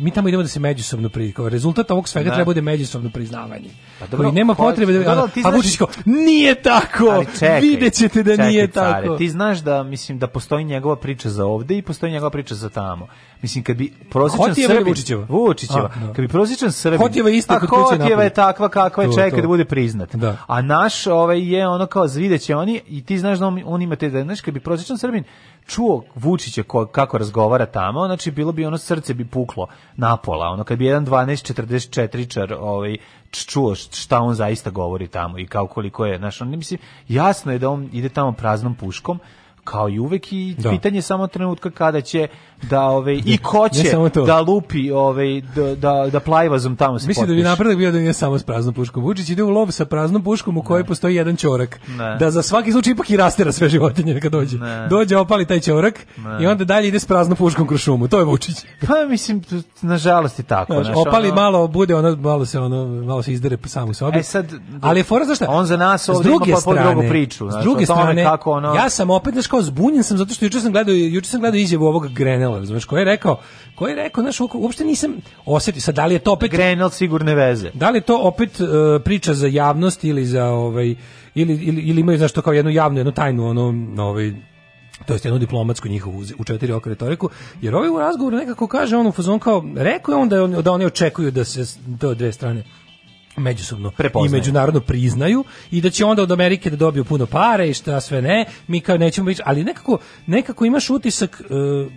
mi tamo idemo da se međusobno priznavamo. Rezultat ovog svega da. treba bude da međusobno priznavanje. Pa dobro, koji nema pa potrebe da... Dobro, a Vučić kao, nije tako! Čekaj, Vidjet ćete da čekaj, nije care, tako. Ti znaš da, mislim, da postoji njegova priča za ovde i postoji njegova priča za tamo. Mislim, kad bi prosječan Srbin... Vučićeva? Vučićeva. A, da. Kad bi prosječan Srbin... Hotjeva je ista kod kuće je takva kakva je, čeka da bude priznat. Da. A naš ovaj, je ono kao, zvideće oni i ti znaš da on, on ima te... Da, znaš, kad bi prosječan Srbin čuo Vučića ko, kako razgovara tamo, znači bilo bi ono srce bi puklo napola, ono kad bi jedan 44 čar ovaj čuo šta on zaista govori tamo i kao koliko je, znači on mislim jasno je da on ide tamo praznom puškom, kao i uvek i da. pitanje samo trenutka kada će da ove i ko da lupi ovaj da da da plajvazom tamo se Mislim potpiš. da bi napredak bio da nije samo s praznom puškom. Vučić ide u lov sa praznom puškom u kojoj ne. postoji jedan ćorak. Da za svaki slučaj ipak i rastera sve životinje kad dođe. Ne. Dođe opali taj ćorak i onda dalje ide s praznom puškom kroz šumu. To je Vučić. Pa mislim nažalost je tako, znači. Opali ono... malo bude ono malo se ono malo se izdere po u sobi. E sad, ali je fora zašto? On za nas ovde ima pa drugu priču, znači, s druge strane, kako ono... Ja sam opet znači kao zbunjen sam zato što juče sam gledao juče sam gledao izjavu ovog Grenela, znači ko je rekao, ko je rekao, znači uopšte nisam osetio sad da li je to opet Grenel sigurne veze. Da li je to opet uh, priča za javnost ili za ovaj ili ili, ili imaju zašto kao jednu javnu, jednu tajnu ono ovaj to jest jednu diplomatsku njihovu u četiri oka retoriku, jer ovaj u razgovoru nekako kaže on u fazon kao, rekao je on da, on, da oni očekuju da se to dve strane međusobno Prepoznaju. i međunarodno priznaju i da će onda od Amerike da dobiju puno pare i šta sve ne, mi kao nećemo biti, ali nekako, nekako imaš utisak uh,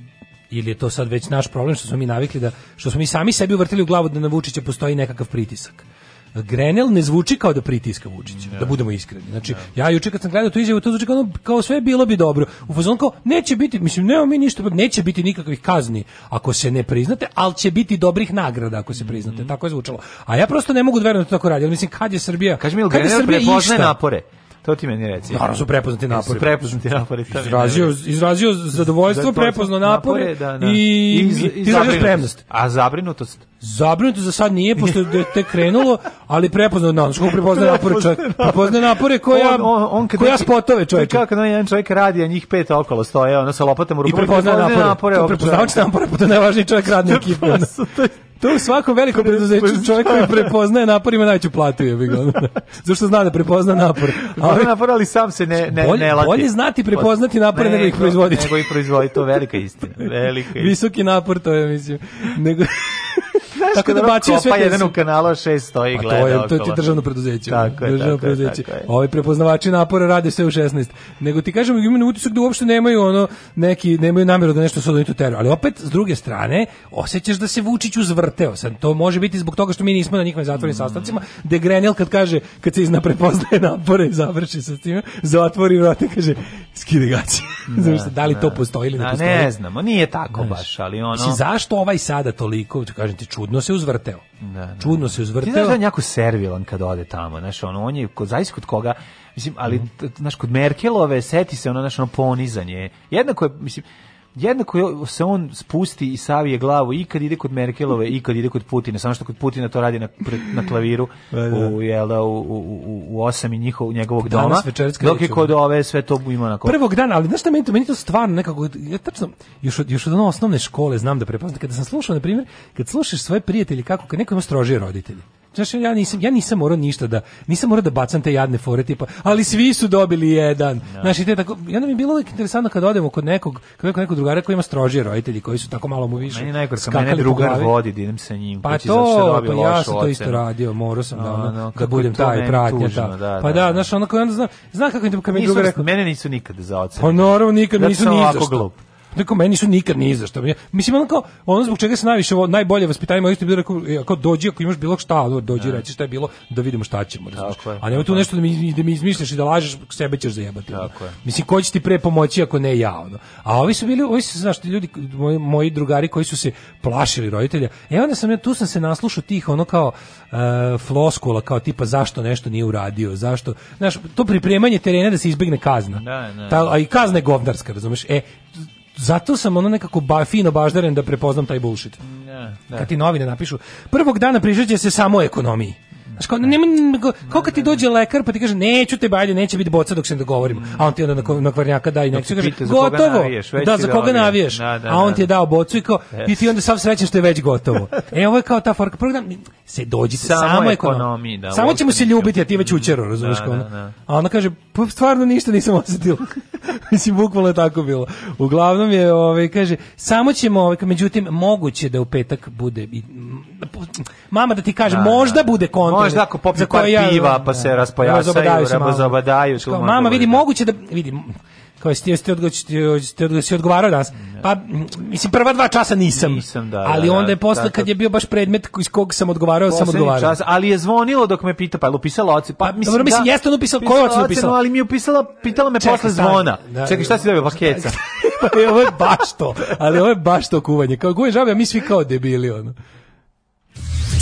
ili je to sad već naš problem što smo mi navikli da što smo mi sami sebi uvrtili u glavu da na Vučića postoji nekakav pritisak. Grenell ne zvuči kao da pritiska Vučića, da, da. budemo iskreni. Znači, da. ja juče kad sam gledao tu izjavu, to zvuči kao, kao sve bilo bi dobro. U fazonu kao, neće biti, mislim, nema mi ništa, neće biti nikakvih kazni ako se ne priznate, ali će biti dobrih nagrada ako se priznate. Mm -hmm. Tako je zvučalo. A ja prosto ne mogu da verujem da to tako radi. Mislim, kad je Srbija... Kaži mi, kad je Srbija išta? napore. To ti meni reci. Naravno su prepoznati napori. Su prepoznati napori. Izrazio, izrazio zadovoljstvo, prepoznao napore, napore da, da. i, iz, iz, izrazio spremnost. A zabrinutost? Zabrinuto za sad nije, pošto je tek krenulo, ali prepoznao na ono, što prepoznaje napore čovjek. Prepoznaje napore koja, on, on, on koja neki, spotove čovjek. Kako na jedan čovjek radi, a njih pet okolo stoje, ono sa lopatama u rukom. I prepoznaje napore. napore to prepoznavač napore, pa to je najvažniji čovjek radne ekipe. To u svakom velikom preduzeću čovjek koji prepoznaje napor ima najveću platu je bilo. Zašto zna da prepozna napor. Ali napor ali sam se ne ne bolje, ne lati. Bolje znati prepoznati napore nego ih proizvoditi. Nego ih proizvoditi, to velika istina. Velika. Visoki napor to je mislim. Nego Tako da, da bacio sve te... jedan u kanala šest stoji pa gleda. To je, to je ti državno preduzeće. Tako je, državno tako, preduzeće. Tako je. prepoznavači napora rade sve u 16. Nego ti kažem, imaju utisak da uopšte nemaju ono neki nemaju nameru da nešto sad oni teru. Ali opet s druge strane, osećaš da se Vučić uzvrteo. Sad to može biti zbog toga što mi nismo na njihovim zatvorenim mm. sastancima, da Grenel kad kaže kad se izna prepoznaje napore i završi sa tim, zatvori vrata kaže skide gaće. Da, da li to da, postoji ili ne da, postoji? Ne znamo, nije tako baš, ali ono. znaš, zašto ovaj sada toliko, kažem ti, čudno čudno se uzvrteo. Da, da. Čudno da. se uzvrteo. Ti znaš da on jako servilan kad ode tamo, znaš, ono, on je, kod, zavis kod koga, mislim, ali, mhm. znaš, kod Merkelove seti se ono, znaš, ono, ponizanje. Jednako je, mislim, jednako se on spusti i savije glavu i kad ide kod Merkelove i kad ide kod Putina, samo što kod Putina to radi na, na klaviru da, da. u, jel, da, u, u, u osam i njihov, njegovog doma, dok je kod ove sve to ima onako. Prvog dana, ali znaš šta meni to, meni to stvarno nekako, ja tačno, još od, još od ono osnovne škole znam da prepoznam, kada sam slušao, na primjer, kad slušaš svoje prijatelje kako, kad neko ima strožije roditelje, Znaš, ja nisam, ja nisam morao ništa da, nisam morao da bacam te jadne fore, tipa, ali svi su dobili jedan. No. Da. Znaš, i te tako, i onda mi je bilo uvijek interesantno kad odemo kod nekog, kod nekog nekog drugara koji ima strožije roditelji, koji su tako malo mu više Meni najgore, kad mene drugar vodi, da idem sa njim, pa to, pa ja sam to isto radio, morao sam da no, da, ono, no, da budem taj pratnja. Ta. Da, pa da, znaš, ono, onda znam, znam kako im, kad mi drugar rekao. Mene nisu nikada za ocenu. Pa naravno, nikad nisu ni za što. Tako meni su nikad ni izašta. Mislim ono kao ono zbog čega se najviše ovo, najbolje vaspitanje mojih bilo rekao e, ako dođi ako imaš bilo šta, dođi ne. Da. reći šta je bilo da vidimo šta ćemo. Tako je, A nema tu nešto da mi da mi izmišljaš i da lažeš, sebe ćeš zajebati. Tako je. Mislim ko će ti pre pomoći ako ne ja ono. A ovi su bili, ovi su znaš, ljudi moji, moji drugari koji su se plašili roditelja. E onda sam ja tu sam se naslušao tih ono kao uh, floskula kao tipa zašto nešto nije uradio, zašto, znaš, to pripremanje terena da se izbegne kazna. Da, da. Ta, a i kazna je govnarska, razumeš? E, zato sam ono nekako ba, fino baždaren da prepoznam taj bullshit. Ne, ne. Da. Kad ti novine napišu, prvog dana pričat se samo ekonomiji. Znaš, kao, nema, kao kad ti dođe lekar pa ti kaže neću te bajde, neće biti boca dok se ne dogovorimo. A on ti onda na, na kvarnjaka da i neće. Kaže, gotovo. Naviješ, da, za koga naviješ. Da, da, a on da. ti je dao bocu i kao, yes. i ti onda sav srećan što je već gotovo. e, ovo je kao ta forka. Prvo se dođi samo, samo ekonomiji. Da, samo ćemo se ljubiti, a ti već učero, razumiješ da, kao. Da, a ona kaže, pa stvarno ništa nisam osetila. Mislim, bukvalno je tako bilo. Uglavnom je, ovaj, kaže, samo ćemo, ovaj, međutim, moguće da u petak bude, I, mama da ti kaže, možda bude kontakt možda ako popiju par ja, piva pa se da, raspojasaju, rabozabadaju. Mama, vidi, da. moguće da... Vidi, kao ste ste odgovorili ste odgovarao danas. Pa mislim prva dva časa nisam. nisam da, ali da, onda je posle kad je bio baš predmet iz kog sam odgovarao, sam odgovarao. Čas, ali je zvonilo dok me pita, pa je upisala ocenu. Pa, pa mislim, Dobro, mislim da, jeste on upisala, koju ocenu upisala? ali mi je upisala, pitala me Čekaj, posle zvona. Da, Čekaj, šta si dobio pakeca? pa je pa ovo je baš to. Ali ovo je baš to kuvanje. Kao guje žabe, mi svi kao debili ono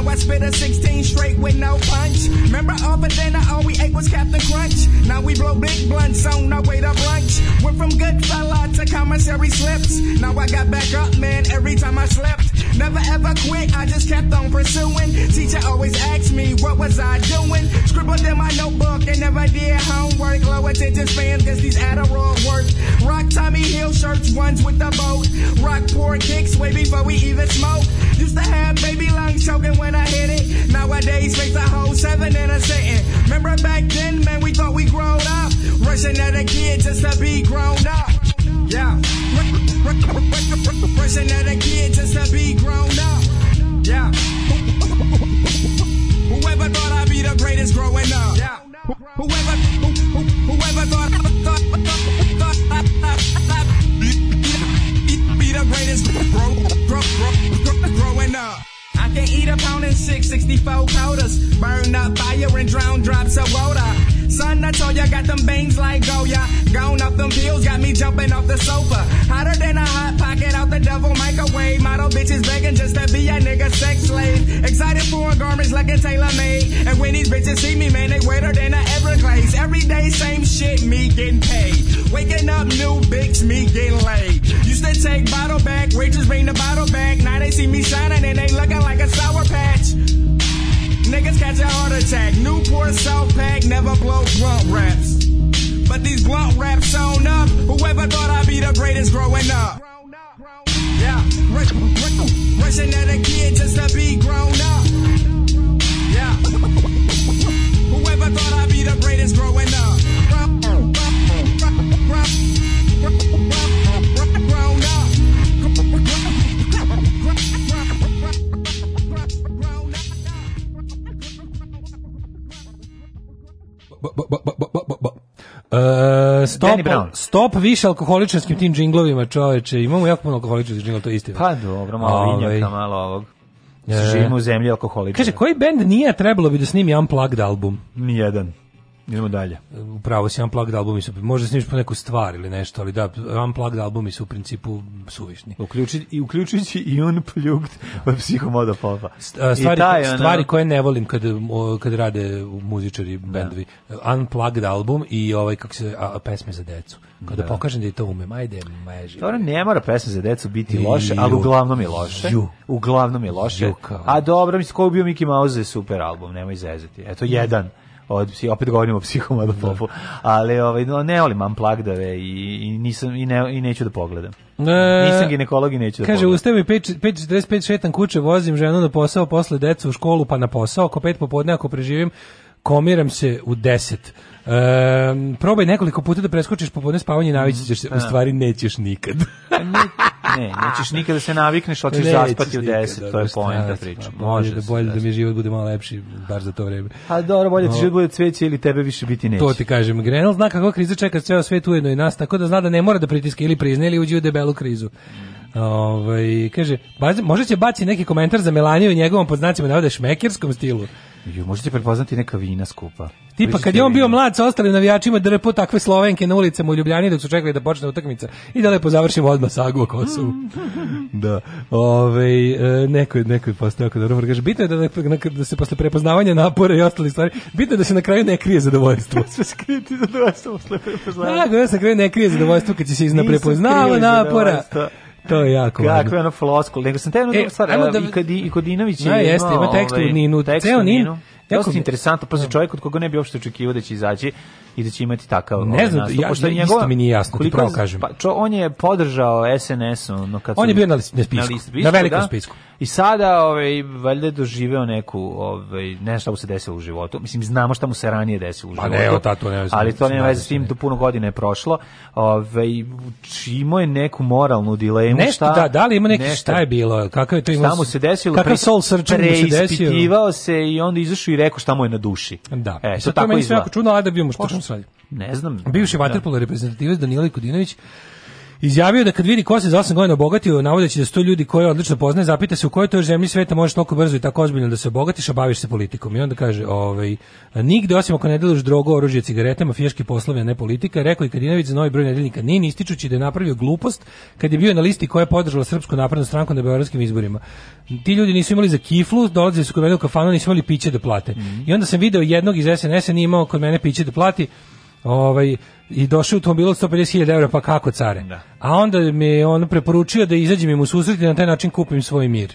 Now I spit a 16 straight with no punch. Remember all over dinner, all we ate was Captain Crunch. Now we blow big blunts on our way to brunch. Went from good fella to commissary slips. Now I got back up, man, every time I slipped. Never ever quit, I just kept on pursuing. Teacher always asked me, what was I doing? Scribbled in my notebook and never did homework. Low attention spans, cause these Adderall work. Rock Tommy Hill shirts, ones with the boat. Rock poor kicks way before we even smoke. Used to have baby lungs choking when I hit it. Nowadays, face a whole seven and a sitting. Remember back then, man, we thought we grown up. Rushing at a kid just to be grown up. Yeah. Person I just to be grown up. Yeah. Whoever thought I'd be the greatest growing up. Yeah. Whoever, who, who, whoever thought, thought, thought, thought, thought be, be the greatest grow, grow, grow, growing up. I can eat a pound and six, 64 quotas, burn up fire and drown drops of water. Son, I told ya, got them bangs like Goya. Gone up them pills, got me jumping off the sofa. Hotter than a hot pocket out the devil microwave. Model bitches begging just to be a nigga sex slave. Excited for garments like a tailor made. And when these bitches see me, man, they wetter than a Everglades. Every day, same shit, me getting paid. Waking up new bitch, me getting laid. Used to take bottle back, waitress bring the bottle back. Now they see me shining and they looking like a sour patch. Niggas catch a heart attack. Newport South Pack never blow blunt raps. But these blunt raps shown up. Whoever thought I'd be the greatest growing up. Yeah, rushing at a kid just to be grown up. Yeah, whoever thought I'd be the greatest growing up. Uh, stop, Danny Brown. stop više alkoholičarskim tim džinglovima, čoveče. Imamo jako puno alkoholičarskih džinglova, to je istina. Pa dobro, malo Ove. Ovaj. vinjaka, malo ovog. E. Živimo u zemlji alkoholičara. Kaže, koji bend nije trebalo bi da snimi Unplugged album? Nijedan. Idemo dalje. Upravo si unplugged albumi su, možda snimiš po neku stvar ili nešto, ali da, unplugged albumi su u principu suvišni. Uključi, i uključujući i unplugged od psihomoda popa. Stvari, ono... stvari koje ne volim kad, kad rade muzičari, da. bendovi. Da. Unplugged album i ovaj, kako se, a, pesme za decu. Kada da. pokažem da je to umem, ajde, meži. Dobro, ne mora pesma za decu biti I, loše, ali uglavnom je loše. Ju. Uglavnom je loše. Ju, a dobro, mislim, ko bio Mickey Mouse super album, nemoj zezati. Eto, jedan. Mm od opet govorimo o psihomadu popu, da. ali ovaj no, ne volim amplagdave i, i nisam i ne i neću da pogledam. E, Nisam ginekolog i neću da Kaže, ustaje mi 5.45 šetan kuće, vozim ženu na posao, posle decu u školu, pa na posao, oko 5 popodne, ako preživim, komiram se u 10. E, probaj nekoliko puta da preskočiš popodne spavanje, i navići ćeš se, u da. stvari nećeš nikad. ne, nećeš da se navikneš, hoćeš zaspati u 10, to je poenta da priča. Pa Može da bolje da, da mi život bude malo lepši bar za to vreme. A pa dobro, bolje ti život bude cveće ili tebe više biti neće. To ti kažem, Grenell zna kako kriza čeka ceo svet ujedno i nas, tako da zna da ne mora da pritiska ili prizne ili uđe u debelu krizu. Ovaj kaže, možda će baci neki komentar za Melaniju i njegovom pod znacima navode šmekerskom stilu. Ju, možete prepoznati neka vina skupa. Tipa kad je on bio mlad sa ostalim navijačima da drpo takve Slovenke na ulicama u Ljubljani dok su čekali da počne utakmica i da lepo završimo odmah sagu o Kosovu. Mm. da. Ove, e, neko je neko je postao jako dobro. Kaže, bitno je da, da se posle prepoznavanja napora i ostali stvari, bitno je da se na kraju ne krije zadovoljstvo. Sve da se krije zadovoljstvo posle prepoznavanja. Da, da se na kraju ne krije zadovoljstvo kad će se izna prepoznava napora. To je jako važno. Kakve ono floskul, nego sam te jednu e, stvar, da, i, kad, i Kodinović je... Da, jeste, ima tekst u ovaj, Ninu, tekst u Ninu. Jako interesantno, pa čovjek od koga ne bi uopšte očekivao da će izaći i da će imati takav ne ovaj znam nastup, ja, pošto ja, njegova, isto mi nije jasno koliko, ti pravo kažem pa čo, on je podržao SNS u no kad on je bio na, list, na spisku na, list, na da. velikom da, spisku i sada ovaj valjda doživeo neku ovaj nešto mu se desilo u životu mislim znamo šta mu se ranije desilo u pa životu. pa životu ne, tato, ne, znam, ali to nema veze s tim tu da puno godina je prošlo ovaj čimo je neku moralnu dilemu nešto, šta da, da li ima neki nešto, šta je bilo kakav je to imao? šta mu se desilo kakav soul searching mu se desio se i onda izašao i rekao šta mu je na duši da e, to, to tako je meni sve jako čudno, ali da bi mu što šalje? Ne znam. Bivši da. vaterpolo reprezentativac Danilo Kudinović izjavio da kad vidi ko se za 8 godina obogatio, navodeći da sto ljudi koje odlično poznaje, zapita se u kojoj toj zemlji sveta možeš toliko brzo i tako ozbiljno da se obogatiš, a baviš se politikom. I onda kaže, ovaj, nigde osim ako ne deluš drogo, oružje, cigarete, mafijaški poslove, a ne politika, rekao i Kadinović za novi broj nedeljnika Nin, ističući da je napravio glupost kad je bio na listi koja je podržala Srpsku naprednu stranku na beogradskim izborima. Ti ljudi nisu imali za kiflu, dolaze su kod mene u kafanu, nisu imali piće da plate. Mm -hmm. I onda sam video jednog iz SNS-a, nije imao kod mene piće da plati, Ovaj, i došao u automobilu 150.000 eura, pa kako care? Da. A onda mi je on preporučio da izađem im u susret i da na taj način kupim svoj mir.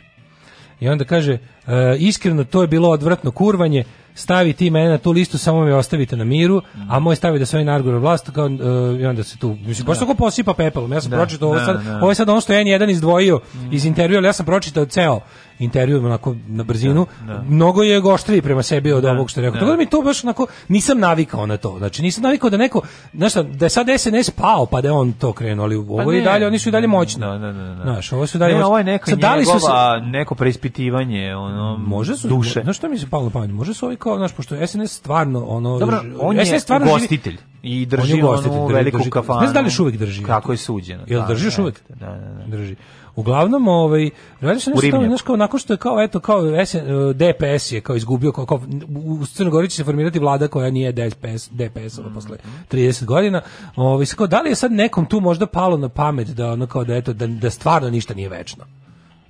I onda kaže, uh, iskreno, to je bilo odvratno kurvanje, stavi ti mene na tu listu, samo me ostavite na miru, mm. a moj stavi da se ovaj nargore vlast, kao, uh, i onda se tu, mislim, baš da. tako posipa pepelom, ja sam da, pročitao ovo da, sad, ovo je sad ono što je jedan izdvojio mm. iz mhm. intervjua, ali ja sam pročitao ceo intervju onako na brzinu, da, da. mnogo je goštriji prema sebi od da, ovog što je rekao. Da. Tako da mi to baš onako nisam navikao na to. Znači nisam navikao da neko, znaš šta, da je sad SNS pao pa da je on to krenuo, ali ovo pa i dalje, oni su i dalje moćni. Da, da, da, da. Znaš, ovo su dalje ne, ovo je neka da njegova, se, neko preispitivanje ono, može su, duše. Znaš što mi se palo na pamet? Može su ovi kao, znaš, pošto SNS stvarno, ono, Dobro, on je SNS stvarno gostitelj. I drži ono je gostitelj, veliku kafanu. Ne znam da li još uvijek drži. Kako je suđeno. Jel da, drži još uvijek? Da, da, da. Drži. Uglavnom, ovaj, radiš nešto, kao, nakon što je kao, eto, kao SN, e, DPS je kao izgubio, kao, kao u Crnoj će se formirati vlada koja nije DPS, DPS mm. posle 30 godina, ovaj, kao, da li je sad nekom tu možda palo na pamet da ono kao da, eto, da, da stvarno ništa nije večno?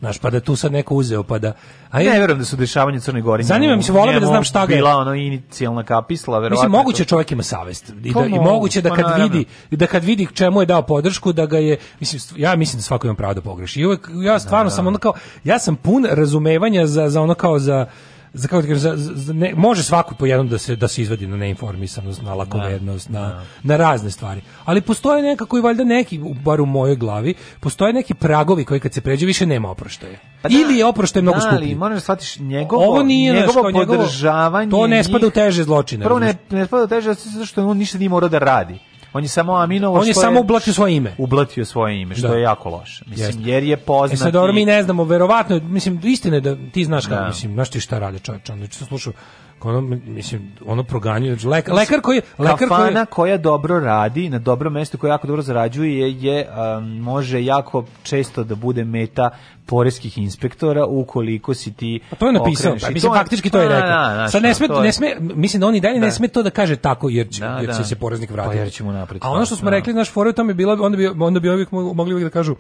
Znaš, pa da tu sad neko uzeo, pa da... A ne, verujem da su dešavanje Crne Gori. Zanima mi se, volim da znam šta ga je. Bila ono inicijalna kapisla, verovatno. Mislim, moguće to... čovjek ima savest. I, pa da, i moguće da kad, pa vidi, da kad vidi čemu je dao podršku, da ga je... Mislim, ja mislim da svako ima pravo da pogreši. I uvek, ja stvarno da, sam da. ono kao... Ja sam pun razumevanja za, za ono kao za za kako za, za, ne, može svako po jednom da se da se izvadi na neinformisanost, na da. lakovernost, na, na, da. na razne stvari. Ali postoje nekako i valjda neki bar u mojoj glavi, postoje neki pragovi koji kad se pređe više nema oproštaja. Pa da, Ili je oproštaj mnogo da, skuplji. Ali moraš da shvatiš njegovo, Ovo nije njegovo podržavanje. To ne spada njih, u teže zločine. Prvo ne, ne spada u teže zato što on ništa nije morao da radi. On je samo aminovo On je samo ublatio svoje ime. Ublatio svoje ime, što da. je jako loše. Mislim, Jeste. jer je poznat... E sad, dobro, mi ne znamo, verovatno, mislim, istina da ti znaš kako, da. mislim, znaš ti šta rade čovječ, ono, slušao, ono, mislim, ono proganjuje, znači, lekar, lekar koji... Lekar Kafana koji... koja dobro radi, na dobrom mestu, koja jako dobro zarađuje, je, um, može jako često da bude meta poreskih inspektora ukoliko si ti A to je napisao, pa, mislim, to, faktički to je pa, rekao. Na, da, na, da, Sad ne sme, ne sme, mislim da on dalje da. ne sme to da kaže tako, jer će, da, jer će da. se poreznik pa, vratiti. Pa jer će napred. A ono što smo da. rekli, naš fora u tome bila, onda bi, onda bi uvijek mogli uvijek da kažu,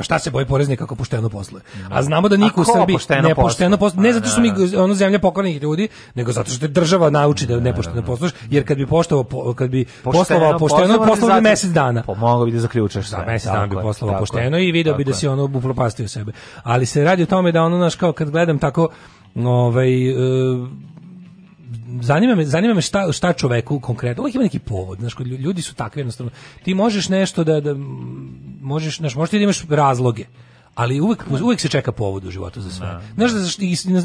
Pa šta se boji poreznik kako pošteno posluje? A znamo da niko u Srbiji pošteno ne pošteno posluje, pa ne zato što da, mi da, da. ono zemlja pokornih ljudi, nego zato što te država nauči da nepošteno posluješ, jer kad bi poštovao kad bi poslovao pošteno, poslovao bi mesec dana. Pomogao pa bi da zaključaš sve. Da, mesec dana bi poslovao pošteno i video bi da si ono upropastio sebe. Ali se radi o tome da ono naš kao kad gledam tako ovaj e, zanima me, zanima me šta, šta čoveku konkretno, uvijek ima neki povod, znaš, ljudi su takvi jednostavno, ti možeš nešto da, da možeš, znaš, možeš ti da imaš razloge, ali uvek uvek se čeka povod u životu za sve. Da, znaš da zašto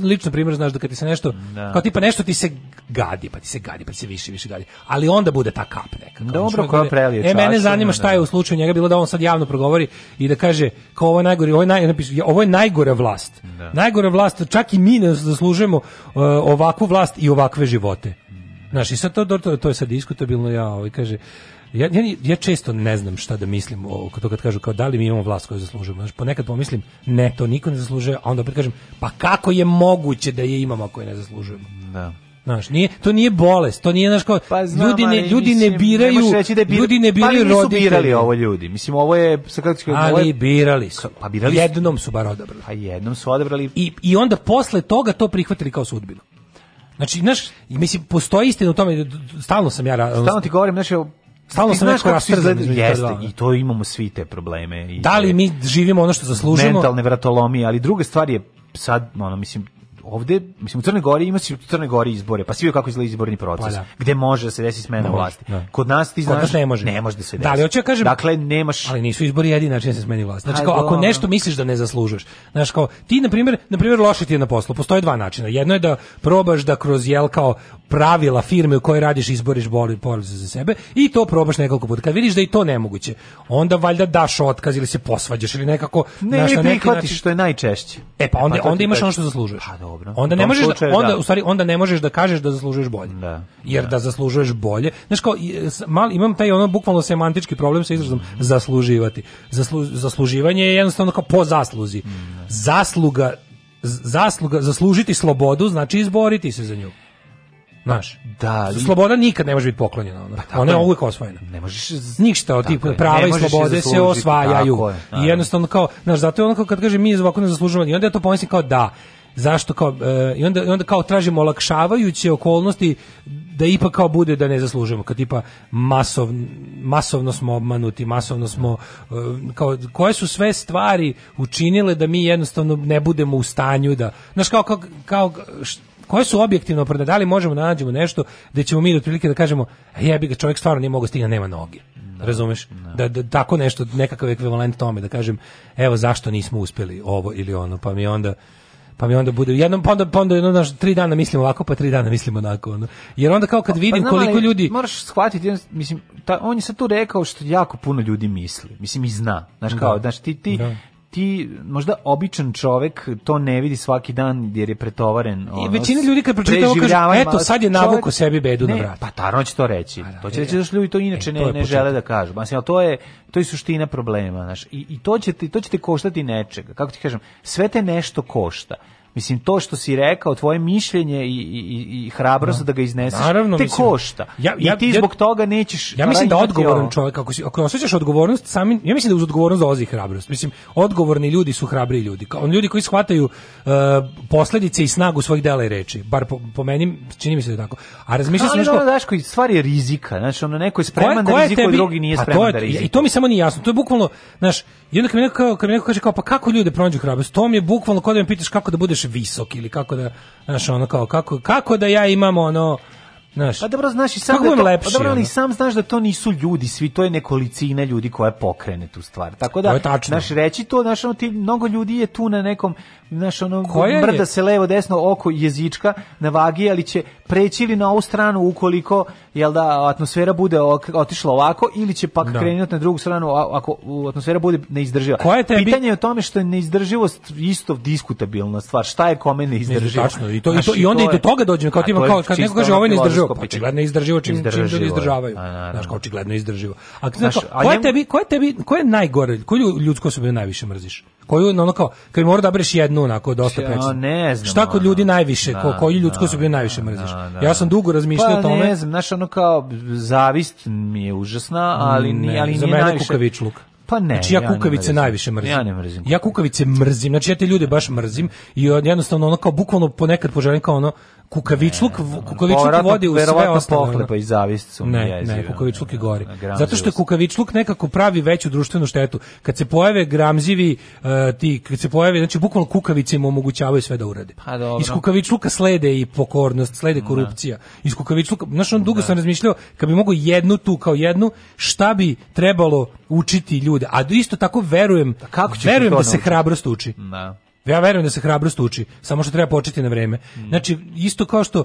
lično primjer znaš da kad ti se nešto da. kao tipa nešto ti se gadi, pa ti se gadi, pa ti se više više gadi. Ali onda bude ta kap neka. Dobro, koja prelije. E mene zanima šta je da. u slučaju njega bilo da on sad javno progovori i da kaže kao ovo je najgore, ovo je naj, ovo je najgora vlast. Da. Najgora vlast, čak i mi ne zaslužujemo uh, ovakvu vlast i ovakve živote. Znaš, i sad to, to, to je sad diskutabilno, ja ovaj, kaže, Ja, ja, ja često ne znam šta da mislim o, to kad kažu kao da li mi imamo vlast koju zaslužujemo. Znači, ponekad pomislim ne, to niko ne zaslužuje, a onda opet kažem pa kako je moguće da je imamo ako je ne zaslužujemo. Da. Znaš, nije, to nije bolest, to nije, znaš, kao, pa znam, ljudi, ne, ljudi mislim, ne biraju, da bir... ljudi ne biraju da pa nisu birali ovo ljudi, mislim, ovo je, sa kako ću, ali je... birali su, pa birali jednom su bar odabrali. Pa jednom su odabrali. I, I onda posle toga to prihvatili kao sudbinu. Znači, znaš, mislim, postoji istina u tome, stalno sam ja... Stalno ti govorim, znaš, Stalno sam znaš kako izgleda, jeste, da. i to imamo svi te probleme. I da li mi živimo ono što zaslužujemo? Mentalne vratolomije, ali druga stvar je sad, ono, mislim, ovde, mislim u Crnoj Gori ima se u Crnoj Gori izbore, pa svi kako izgleda izborni proces, pa da. gde može da se desi smena može, vlasti. Da. Kod nas ti znaš, ne može. Ne može da se desi. Da, li, hoću ja da kažem, dakle nemaš Ali nisu izbori jedini način da se smeni vlast. Znači kao ako nešto misliš da ne zaslužuješ. Znaš kao ti na primjer, na primjer loše ti je na poslu, postoje dva načina. Jedno je da probaš da kroz jel kao pravila firme u kojoj radiš izboriš boli porez za sebe i to probaš nekoliko puta. Kad vidiš da i to nemoguće, onda valjda daš otkaz ili se posvađaš ili nekako ne, naš, na način što je najčešće. E pa onda pa onda imaš ono što zaslužuješ. Pa dobro. Onda ne možeš da, onda da. u stvari onda ne možeš da kažeš da zaslužuješ bolje. Da. Jer da. da zaslužuješ bolje, znaš kao mal imam taj ono bukvalno semantički problem sa izrazom mm. zasluživati. Zaslu, zasluživanje je jednostavno kao po zasluzi. Mm. Da. Zasluga zasluga zaslužiti slobodu znači izboriti se za nju. Znaš, da li... sloboda nikad ne može biti poklonjena, ona. Pa ona je uvijek osvojena. Ne možeš ništa od tih prava i slobode se osvajaju. je, I jednostavno kao, znaš, zato je ono kad kaže mi ovako ne zaslužujemo i onda ja to pomislim kao da zašto kao e, i onda, i onda kao tražimo olakšavajuće okolnosti da ipak kao bude da ne zaslužujemo kad tipa masov, masovno smo obmanuti masovno smo e, kao koje su sve stvari učinile da mi jednostavno ne budemo u stanju da znaš kao kao, kao koje su objektivno opravdane, da li možemo da nađemo nešto da ćemo mi otprilike da kažemo, e, jebi ga, čovjek stvarno nije mogao da stiga, nema noge. No, da, razumeš? No. Da. da, da, tako nešto, nekakav ekvivalent tome, da kažem, evo zašto nismo uspjeli ovo ili ono, pa mi onda pa mi onda bude jednom pa onda pa onda jedno naš tri dana mislimo ovako pa tri dana mislimo onako ono. jer onda kao kad pa vidim pa, znam, koliko ljudi moraš shvatiti mislim ta, on je sad tu rekao što jako puno ljudi misli mislim i zna znaš kao da. znaš ti ti da ti možda običan čovek to ne vidi svaki dan jer je pretovaren ono, I većina ljudi kad pročita ovo kaže eto sad je navuko sebi bedu ne, na vrat pa tačno će to reći pa da, to će reći da što ljudi to inače e, ne, to ne žele da kažu mislim to je to je suština problema znači i, i to će ti to će ti koštati nečega kako ti kažem sve te nešto košta Mislim, to što si rekao, tvoje mišljenje i, i, i hrabrost da. da ga izneseš, Naravno, te mislim, košta. Ja, ja, I ti zbog ja, toga nećeš... Ja mislim da odgovoran čovjek, ako, si, ako osjećaš odgovornost, sami, ja mislim da uz odgovornost dolazi hrabrost. Mislim, odgovorni ljudi su hrabri ljudi. On ljudi koji shvataju uh, e, posljedice i snagu svojih dela i reči. Bar po, po meni, čini mi se da je tako. A razmišljaš nešto... Ali ono, daš, koji stvar je rizika. Znači, ono, neko je spreman koja, koja da rizikuje, drugi nije pa spreman da rizikuje. I to mi samo nije jasno. To je bukvalno, znaš, i onda kad mi neko, kad mi neko kaže kao, pa kako ljude pronađu hrabrost? To mi je bukvalno kod da me pitaš kako da budeš visok ili kako da, znaš, ono kao, kako, kako da ja imam ono, Znaš, pa dobro znaš i sam da to, lepši, dobro, ali sam znaš da to nisu ljudi, svi to je nekolicina ljudi koja pokrene tu stvar. Tako da, naš reći to, znaš, ono, ti, mnogo ljudi je tu na nekom znaš, ono, Koja brda je? se levo, desno, oko jezička na vagi, ali će preći ili na ovu stranu ukoliko, jel da, atmosfera bude otišla ovako, ili će pak da. krenuti na drugu stranu ako atmosfera bude neizdrživa. Koja je tebi? Pitanje je o tome što je neizdrživost isto diskutabilna stvar. Šta je kome neizdrživo? Tačno, i, to, znaš, i, to, i onda to je, i do toga dođemo, kao, tima, kao kad neko kaže ovo je neizdrživo, pa očigledno izdrživo čim, izdrživo, čim ljudi izdržavaju. Znaš, kao očigledno izdrživo. A, znaš, ko je tebi, ko je tebi, ko je najgore, koju ljudsku osobu najviše mrziš? koju ono kao kad mora da breš jednu onako dosta ja, precizno. ne znam. Šta kod ljudi najviše, da, ko, koju ljudsku da, osobinu najviše mrziš? Da, da, ja sam dugo razmišljao pa, o tome. Pa ne znam, znaš ono kao zavist mi je užasna, ali ni ali za nije mene najviše. Kukavičluk. Pa ne. Znači ja, kukavice ja najviše mrzim. Ja ne mrzim. Ja kukavice mrzim. Znači ja te ljude baš mrzim i jednostavno ono kao bukvalno ponekad poželim kao ono kukavičluk, kukavičluk vodi u sve ostalo. pohlepa i zavist su Ne, jezive, ne, kukavičluk je gori. Zato što je kukavičluk nekako pravi veću društvenu štetu. Kad se pojave gramzivi uh, ti, kad se pojave, znači bukvalno kukavice im omogućavaju sve da urade. Pa dobro. Iz kukavičluka slede i pokornost, slede da. korupcija. Iz kukavičluka, znači on dugo da. sam razmišljao, kad bi mogo jednu tu kao jednu, šta bi trebalo učiti ljudi ljude, a isto tako verujem, da kako verujem da se hrabrost uči. Da. Ja verujem da se hrabrost uči, samo što treba početi na vreme. Mm. Znači, isto kao što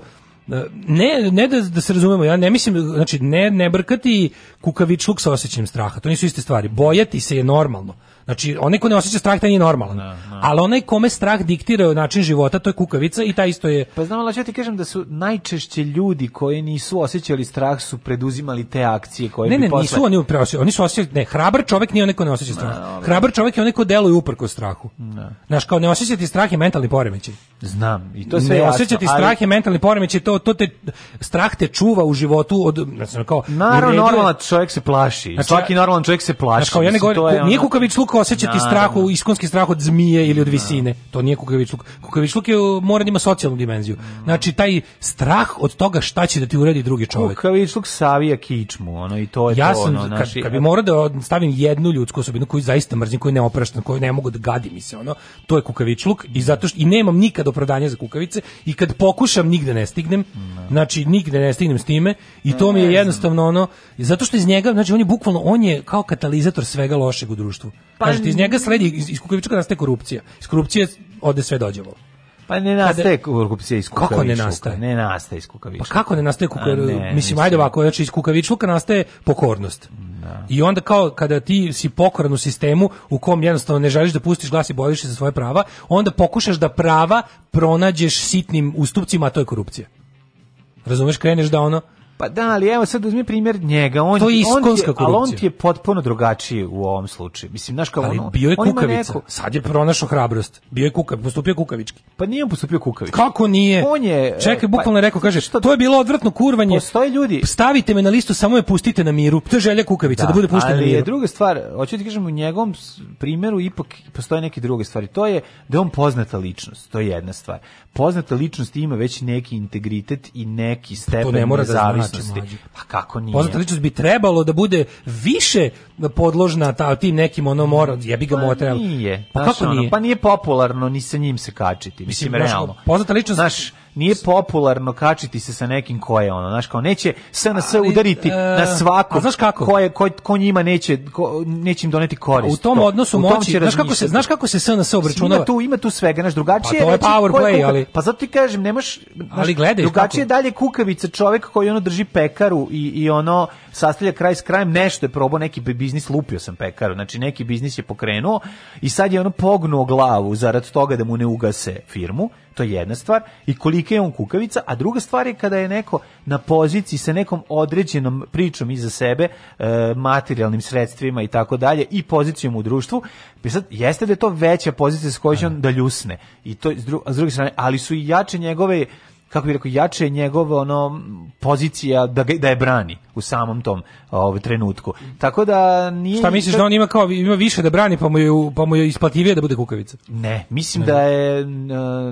ne, ne da, da se razumemo, ja ne mislim, znači ne, ne brkati kukavičluk sa osjećajem straha, to nisu iste stvari. Bojati se je normalno. Znači, onaj ko ne osjeća strah, taj nije normalan. No, da, no. Da. Ali onaj kome strah diktira način života, to je kukavica i ta isto je... Pa znam, ali ja ti kažem da su najčešće ljudi koji nisu osjećali strah su preduzimali te akcije koje ne, bi ne, posle... nisu oni preosjećali, oni su osjećali, ne, hrabar čovek nije onaj ko ne osjeća strah. No, hrabar čovek je onaj ko deluje uprko strahu. Da. Znaš, kao ne osjećati strah je mentalni poremećaj. Znam. I to sve osećati osjećati ali... strah je mentalni poremećaj, to to te strah te čuva u životu od znači kao naravno normalan čovjek se plaši. Znači, Svaki normalan čovjek se plaši. Znači, kao, ja ne govorim, ono... nije Kukavić Luka osjećati strah, u, iskonski strah od zmije ili od visine. Naravno. To nije Kukavić Luka. Kukavič Luka je mora da ima socijalnu dimenziju. Znači taj strah od toga šta će da ti uredi drugi čovjek. Kukavič Luka savija kičmu, ono i to je ja to, sam, ono, znači, kad, kad bi morao da stavim jednu ljudsku osobinu koju zaista mrzim, koju ne opraštam, koju ne mogu da gadim mi se, ono, to je Kukavičluk i zato što i nemam nikada do prodanja za kukavice i kad pokušam nigde ne stignem. No. Znači nigde ne stignem s time i to no, mi je jednostavno ono zato što iz njega znači on je bukvalno on je kao katalizator svega lošeg u društvu. Pa, Kažete iz njega sledi iz, iz kukavička raste korupcija. Iz korupcije ode sve dođevalo. Pa ne nastaje korupcija iz kukavičluka. Kako ne nastaje? Ne nastaje iz kukavičluka. Pa kako ne nastaje kukavičluka? Mislim, ajde ovako, znači iz kukavičluka nastaje pokornost. Da. I onda kao kada ti si pokoran u sistemu u kom jednostavno ne želiš da pustiš glas i boriš se za svoje prava, onda pokušaš da prava pronađeš sitnim ustupcima, a to je korupcija. Razumeš, kreneš da ono, Pa da, ali evo sad uzmi primjer njega, on to je iskonska on ti, ali on ti je potpuno drugačiji u ovom slučaju. Mislim, znaš kao ali ono, bio je kukavica. Neko... Sad je pronašao hrabrost. Bio je kukavica. postupio kukavički. Pa nije on postupio kukavički. Kako nije? On je Čekaj, pa bukvalno pa, rekao, kaže, što to je bilo odvrtno kurvanje. Postoje ljudi. Stavite me na listu, samo me pustite na miru. To je želja kukavica da, da bude pušten na miru. Ali druga stvar, hoću ti kažem u njegovom primjeru ipak postoje neke druge stvari. To je da on poznata ličnost, to je jedna stvar. Poznata ličnost ima već neki integritet i neki stepen da nezavisnosti poznatosti. Pa kako nije? Poznata ličnost bi trebalo da bude više podložna ta, tim nekim ono mora, jebi ga pa mora Nije. Pa kako ono, nije? Pa nije popularno ni sa njim se kačiti, mislim, mislim realno. Poznata ličnost, znaš, nije popularno kačiti se sa nekim ko je ono, znaš, kao neće SNS ali, udariti e, na svako. Znaš kako? Ko, je, ko, ko njima neće ko, neće im doneti korist. U tom odnosu u tom moći, znaš kako se znaš kako se SNS obračunava. Ima tu ima tu svega, znaš, drugačije. Pa to je power play, kuka, ali pa zato ti kažem, nemaš ali gledaj drugačije kako? dalje kukavica čovjek koji ono drži pekaru i i ono sastavlja kraj s krajem nešto je probao neki biznis lupio sam pekaru. Znači neki biznis je pokrenuo i sad je ono pognuo glavu zarad toga da mu ne ugase firmu to je jedna stvar i kolika je on kukavica, a druga stvar je kada je neko na poziciji sa nekom određenom pričom iza sebe, e, materijalnim sredstvima i tako dalje i pozicijom u društvu, pa sad jeste da je to veća pozicija s kojom da ljusne. I to s druge strane, ali su i jače njegove kako bi rekao, jače je ono, pozicija da, ga, da je brani u samom tom ovaj, trenutku. Tako da nije... Šta misliš da on ima, kao, ima više da brani pa mu je, pa mu je isplativije da bude kukavica? Ne, mislim ne. da je,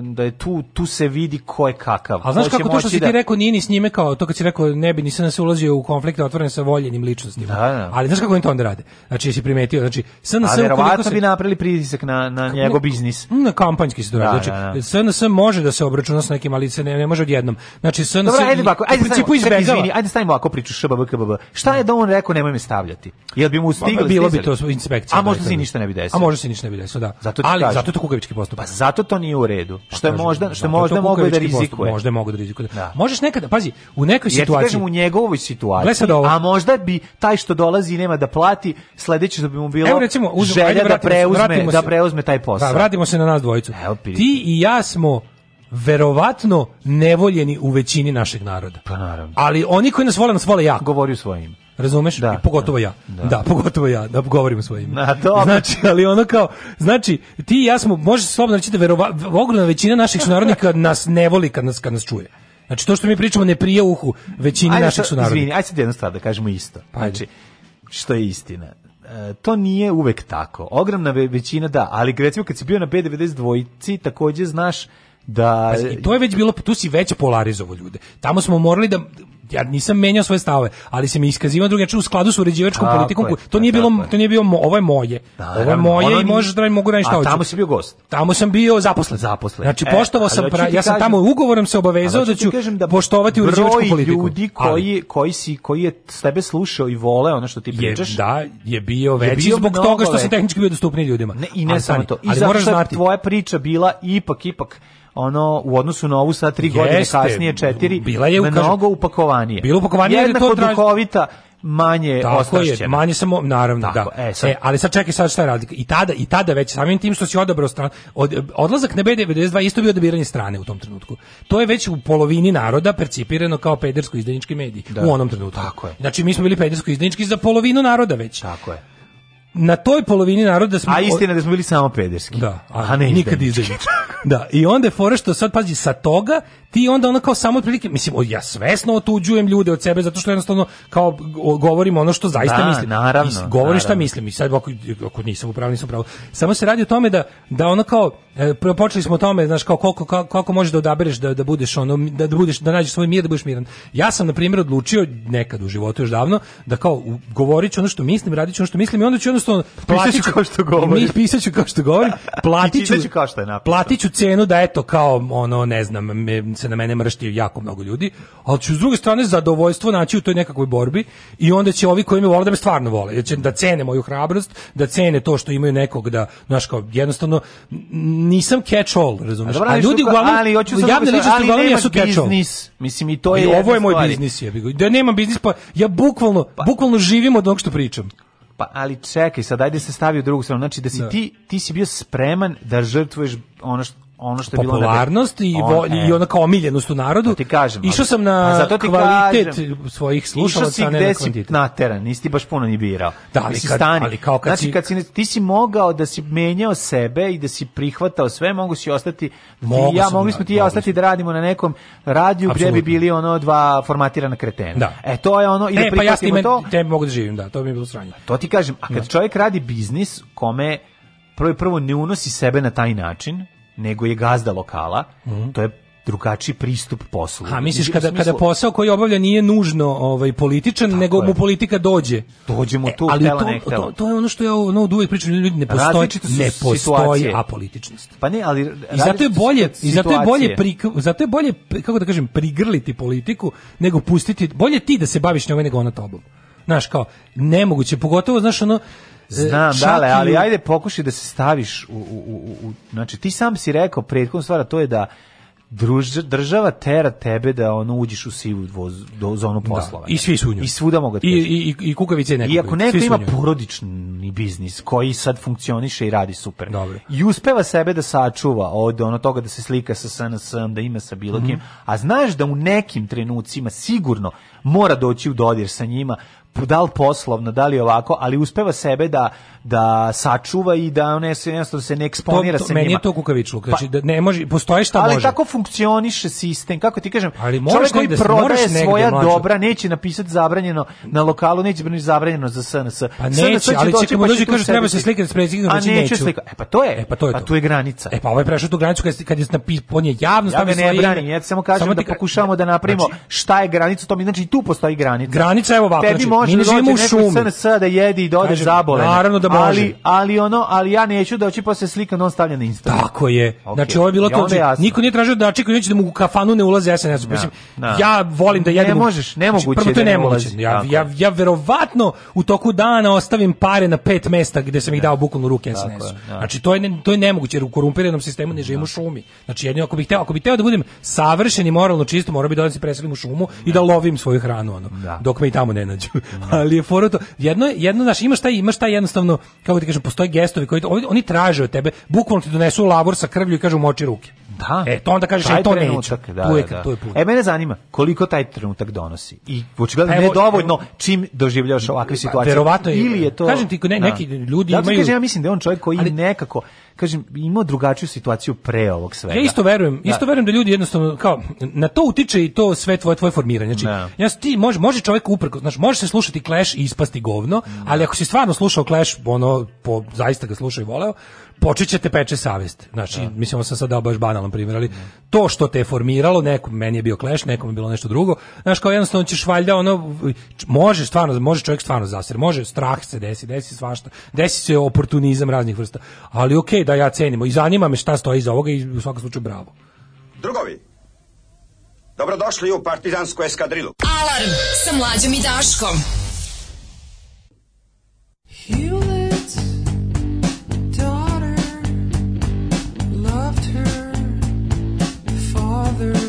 da je tu, tu se vidi ko je kakav. A znaš kako to što si da... ti rekao nije ni s njime kao, to kad si rekao ne bi ni nisam da se ulazio u konflikt otvoren sa voljenim ličnostima. Da, da. Ali znaš kako on to onda radi? Znači, jesi primetio, znači, SNS... koliko verovatno se... bi napravili pritisak na, na njegov biznis. Na kampanjski se to da, radi. Znači, SNS da, može da se obračuna s nekim, ali se ne, ne može odjednom. Znači SNS Dobro, ajde, bako, ajde, principu izbegava. Izvini, ajde stavimo ovako priču ŠBBKBB. Šta je da on rekao nemoj me stavljati? Jel bi mu stiglo bilo bi to inspekcija. A možda da, se da. ništa ne bi desilo. A može se ništa ne bi desilo, da. Ali kažem, zato to kukavički postupak. Pa zato to nije u redu. Pa što je možda da, što možda mogu da rizikuje. Možda mogu da rizikuje. Možeš nekada, pazi, u nekoj situaciji. Ja u njegovoj situaciji. A možda bi taj što dolazi nema da plati, sledeće što bi mu bilo. recimo, želja da preuzme da preuzme taj posao. Da, vratimo se na nas dvojicu. Ti i ja smo verovatno nevoljeni u većini našeg naroda. Pa naravno. Ali oni koji nas vole, nas vole ja. Govori u svojim. Razumeš? Da, I pogotovo da, ja. Da. da. pogotovo ja, da govorim svoje ime. Na, dobro. Znači, ali ono kao, znači, ti i ja smo, može se slobodno reći da verova, ogromna većina naših sunarodnika nas ne voli kad nas, kad nas čuje. Znači, to što mi pričamo ne prije uhu većini ajde, naših sunarodnika. Izvini, ajde sad jednu stvar da kažemo isto. Pa, znači, što je istina? E, to nije uvek tako. Ogromna većina da, ali recimo kad si bio na B92 takođe znaš da Pazi, to je već bilo tu si već polarizovao ljude. Tamo smo morali da ja nisam menjao svoje stavove, ali se mi iskazivao drugačije u skladu sa uređivačkom tako politikom. Je, to nije bilo je. to nije bilo ovo je moje. Da, ovo je moje i možeš da mogu da šta hoću. A tamo si bio gost. Tamo sam bio zaposlen. Zaposlen. Znači e, poštovao sam pra, ja sam tamo ugovorom se obavezao da ću da poštovati uređivačku politiku. ljudi koji koji si koji je s tebe slušao i voleo ono što ti pričaš. Je, da, je bio veći zbog toga što se tehnički bio dostupniji ljudima. Ne, i ne samo to. I zato što tvoja priča bila ipak ipak ono u odnosu na ovu sad 3 godine kasnije 4 bila je ukažem, mnogo upakovanije. Bilo upakovanje jer da je to duhovita manje tako manje samo naravno tako, da. E, e sad. E, ali sad čekaj sad šta radi. I tada i tada već samim tim što si odabrao stranu od, odlazak na B92 isto bio odabiranje strane u tom trenutku. To je već u polovini naroda percipirano kao pedersko izdanički mediji da. u onom trenutku. Tako je. Znači mi smo bili pedersko izdanički za polovinu naroda već. Tako je na toj polovini naroda smo... A istina da smo bili samo pederski. Da, a, a ne nikad izdajnički. da, i onda je fora što sad, pazi, sa toga ti onda ono kao samo otprilike, mislim, ja svesno otuđujem ljude od sebe zato što jednostavno kao govorim ono što zaista da, mislim. Naravno, I govorim šta mislim i sad ako, ako nisam upravo, nisam upravo. Samo se radi o tome da, da ono kao, e, počeli smo o tome, znaš, kao koliko, kako, kako možeš da odabereš da, da budeš ono, da, da, budeš, da nađeš svoj mir, da budeš miran. Ja sam, na primjer, odlučio nekad u životu još davno, da kao govorit ono što mislim, radit ono što mislim i onda ću jednostavno platit ću, kao što govorim. Mi pisaću kao što govorim, platit ću, kao što je napisano. platit ću cenu da eto kao ono, ne znam, me, se na mene mršti jako mnogo ljudi, ali ću s druge strane zadovoljstvo naći u toj nekakvoj borbi i onda će ovi koji me vole da me stvarno vole, jer će da cene moju hrabrost, da cene to što imaju nekog da, znaš kao, jednostavno nisam catch all, razumiješ? A, dobra, a ljudi uglavnom, ali, hoću javne da da ličnosti uglavnom jesu catch all. Mislim, i to je I ovo je moj stvari. biznis, je. Da nemam biznis, pa ja bukvalno, pa. bukvalno živim od onog što pričam. Pa ali čekaj, sad ajde se stavi u drugu stranu. Znači da si da. ti ti si bio spreman da žrtvuješ ono što ono što je bilo popularnost i volj, i e. ona kao omiljenost u narodu. Pa ti kažem. Išao sam na pa kvalitet kažem, svojih slušalaca, a ne na kvantitet. nisi baš puno ni birao. Da, ali, kad, stani. ali kao kad znači, kad si, ti si mogao da si menjao sebe i da si prihvatao sve, mogu si ostati mogu ja, mogli da, smo ti ja ostati da radimo na nekom radiju gde bi bili ono dva formatirana kretena. Da. E to je ono i da e, pa ja time, to. Te mogu da živim, da, to mi je bilo sranje. To ti kažem, a kad da. čovjek radi biznis kome prvo prvo ne unosi sebe na taj način, nego je gazda lokala, mm -hmm. to je drugačiji pristup poslu. A misliš kada smislu... kada posao koji obavlja nije nužno ovaj političan, Tako nego je. mu politika dođe. Dođemo e, tu, e, ali htjela, to, ne htjela. to, to je ono što ja ono uvijek pričam, ljudi ne postoji ne postoji apolitičnost. Pa ne, ali i zato je bolje situacije. i zato je bolje pri, zato je bolje kako da kažem prigrliti politiku nego pustiti bolje ti da se baviš njome nego ona tobom. Znaš kao nemoguće, pogotovo znaš ono Znam, da, dale, ali ajde pokušaj da se staviš u, u, u, u znači ti sam si rekao prethodno stvar, to je da druž, država tera tebe da ono uđeš u sivu voz, do zonu poslova. Da, I svi su u njoj. I svuda mogu da I, i, i kukavice nekog. I ako neko ima porodični biznis koji sad funkcioniše i radi super. Dobre. I uspeva sebe da sačuva od ono toga da se slika sa SNS-om, da ima sa bilo mm -hmm. kim. Mhm. A znaš da u nekim trenucima sigurno mora doći u dodir sa njima da li poslovno, da li ovako, ali uspeva sebe da da sačuva i da ne se jednostavno se ne eksponira to, to, se meni njima. Meni je to kukavičluk, pa znači pa, da ne može, postoji šta ali može. Ali tako funkcioniše sistem, kako ti kažem, ali čovjek koji prodaje negde, svoja mlađu. dobra neće napisati zabranjeno na lokalu, neće biti zabranjeno za SNS. Pa neće, SNS ali pa će pa dođe kaže treba se slikati s predsjednikom, znači neću. Slika. E pa to je, e pa to je, pa tu je granica. E pa ovaj prešao tu granicu kad, kad je napi, on je javno stavio svoje ime. Ja ne branim, ja samo kažem da pokušavamo da napravimo znači- šta je granica, to mi znači tu postoji granica. Granica evo ovako, može mi da živimo u šumi. SNS da jedi i da ode zabole. Naravno da može. Ali, ali, ono, ali ja neću da oči posle slika non stavlja na Instagram. Tako je. Okay. Znači ovo je bilo to. Niko nije tražio da čekaju neće da mu u kafanu ne ulaze SNS. Ja, da, Mislim, da. ja volim da jedem. Ne možeš, znači, nemoguće. Znači, prvo to je nemoguće. Ja, ja, ja verovatno u toku dana ostavim pare na pet mesta gde sam ih dao bukvalno u ruke sns Znači to je to je nemoguće jer u korumpiranom sistemu ne živimo u šumi. Znači jedino ako bih teo, ako bih teo da budem savršen i moralno čist, morao bih da se preselim u šumu i da lovim svoju hranu ono dok me i tamo ne nađu. Da. ali je fora jedno jedno znaš imaš taj imaš taj jednostavno kako ti kažem postoje gestovi koji oni traže od tebe bukvalno ti donesu lavor sa krvlju i kažu moči ruke da e to onda kažeš aj e, to trenutak, da, tu je, da, da. tu je put. e mene zanima koliko taj trenutak donosi i očigledno pa ne dovoljno evo, čim doživljavaš ovakve pa, situacije verovatno ili je to kažem ti ne, neki da. ljudi da, imaju kažem, ja mislim da je on čovjek koji ali, nekako kažem, imao drugačiju situaciju pre ovog svega. Ja isto verujem, da. isto verujem da ljudi jednostavno kao na to utiče i to sve tvoje tvoje formiranje. Znači, da. ja ti može može čovjek uprko, znači može se slušati Clash i ispasti govno, da. ali ako si stvarno slušao Clash, ono po zaista ga slušao i voleo, počet ćete peče savest. Znači, da. mislim, ovo sam sad dao baš banalan primjer, ali to što te formiralo, nekom, meni je bio kleš, nekom je bilo nešto drugo, znaš, kao jednostavno ćeš valjda, ono, može stvarno, može čovjek stvarno zasir, može strah se desi, desi svašta, desi se oportunizam raznih vrsta, ali okej, okay, da ja cenimo i zanima me šta stoji iza ovoga i u svakom slučaju bravo. Drugovi, dobrodošli u partizansku eskadrilu. Alarm sa mlađom i Daškom. another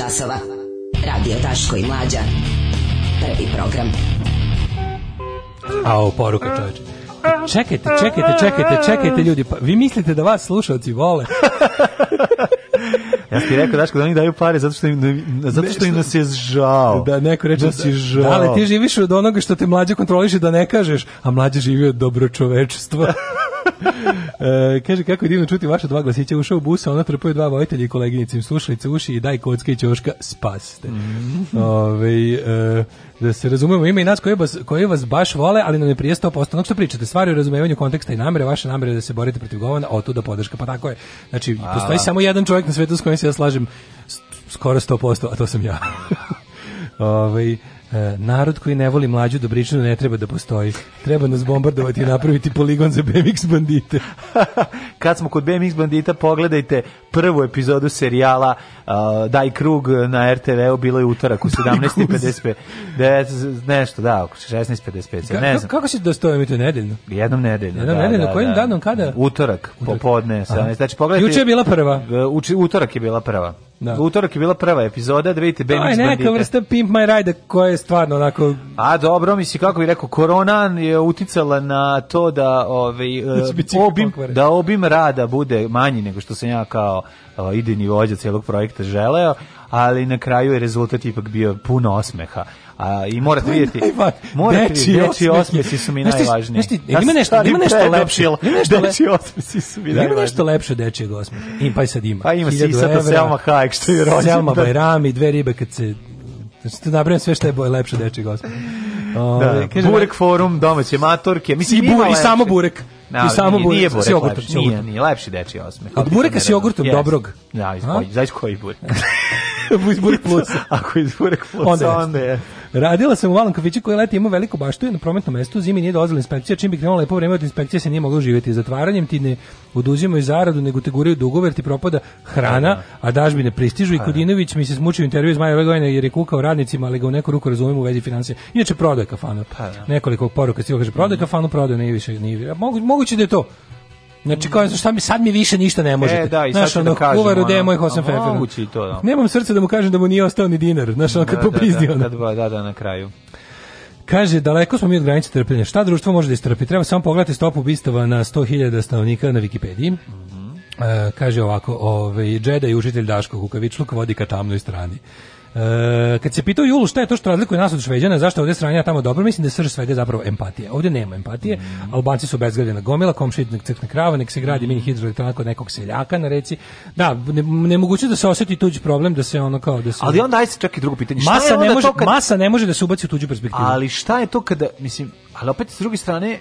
časova. Radio Daško i Mlađa. Prvi program. Au, poruka čoveče. Čekajte, čekajte, čekajte, čekajte ljudi, pa vi mislite da vas slušalci vole? Ja ti rekao, Daško, da oni daju pare zato što im, zato što im nas je žao. Da, neko reče da si žao. Da, ali ti živiš od onoga što te mlađe kontroliše da ne kažeš, a mlađe živi od dobročovečstva. e, kaže, kako je divno čuti vaša dva glasića, ušao u busa, ona trpuje dva vojitelja i koleginice im slušalice uši i daj kocka i ćoška, spasite. Mhm. Ove, e, da se razumemo, ima i nas koji vas, koji vas baš vole, ali nam ne prije 100%. Onog što pričate, stvari u razumevanju konteksta i namere, vaše namere da se borite protiv govana, otuda podrška, pa tako je. Znači, a, postoji samo jedan čovjek na svetu s kojim se ja slažem skoro 100%, a to sam ja. Ove, E, narod koji ne voli mlađu Dobričinu ne treba da postoji. Treba nas bombardovati i napraviti poligon za BMX bandite. Kad smo kod BMX bandita, pogledajte prvu epizodu serijala uh, Daj krug na RTV-u bilo je utorak u 17:55. nešto, da, oko 16:55. Ne znam. Kako se da stoje mi to nedeljno? Jednom nedeljno. Jednom da, nedeljno, da, kojim da. danom kada? Utorak, popodne, 17. Znači pogledajte. Juče je bila prva. Uči, utorak je bila prva. Da. Utorak je bila prva epizoda, da vidite Baby Bandita. Aj, neka vrsta Pimp My Ride koja je stvarno onako A dobro, misli kako bi rekao korona je uticala na to da ovaj znači, obim da obim rada bude manji nego što sam ja kao kao uh, idejni vođa celog projekta želeo, ali na kraju je rezultat ipak bio puno osmeha. A, i morate vidjeti morate vidjeti dečji osmesi su mi najvažniji nešto, nešto, ima nešto ima nešto lepše ima nešto osmesi su mi najvažniji ima nešto lepše dečjeg osmeha i pa sad ima pa ima si sad Selma Hayek što je rođendan Selma Bajrami, dve ribe kad se znači tu da nabrajam sve što je boje lepše dečjeg osmeha da, burek da- forum domaće matorke mislim i, bure, i samo burek Na, samo nije, burek, s jogurtom. Lepši, nije, nije, lepši deči osmeh. Od bureka s jogurtom yes. dobrog? Ja, iz koji, iz koji burek? iz burek plusa. Ako iz burek plusa, onda Onda je. Radila sam u malom kafiću koji leti ima veliku baštu na prometnom mestu zimi nije dolazila inspekcija, čim bi krenulo lepo vreme od inspekcije se nije moglo živjeti. Zatvaranjem ti ne oduzimaju zaradu, nego te guraju dugove jer ti propada hrana, da, da. a dažbi ne pristižu i pa da. Kodinović mi se smučio intervju iz maja ove jer je kukao radnicima, ali ga u neku ruku razumijem u vezi financije. Inače prodaje kafanu. Pa Nekoliko poruka stiglo kaže prodaje mhm. kafanu, prodaje, nije više, nije. Moguće da je to. Znači kao šta mi sad mi više ništa ne možete. E, da, i sad ono, da kažem, kuvaru, ono, moj Hosen Fefer. i to, da. Nemam srce da mu kažem da mu nije ostao ni dinar, znaš, ono, kad da, popizdi da, da, ono. Da, da, na kraju. Kaže, daleko smo mi od granice trpljenja. Šta društvo može da istrpi? Treba samo pogledati stopu ubistava na 100.000 stanovnika na Wikipediji. Mm -hmm. e, kaže ovako, ove, ovaj, džeda i učitelj Daško Kukavičluk vodi ka tamnoj strani. E, kad se pitao Julu šta je to što razlikuje nas od Šveđana, zašto ovde stranja tamo dobro, mislim da je srž svega zapravo empatije. Ovde nema empatije, mm -hmm. Albanci su bezgradljena gomila, komšit nek crkne krava, nek se gradi mm -hmm. mini hidroelektrana kod nekog seljaka na reci. Da, ne, nemoguće da se osjeti tuđi problem, da se ono kao da se... Ali onda ajde čak i drugo pitanje. Šta je onda ne može, to kad... masa ne može da se ubaci u tuđu perspektivu. Ali šta je to kada, mislim, ali opet s druge strane,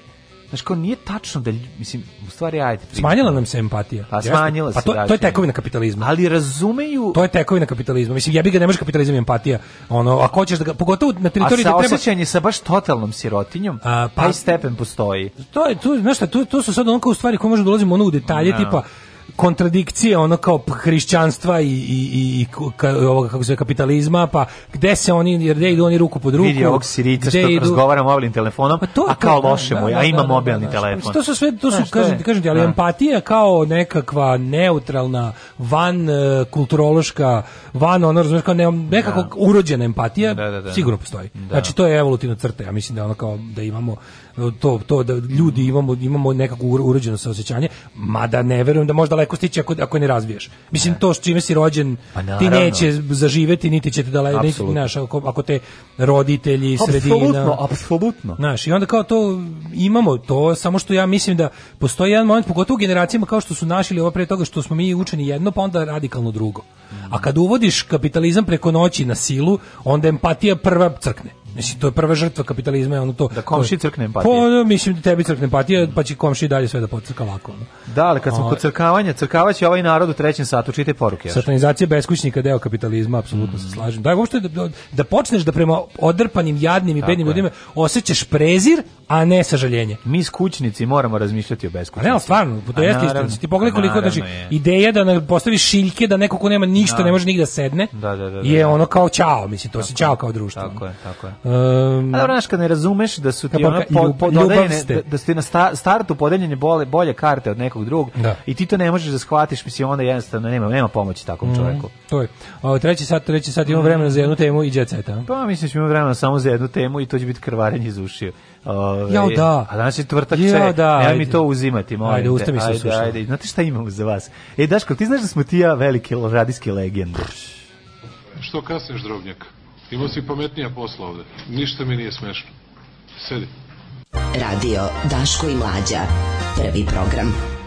Znaš, kao nije tačno da, mislim, u stvari, ajde. Primu. Smanjila nam se empatija. Pa smanjila pa se. Pa to, to je tekovina kapitalizma. Ali razumeju... To je tekovina kapitalizma. Mislim, ja bi ga nemaš kapitalizam i empatija. Ono, ako hoćeš da ga, pogotovo na teritoriji... A sa da treba... sa baš totalnom sirotinjom, a, pa, taj stepen postoji. To je, tu, znaš šta, tu, tu su sad onako u stvari koje možda dolazimo ono u detalje, no. Da. tipa, kontradikcije ono kao hrišćanstva i i i ka, ovoga kako se kapitalizma pa gde se oni jer gde idu oni ruku pod ruku vidi ovog sirica što idu... razgovara mobilnim telefonom pa to, a kao da, loše da, mu a ima da, da, mobilni telefon to su sve to su kažem ti kažem ti ali empatija kao nekakva neutralna van uh, kulturološka van ono razumeš kao ne, nekako urođena empatija sigurno postoji znači to je evolutivna crta ja mislim da ona kao da imamo to, to da ljudi imamo, imamo nekako urođeno osećanje, mada ne verujem da možda lako stići ako, ako ne razviješ. Mislim, to s čime si rođen, pa ti neće zaživeti, niti će te daleko, niti, znaš, ako, ako te roditelji, sredina... Apsolutno, apsolutno. Znaš, i onda kao to imamo to, samo što ja mislim da postoji jedan moment, pogotovo generacijama kao što su našili ovo pre toga, što smo mi učeni jedno, pa onda radikalno drugo. A kad uvodiš kapitalizam preko noći na silu, onda empatija prva crkne. Mislim, to je prva žrtva kapitalizma, je ono to... Da komši crkne empatija. Pa, da, tebi crkne empatija, pa će komši dalje sve da pocrka lako. Ono. Da, ali kad smo ovaj. kod crkavanja, crkavaće ovaj narod u trećem satu, čite poruke. Još. Satanizacija beskućnika, deo kapitalizma, apsolutno mm. se slažem. Da, uopšte da, da, da, počneš da prema odrpanim, jadnim i bednim ljudima osjećaš prezir, a ne sažaljenje. Mi skućnici moramo razmišljati o beskućnici. Ne, stvarno, to jeste istina. Ti pogledaj koliko znači ideja da postaviš šiljke da neko ko nema ništa da. ne može nigde da sedne. Da, da, da, da je da. ono kao čao, mislim, to se čao kao društvo. Tako je, tako je. Um, a dobro, kad ne razumeš da su ti ono po, po, dodeljene, da, da ste na sta, startu podeljene bolje, bolje karte od nekog drugog i ti to ne možeš da shvatiš, mislim, onda jednostavno nema, nema pomoći takvom čovjeku. Mm, to je. O, treći sat, treći sat imamo mm. vremena za jednu temu i djeceta. Pa mislim da ćemo vremena samo za jednu temu i to će biti krvarenje iz ušiju. Ove, Jao da. A danas je tvrtak Jao, čaj. da, Nemoj mi to uzimati, molim ajde, usta mi se ajde, ajde, ajde. Znate šta imamo za vas? E, Daško, ti znaš da smo ti ja velike radijske legende. Što kasneš, drobnjak? Imao si pametnija posla ovde. Ništa mi nije smešno. Sedi. Radio Daško i Mlađa. Prvi program.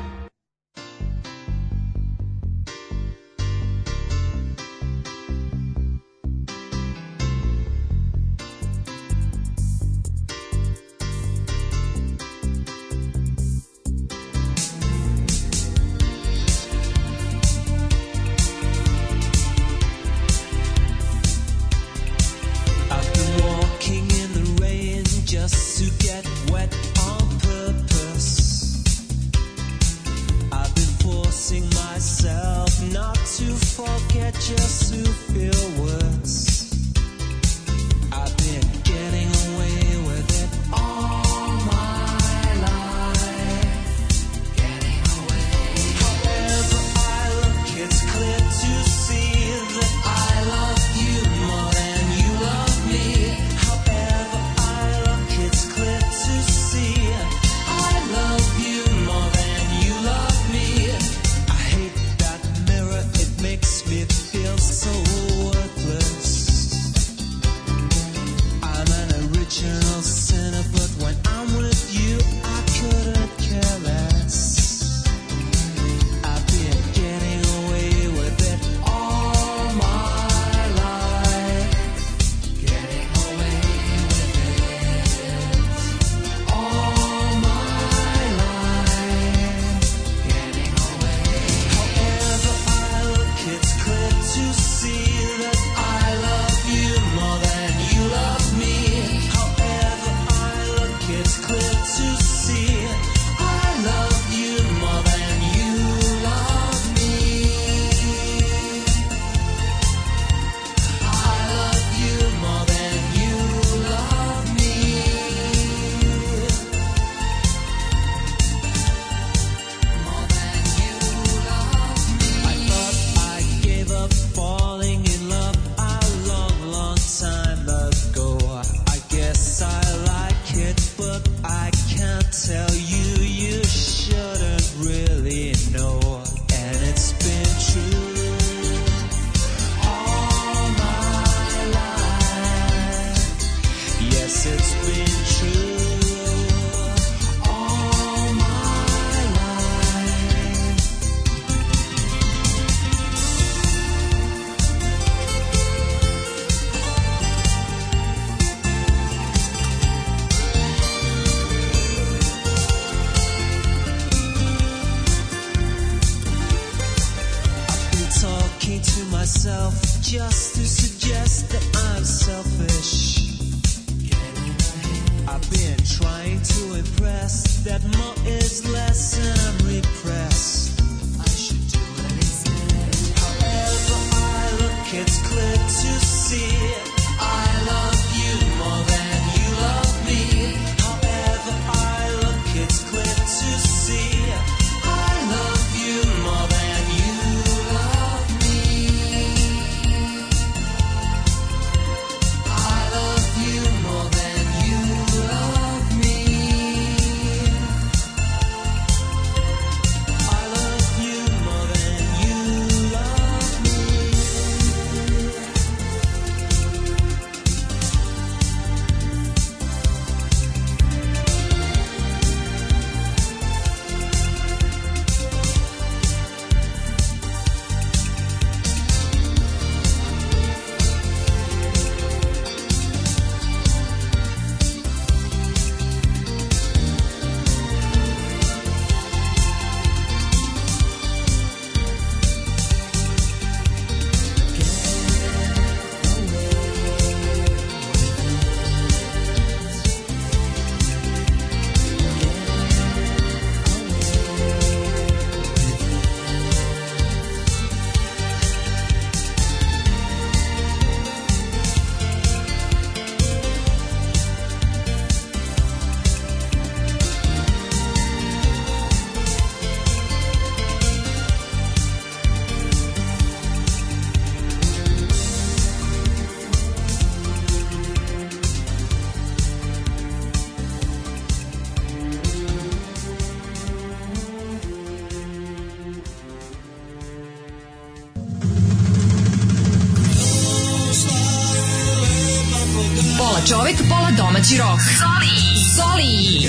čovek, pola domaći rok. Zoli! Zoli!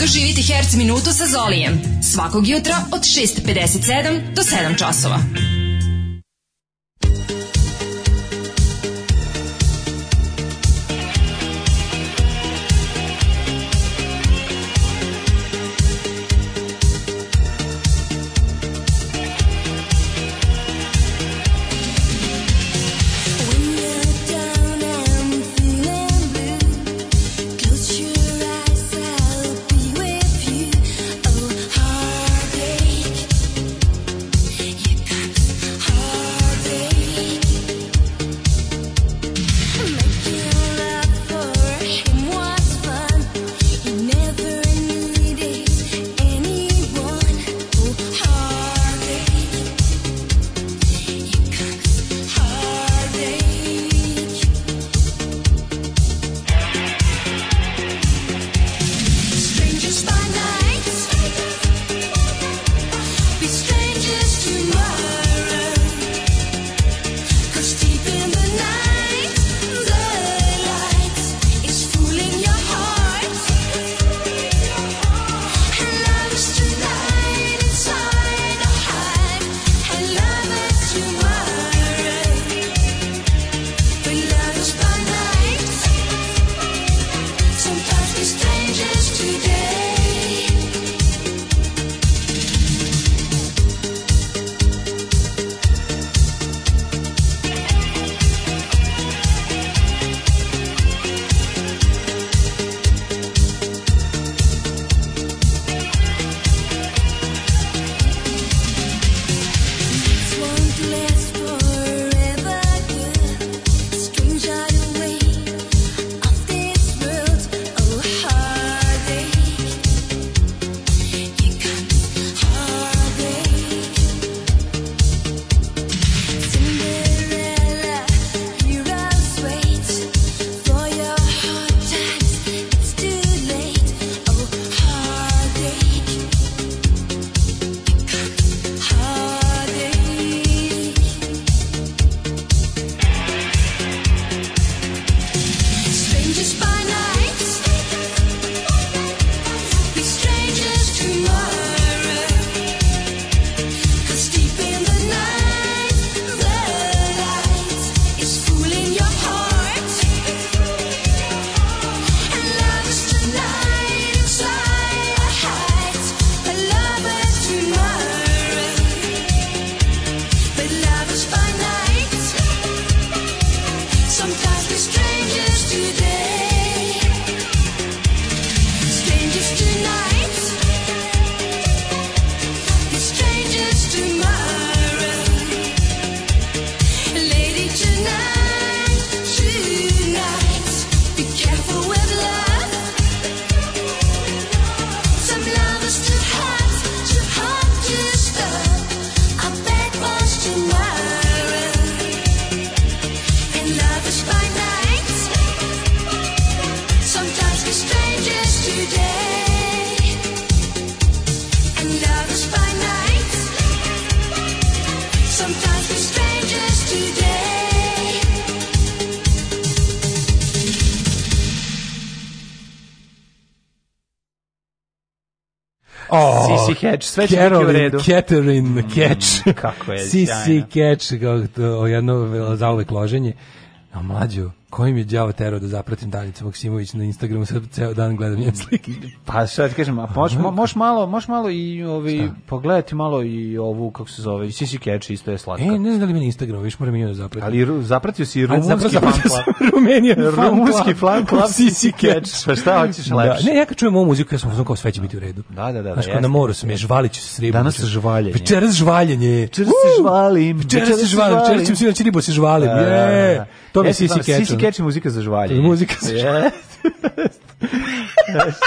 Doživite Herc minutu sa Zolijem. Svakog jutra od 6.57 do 7 časova. catch, sve će Caroline, biti u redu. Catherine mm, catch. Mm, kako je, sjajno. CC catch, kao jedno zauvek loženje. A mlađu, kojim je đavo terao da zapratim Danicu Maksimović na Instagramu, sad ceo dan gledam njen slike. Pa sad kažem, a moš, moš malo, moš malo i ovi pogledati malo i ovu kako se zove, i Sisi Catch isto je slatka. E, ne znam da li mi Instagram, viš moram i da zapratim. Ali zapratio si i rumunski fan club. Rumunski rumunski fan club Sisi Catch. Pa šta hoćeš da. lepše? Da, ne, ja kad čujem ovu muziku, ja sam uzmano kao sve će biti u redu. Da, da, da. da Znaš, na moru sam je žvalić s ribom. Danas se žvaljenje. Večeras žvaljenje. Večeras se žvalim. Večeras se žvalim. Večeras ćemo sinoć ribu se žvalim. Je. Da. To mi Sisi Catch. Sisi Catch muzika za žvaljenje. Muzika za žvaljenje.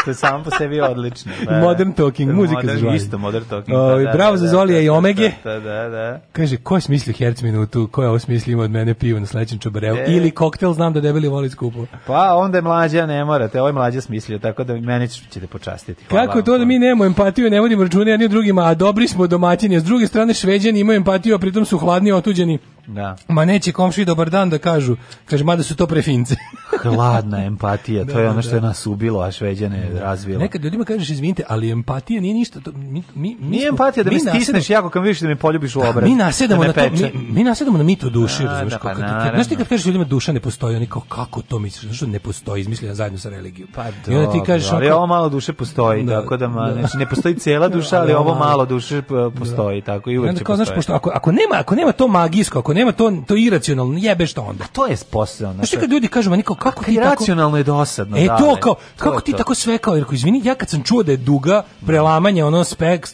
što sam po sebi odlično. Da, da. modern Talking, muzika modern, za Zolija. Isto, Modern Talking. O, da, da, bravo da, za Zolija da, i da, Omege. Da, da, da. Kaže, ko je smislio Herc minutu, ko je ovo smislio ima od mene pivo na sledećem čobareu, e. ili koktel, znam da debeli voli skupo. Pa onda je mlađa, ne morate, ovo je mlađa smislio, tako da mene ćete počastiti. Hvala Kako to da mi nemamo empatiju, ne vodimo računa jedni drugima, a dobri smo domaćini, s druge strane šveđani imaju empatiju, a pritom su hladni otuđeni. Da. Ma neće komši dobar dan da kažu, kaže, mada su to prefince. Hladna empatija, to da, je ono što je da. nas ubilo, a šveđane da. razvilo. Nekad ljudima kažeš, izvinite, ali empatija nije ništa. To, mi, mi, mi nije smo, empatija da mi stisneš nasedamo, jako kad vidiš da me poljubiš u pa, obraz. Mi da nasedamo, da na, to, mi, mi nasedamo na mito duši, da, razumiješ? Pa, znaš ti kad kažeš ljudima duša ne postoji, oni kao, kako to misliš? Znaš što ne postoji, izmišljena zajedno sa religijom. Pa do, I onda ti kažeš, ali ovo malo duše postoji, da, tako da, ma, znači, ne postoji cela duša, ali ovo malo duše pa, postoji, tako i uvek će postoji. Znaš, pošto, ako, ako, nema, ako nema to magijsko, ako nema to to iracionalno, jebe što onda. A to je posao, znači. kad ljudi kažu, meni kako ti racionalno je dosadno. E to kao kako ti tako sve kao, jer izvini, ja kad sam čuo da je duga prelamanje ono spek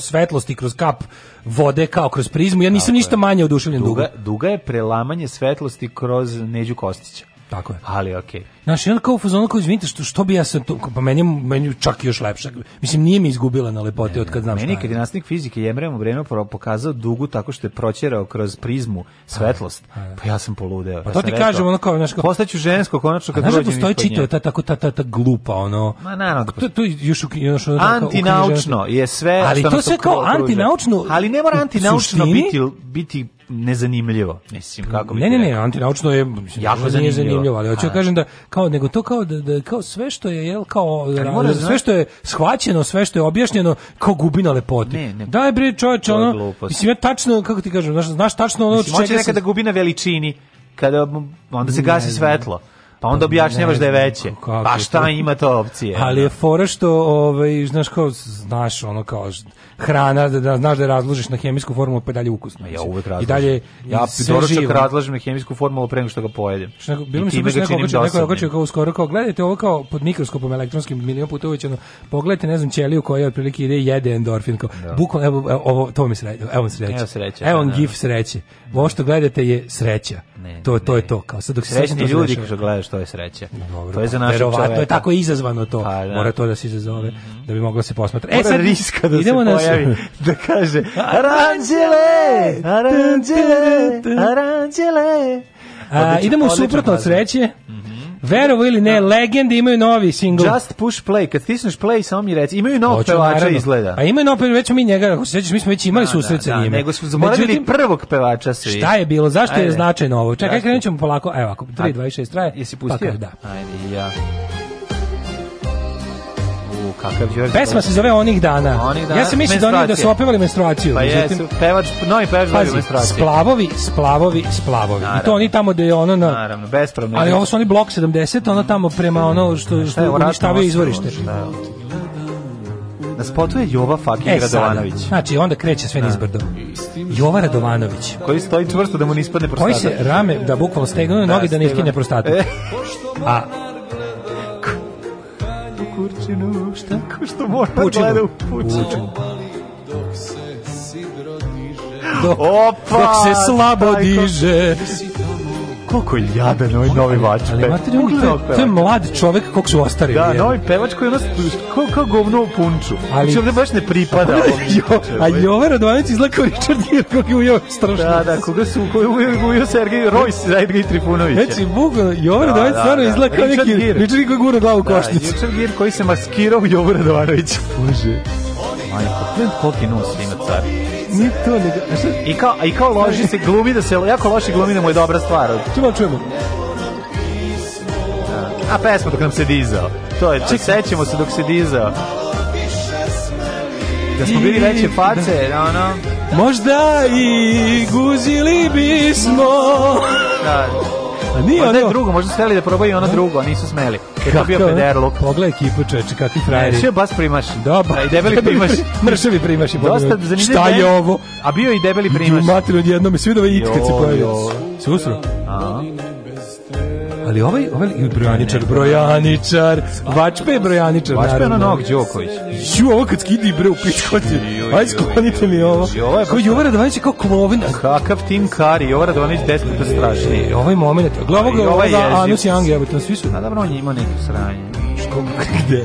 svetlosti kroz kap vode kao kroz prizmu, ja nisam ništa manje oduševljen duga. Duga je prelamanje svetlosti kroz Neđu Kostića. Tako je. Ali okej. Okay. Znaš, i kao u fazonu kao, izvinite, što, što bi ja sam to, pa meni, meni čak još lepša. Mislim, nije mi izgubila na lepote od kad znam meni, šta je. Meni kad je nastavnik fizike Jemremo Obreno pokazao dugu tako što je proćerao kroz prizmu svetlost, pa ja sam poludeo. Pa ja to ti rekao, kažem, ono kao, znaš, kao... Postaću žensko, konačno kad da dođem postoji čito, ta, tako, ta, ta, ta glupa, ono... Ma, naravno. Da to, to još, još, ono, antinaučno je sve... Ali to sve kao antinaučno... Ali ne mora antinaučno biti, biti nezanimljivo. Mislim kako bi Ne, ne, ne, antinaučno je mislim, jako zanimljivo. Nije zanimljivo, ali hoću ja da kažem da kao nego to kao da, da kao sve što je jel kao mora, da sve što je shvaćeno, sve što je objašnjeno kao gubina lepote. Daj bre čoveče, ono. Mislim ja tačno kako ti kažem, znaš, znaš tačno ono mislim, čega nekada sam... gubina veličini kada onda se gasi ne, svetlo. Ne pa onda objašnjavaš da je veće. Kako, pa šta to? ima to opcije? Ali je fora što, ovaj, znaš kao, znaš ono kao, hrana, da, da znaš da je razložiš na hemijsku formulu pa je dalje ukusno. Ja uvek razložim. I dalje ja doručak razložim na hemijsku formulu pre nego što ga pojedem. Što nego, bilo mi se baš neko ogočio, neko ogočio kao uskoro kao gledajte ovo kao pod mikroskopom elektronskim milion puta uvećano. Pogledajte ne znam ćeliju koja otprilike ide jede endorfin kao. Da. Bukvalno evo, evo ovo to mi sreće. Evo sreće. Evo sreće. Evo on da, da, gif da. sreće. Ovo što gledate je sreća ne, to, to je to. Kao sad dok se Srećni ljudi znači- što gledaš, to je sreća Dobro, to je pa za naše Verovatno je tako izazvano to. Pa, da. Mora to da se izazove, mm. da bi moglo da se posmatrati. E, sad riska da idemo se pojavi, da kaže Aranđele! Aranđele! Aranđele! A, idemo u suprotno od sreće. Mm -hmm. Verovo ili ne, da. legende imaju novi singl. Just push play, kad stisneš play, samo mi reci. Imaju novog pevača naravno. izgleda. A imaju novog pevača, već mi njega, ako se sećaš, mi smo već imali da, susret da, sa da, njime. Da, nego smo zaboravili prvog pevača svi. Šta je bilo? Zašto Ajde. je značajno ovo? Čekaj, krenut ćemo polako. Evo, ako 3, 6 traje. Jesi pustio? Pa, da. Ajde, ja. Kakav Đorđe Pesma se zove Onih dana. Onih dana. Ja sam mislio da oni da su opevali menstruaciju. Pa međutim, jesu, pevač, novi pevač pazi, menstruaciju. Splavovi, splavovi, splavovi. Naravno. I to oni tamo da je ono na... Naravno, bez problema. Ali ovo su oni blok 70, ono tamo prema ono što, što uništavaju izvorište. Da. Na spotu je Jova fucking e, Radovanović. Sada. Znači, onda kreće sve da. nizbrdo. Jova Radovanović. Koji stoji čvrsto da mu ne ispadne prostata. Koji se rame da bukvalno stegne da, noge da ne iskine prostata. E. A kurčinu, šta ko što mora da pučinu. gleda u pučinu. pučinu. Dok, Opa, dok se slabo diže koliko je jadan ovaj novi vač. Ali, ali on, to, to je mlad čovek kog su ostarili. Da, novi pevač koji je nas kao, kao govno u punču. Znači, ali, znači, baš ne pripada. A, a ovaj. Jovan Radovanić izgleda kao Richard Gere, kog je ujao strašno. Da, da, koga su, koji je ujao Sergej Rojs, Sergej Trifunović. Znači, bukvalno, Jovan da, Radovanić da, stvarno da. izgleda kao neki Richard Gere koji gura glavu košnicu. Da, Richard Gere koji se maskirao Jovan Radovanić. Bože. Majko, koliko je nos ima car. Ni to, nego... I kao, I kao loži se, glumi da se, jako loši glumi da mu je dobra stvar. Čemo, čujemo. A pesma dok nam se dizao. To je, ček, sećemo se dok se dizao. Da smo bili veće face, da. ono... Možda i guzili bismo... Da. A nije ono... drugo, možda su da probaju ono drugo, a nisu smeli. Jer to bio pederluk. Pogledaj ekipu čoveče, kakvi frajeri. Sve bas primaš. Da, ba. I debeli primaš. Mršavi primaš i Dosta zanimljivo. Šta je ovo? A bio i debeli primaš. Mater odjednom, svi da itka se pojavio. Se usro. Aha. Ali ovaj, ovaj i brojaničar, brojaničar, vačpe je brojaničar. Vačpe je ono Novak Đoković. Ju, ovo kad skidi bre u pičkoci. Aj, sklonite mi ovo. Kao Jovara Radovanić je kao klovina. Kakav Tim Kari, Jovara Radovanić deset puta strašniji. E, ovaj moment, glavog je ovaj Anus Young, evo, to svi su. A dobro, on je imao neki sranje. Što, gde?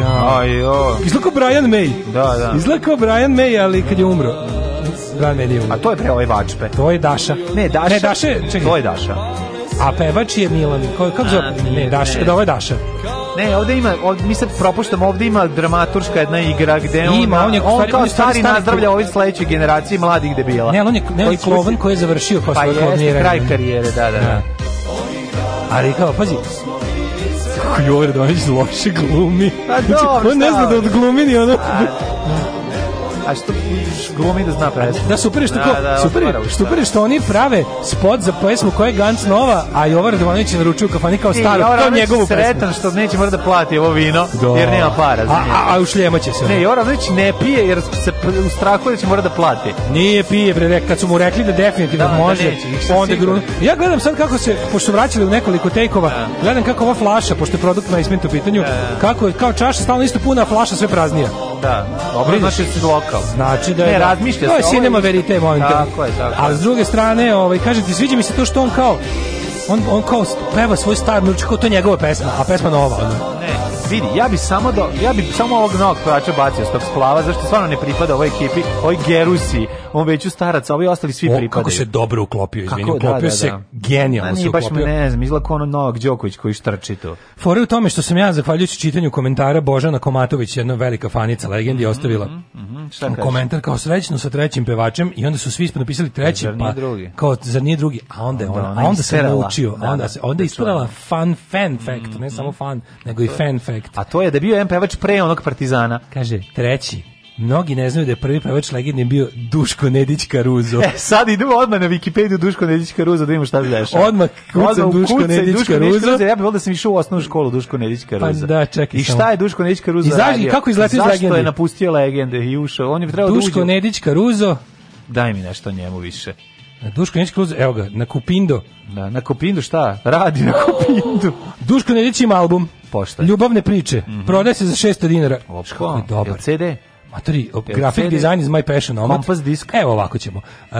Ja. Ajo. Izlako Brian May. Da, da. Izlako Brian May, ali kad je umro. Brian May je umro. A to je pre ovaj vačpe. To je Daša. Ne, Daša. Ne, Daša, čekaj. To je Daša. A pevač je Milan, ko, kako zove? Ne, Daša, ne. da, ovo je Daša. Ne, ovde ima, ovde, mi se propuštamo, ovde ima dramaturška jedna igra gde on, ima, on, je, on kao stari, nazdravlja ovoj sledećoj generaciji mladih debila. Ne, on je, ne, on je klovan koji je završio kao svoje Pa jeste, kraj karijere, da, da, da, da. Ali kao, pazi, kako Jovar Dović loše glumi. Pa znači, dobro, znači, on ne zna da odglumi ni ono... A što glumi da zna pesmu. Da, super je što, da, da, super, da, super je što oni prave spot za pesmu koja je Gantz Nova, a Jovan Radovanović je naručio kafani kao staro, to je njegovu pesmu. Sretan što neće mora da plati ovo vino, Do. Da. jer nema para. Za a, a, a u šljema će se. Ne, Jovan Radovanović ne pije jer se u strahu da će mora da plati. Nije pije, bre, kad su mu rekli da definitivno da, da može, da neće, onda grunu. Ja gledam sad kako se, pošto vraćali u nekoliko tejkova, da. gledam kako ova flaša, pošto je produkt na ismentu pitanju, da. kako je, kao čaša stalno isto puna, a flaša sve praznija. Da, dobro, znači da se lokal. Znači da je... Ne, da. razmišlja se. To je cinema je... verite, molim te. Tako je, tako. A s druge strane, ovaj, kaže ti, sviđa mi se to što on kao on, on kao peva svoj star mi kao to je njegova pesma, a pesma nova. Ono. Ne, vidi, ja bi samo do, ja bi samo ovog novog pevača bacio stop splava, zašto stvarno ne pripada ovoj ekipi, ovoj Gerusi, on već starac, a ovi ostali svi pripadaju. Kako se dobro uklopio, izvini, da, uklopio da, da, da. genijalno se baš Me ne znam, izlako ono Novak Đoković koji štrči tu. Fore u tome što sam ja, zahvaljujući čitanju komentara Božana Komatović, jedna velika fanica legendi, mm -hmm, ostavila mm -hmm, komentar kao srećno sa trećim pevačem i onda su svi ispod napisali treći, pa drugi. kao zar nije drugi, a onda, onda, ona, a onda se naučio, da, onda, da, se, onda istorala fun fan fact, mhm, ne samo mhm. fan, nego i fan fact projekt. A to je da je bio jedan pevač pre onog Partizana. Kaže, treći, Mnogi ne znaju da je prvi pevač legendni bio Duško Nedić Karuzo. E, sad idemo odmah na Wikipediju Duško Nedić Karuzo da vidimo šta se dešava. Odmah kucam Duško kucaj, Nedić Karuzo. ja bih volio da sam išao u osnovnu školu Duško Nedić pa Karuzo. Pa da, čekaj I šta je Duško Nedić Karuzo I zaži, kako izletio iz legende? Zašto je napustio legende i ušao? On je trebao da Duško da uđe... Nedić Karuzo. Daj mi nešto njemu više. Duško Nedić Kluz, evo ga, na Kupindo. Na, na Kupindo šta? Radi na Kupindo. Duško Nedić ima album. Pošta. Ljubavne priče. Mm -hmm. Prodaje se za 600 dinara. Opa, dobar. CD? Matori, e, graphic dizajn is my passion. Omad. Kompas disk. Evo ovako ćemo. Uh,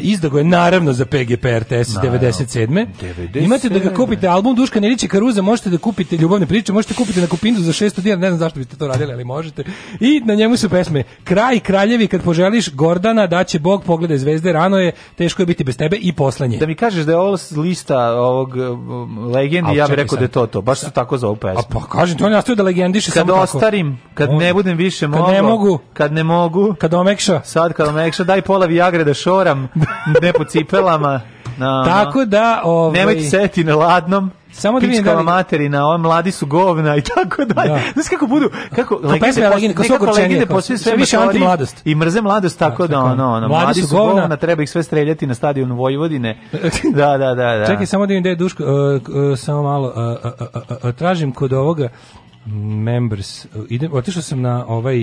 izdago je naravno za PGP RTS no, 97. 97. Imate da ga kupite album Duška Nerića Karuza, možete da kupite ljubavne priče, možete da kupiti na Kupindu za 600 dinara, ne znam zašto biste to radili, ali možete. I na njemu su pesme Kraj, Kraljevi, kad poželiš, Gordana, da će Bog, pogleda zvezde, rano je, teško je biti bez tebe i poslanje. Da mi kažeš da je ovo lista ovog um, legendi, ja bih rekao sam. da je to to. Baš su tako za ovu pesmu. A pa kažem, to on nastoji da legendiše. Kad ostarim, kad o, ne budem više mogao, ne mogu mogu. Kad ne mogu. Kad omekša. Sad kad omekša, daj pola viagre da šoram, ne po cipelama. No, Tako da... Ovaj... Nemojte seti na ladnom. Samo da Pičkava da materina, oni mladi su govna i tako da. dalje. Da. Znaš kako budu, kako ko legende, pesme, legende, sve više anti mladost. I mrze mladost, tako da, da ono, ono, mladi, mladi su govna. govna. treba ih sve streljati na stadionu Vojvodine. da, da, da, da. Čekaj, samo da im da Duško, uh, uh, samo malo, uh, tražim kod ovoga members, idem, otišao sam na ovaj...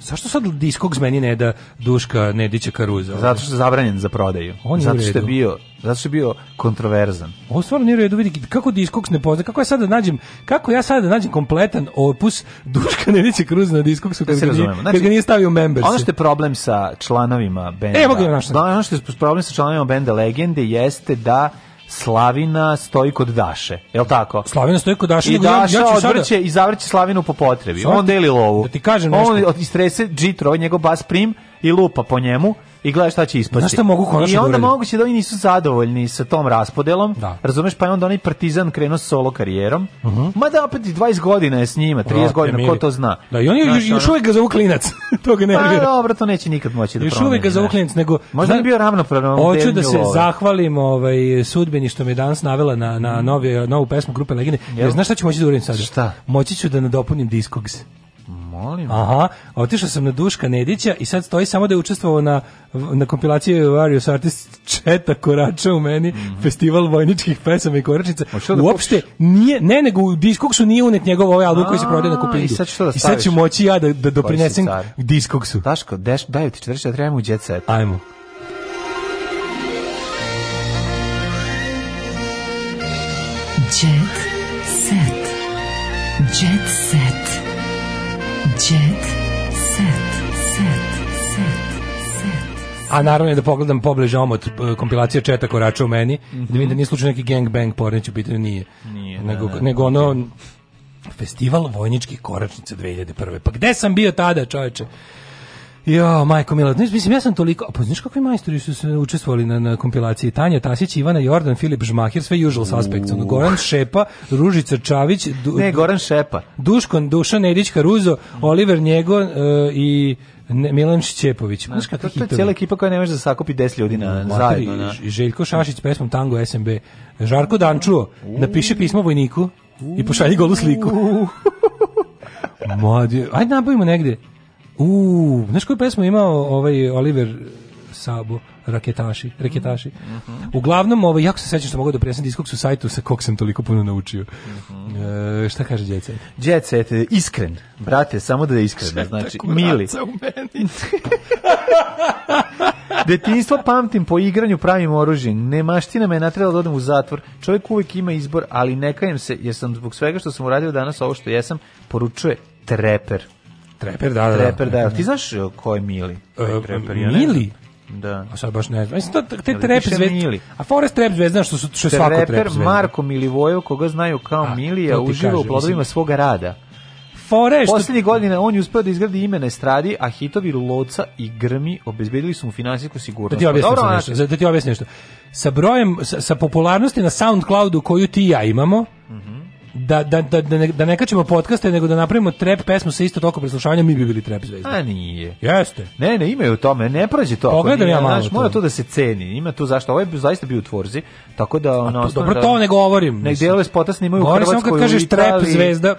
Zašto sad Discogs meni ne da Duška Nedića Karuza? Zato što je zabranjen za prodaju. On zato što je bio, zato što je bio kontroverzan. Ovo stvarno nije redu, vidi kako Discogs ne pozna, kako ja sad da nađem, kako ja sad da nađem kompletan opus Duška Nedića Karuza na Discogsu da kad, ga, znači, kad ga nije stavio members. Ono što je problem sa članovima benda. E, evo ga da, ono što je problem sa članovima benda Legende jeste da Slavina stoji kod Daše, je li tako? Slavina stoji kod Daše. I Daša ja, ja sada... i zavrće Slavinu po potrebi. Svaki, on deli lovu. Da ti kažem nešto. On istrese džitro, ovaj njegov bas prim i lupa po njemu i gledaš šta će ispasti. Znaš šta mogu konačno I da onda da moguće da oni nisu zadovoljni sa tom raspodelom, da. razumeš, pa je onda onaj partizan krenuo solo karijerom, uh mhm. -huh. mada opet i 20 godina je s njima, 30 godina, ko to zna. Da, i oni znaš, još, još uvijek ga zovu to ga nervira. Pa dobro, to neće nikad moći da promeni. Još uvijek ga zovu nego... Možda je bio ravnopravno. Hoću da se zahvalim ovaj, sudbini što me danas navela na, na mm. novu pesmu Grupe Legine. Znaš šta ću moći da uradim sada? Šta? Moći ću da nadopunim Discogs. Molim. Aha, otišao sam na Duška Nedića i sad stoji samo da je učestvovao na, na kompilaciji Various Artists četa korača u meni, mm -hmm. festival vojničkih pesama i koračnica. Da Uopšte nije, ne, nego u diskoksu nije unet njegov ovaj album koji se prodaje na kupinju. I sad, što da I sad ću moći ja da, da doprinesem diskoksu. Daško, deš, daju ti 44, ajmo da u jet set. Ajmo. Jet set. Jet set. A naravno da pogledam pobliže omot kompilacija Četa korača u meni, mm -hmm. da vidim da nije slučajno neki gangbang pornić u pitanju, nije. nije nego, da, da, nego ono, festival vojničkih koračnica 2001. Pa gde sam bio tada, čoveče? Jo, majko mila, mislim, ja sam toliko... A pa kakvi majstori su se učestvovali na, na kompilaciji? Tanja Tasić, Ivana Jordan, Filip Žmahir, sve usual suspects. Ono, Goran Šepa, Ružica Čavić... Du, ne, Goran Šepa. Duškon, Dušan Edić Karuzo, Oliver Njego uh, e, i Ne, Milan Šćepović. Znaš kako to, je cijela ekipa koja ne može da sakupi 10 ljudi na, Materi, zajedno. Na. I da. Željko Šašić pesmom Tango SMB. Žarko Dančuo, napiše pismo vojniku i pošalji golu sliku. Mladio, ajde nabavimo negde. Uuu, znaš koju pesmu imao ovaj Oliver Sabo, raketaši, mhm. raketaši. Mm -hmm. Uglavnom, ovaj, jako se sećam što mogu da, da prinesem diskog su sajtu sa kog sam toliko puno naučio. Mm -hmm. e, šta kaže Djecet? je iskren. Brate, samo da je iskren. Sve znači, mili. u Detinjstvo pamtim po igranju pravim oružje. Nemaština me je natrebala da odem u zatvor. Čovjek uvek ima izbor, ali ne kajem se, jer sam zbog svega što sam uradio danas ovo što jesam, poručuje treper. Treper, da, da. da. Treper, da. da. Ti mhm. znaš ko je Mili? Uh, Treper, ja Mili? Da. A sad baš ne znam. Mislim, to, te trep zvezda, a Forest rap zvezda, što, su, što svako trep zvezda. Marko Milivojev, koga znaju kao a, Milija, uživa u plodovima svoga rada. Forest. što... Poslednje godine on je uspeo da izgradi ime na estradi, a hitovi Loca i Grmi obezbedili su mu finansijsku sigurnost. Da ti objasnim pa Dobro, nešto. Znači- da ti objasnim nešto. Sa brojem, sa, sa popularnosti na SoundCloudu koju ti ja imamo, mm -hmm da, da, da, da, ne, da ne kačemo podcaste, nego da napravimo trap pesmu sa isto toliko preslušavanja, mi bi bili trap zvezda. A nije. Jeste. Ne, ne, ima je u tome, ne prođe to. Pogledam ja malo. Znaš, mora to da se ceni, ima tu zašto. Ovo je zaista bio u tvorzi, tako da... Ono, to, dobro, da, to ne govorim. Nek delove spota snimaju u Hrvatskoj. Govorim samo kažeš trap zvezda,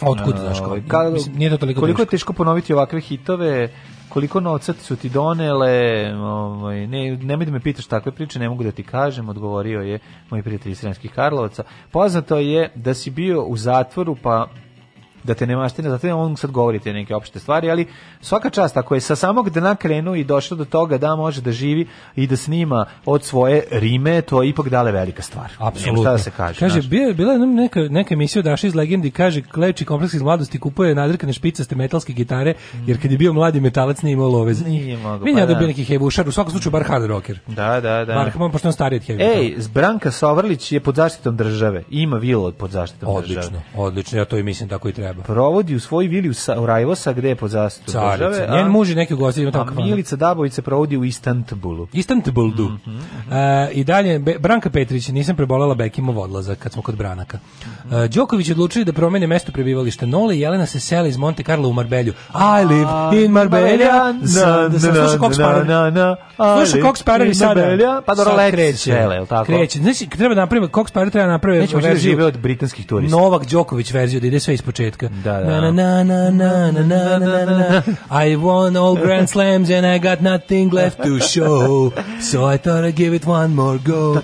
Otkud, znaš, kao, ovaj, mislim, nije to toliko Koliko teško. je teško ponoviti ovakve hitove, koliko novca su ti donele, ovaj, ne, nemoj da me pitaš takve priče, ne mogu da ti kažem, odgovorio je moj prijatelj iz Sremskih Karlovaca. Poznato je da si bio u zatvoru, pa da te nemaština, zato on sad govorite neke opšte stvari, ali svaka čast ako je sa samog dna krenuo i došao do toga da može da živi i da snima od svoje rime, to je ipak dale velika stvar. Da Apsolutno. da se kaže? Kaže, bio, bila je neka, neka emisija daš iz legendi, kaže, Kleči kompleks iz mladosti kupuje nadrkane špicaste metalske gitare, jer kad je bio mladi metalac nije imao lovez. Nije mogo. Vidim pa, ja da bio neki heavy u svakom slučaju bar hard rocker. Da, da, da. Bar, pošto on stariji od heavy. Ej, Branka Sovrlić je pod zaštitom države. Ima vilo pod zaštitom odlično, države. Odlično, odlično. Ja to i mislim tako i treba treba. Provodi u svoj vili u, Sa, u Rajvosa, gde je pod zaštitu države. Njen muž i neki gosti ima tako. A Milica Dabović provodi u Istanbulu. Istanbuldu. Mm -hmm. uh, I dalje, Be, Branka Petrić, nisam prebolela Bekimov odlazak kad smo kod Branaka. Uh, Đoković odlučili da promene mesto prebivališta Nole i Jelena se sela iz Monte Carlo u Marbelju. I live in Marbella. Sluša Cox Parade. Sluša Cox Parade sada. Pa dobro, let kreće. Kreće. Znači, treba da napraviti, Cox Parade treba da napraviti verziju. Nećemo živjeti od britanskih turista. Novak Đoković verziju da ide sve iz početka Amerika. Da, da, da. Na, na, na, na, na, na, I won all Grand Slams and I got nothing left to show. So I thought I'd give it one more go.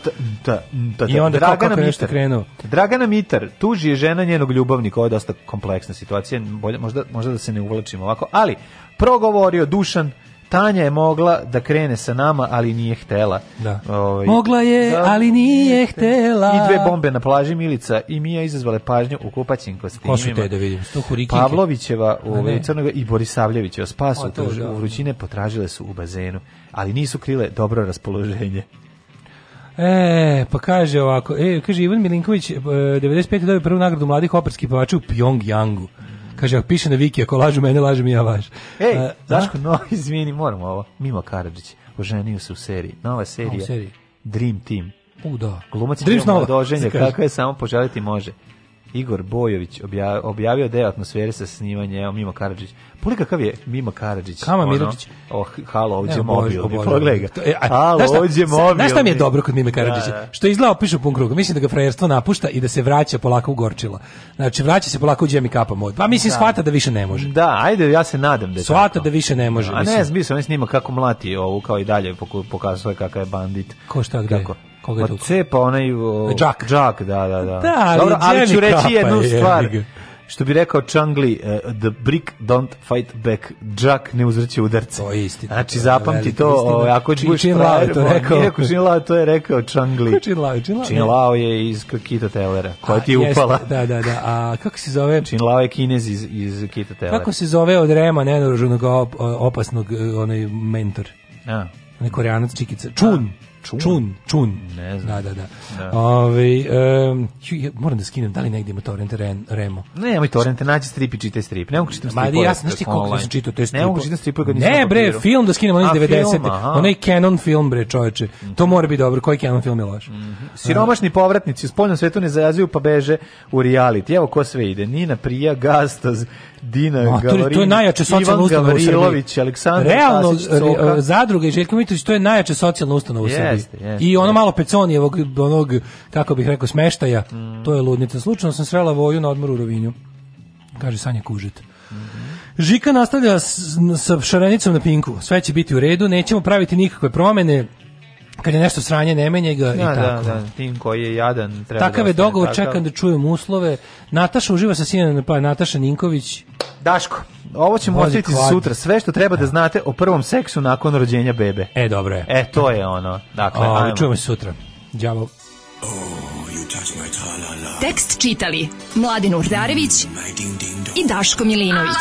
I onda Dragana kako nešto krenuo. Dragana Mitar, tuži je žena njenog ljubavnika, ovo je dosta kompleksna situacija, bolje, možda, možda da se ne uvlačimo ovako, ali progovorio Dušan Tanja je mogla da krene sa nama, ali nije htela. Da. Ove, ovaj, mogla je, da, ali nije htela. I dve bombe na plaži Milica i Mija izazvale pažnju u kupaćim kostimima. Ko su te da vidim? Pavlovićeva u ovaj, Crnoga i Borisavljevićeva spasu pa o, to, da, da. vrućine potražile su u bazenu, ali nisu krile dobro raspoloženje. E, pa kaže ovako, e, kaže Ivan Milinković, 95. E, dobio prvu nagradu mladih operskih pevača u Pjongjangu. Kaže, ako piše na Viki, ako lažu mene, lažem i ja vaš. Ej, uh, Daško, no, izvini, moramo ovo. Mimo Karadžić, oženio se u seriji. Nova serija. Nova serija. Dream Team. U, da. Glumac Dream Snova. Doženje, kako je samo poželiti može. Igor Bojović objavio, objavio deo atmosfere sa snimanjem Mimo Karadžić. Poli kakav je Mimo Karadžić? Kama Miradžić. Oh, halo, ovdje je mobil. Pogledaj ga. halo, ovdje je mobil. Znaš šta mi je dobro kod Mime Karadžića? Da, da. Što izgleda pišu pun krug. Mislim da ga frajerstvo napušta i da se vraća polako u gorčilo. Znači, vraća se polako u džemi kapa mod. Pa mislim, da. shvata da više ne može. Da, ajde, ja se nadam da je Shvata tako. da više ne može. A ne, mislim, on snima kako mlati ovu, kao i dalje pokazuje kakav je bandit. Ko šta, gde? Kako? Koga pa Od cepa onaj... O, džak. da, da, da. da ali, Dobro, ali ću reći jednu pa stvar. Je što bi rekao Changli, uh, the brick don't fight back, džak ne uzvrće udarce. To je istina. Znači, zapamti to, o, ovaj, ako ćeš buš frajer, to pa rekao. Nije Čin Lao, to je rekao Changli. Čin Lao, Čin Lao. Čin Lao je iz Kita Tellera, koja ti je upala. Da, da, da. A kako se zove? Čin Lao je kinez iz, iz Kita Tellera. Kako se zove od Rema, nenaruženog opasnog, onaj mentor? A. Onaj koreanac čikica. Čun! A. Čun? Čun, čun. Ne znam. Da, da, da. da. Ove, um, ja moram da skinem, da li negdje ima torrent Ren, Remo? Ne, ima torrente, nađi strip i čitaj strip. Ne mogu čitam strip. Ma ja sam ti koliko sam čitao te strip. Ne mogu čitam strip kad nisam. Ne, bre, film da skinem onaj 90. Onaj Canon film bre, čoveče. To mora biti dobro, koji Canon film je loš. Mm -hmm. Siromašni povratnici u spoljnom svetu ne zajazuju pa beže u reality. Evo ko sve ide. Nina Prija, Gastaz, Dina Matori, to je najjače socijalna ustanova u Srbiji. Aleksandar Realno, Kasić, e, Zadruga i Željko Mitrović, to je najjače socijalna ustanova u Srbiji. Jeste, I ono jeste. malo peconijevog, onog, kako bih rekao, smeštaja, mm. to je ludnica. Slučajno sam srela voju na odmoru u Rovinju, kaže Sanja Kužet. Mhm. Žika nastavlja sa šarenicom na pinku. Sve će biti u redu, nećemo praviti nikakve promene, kad je nešto sranje ne menja ga da, i da, tako. Da, da, tim koji je jadan treba. Takav da je dogovor, takav. čekam da čujem uslove. Nataša uživa sa sinom, pa Nataša Ninković. Daško, ovo ćemo ostaviti sutra. Sve što treba da, da znate o prvom seksu nakon rođenja bebe. E, dobro je. E, to je ono. Dakle, o, ovaj, ajmo. Čujemo se sutra. Đavo. Oh, Tekst čitali Mladin Urdarević mm, i Daško Milinović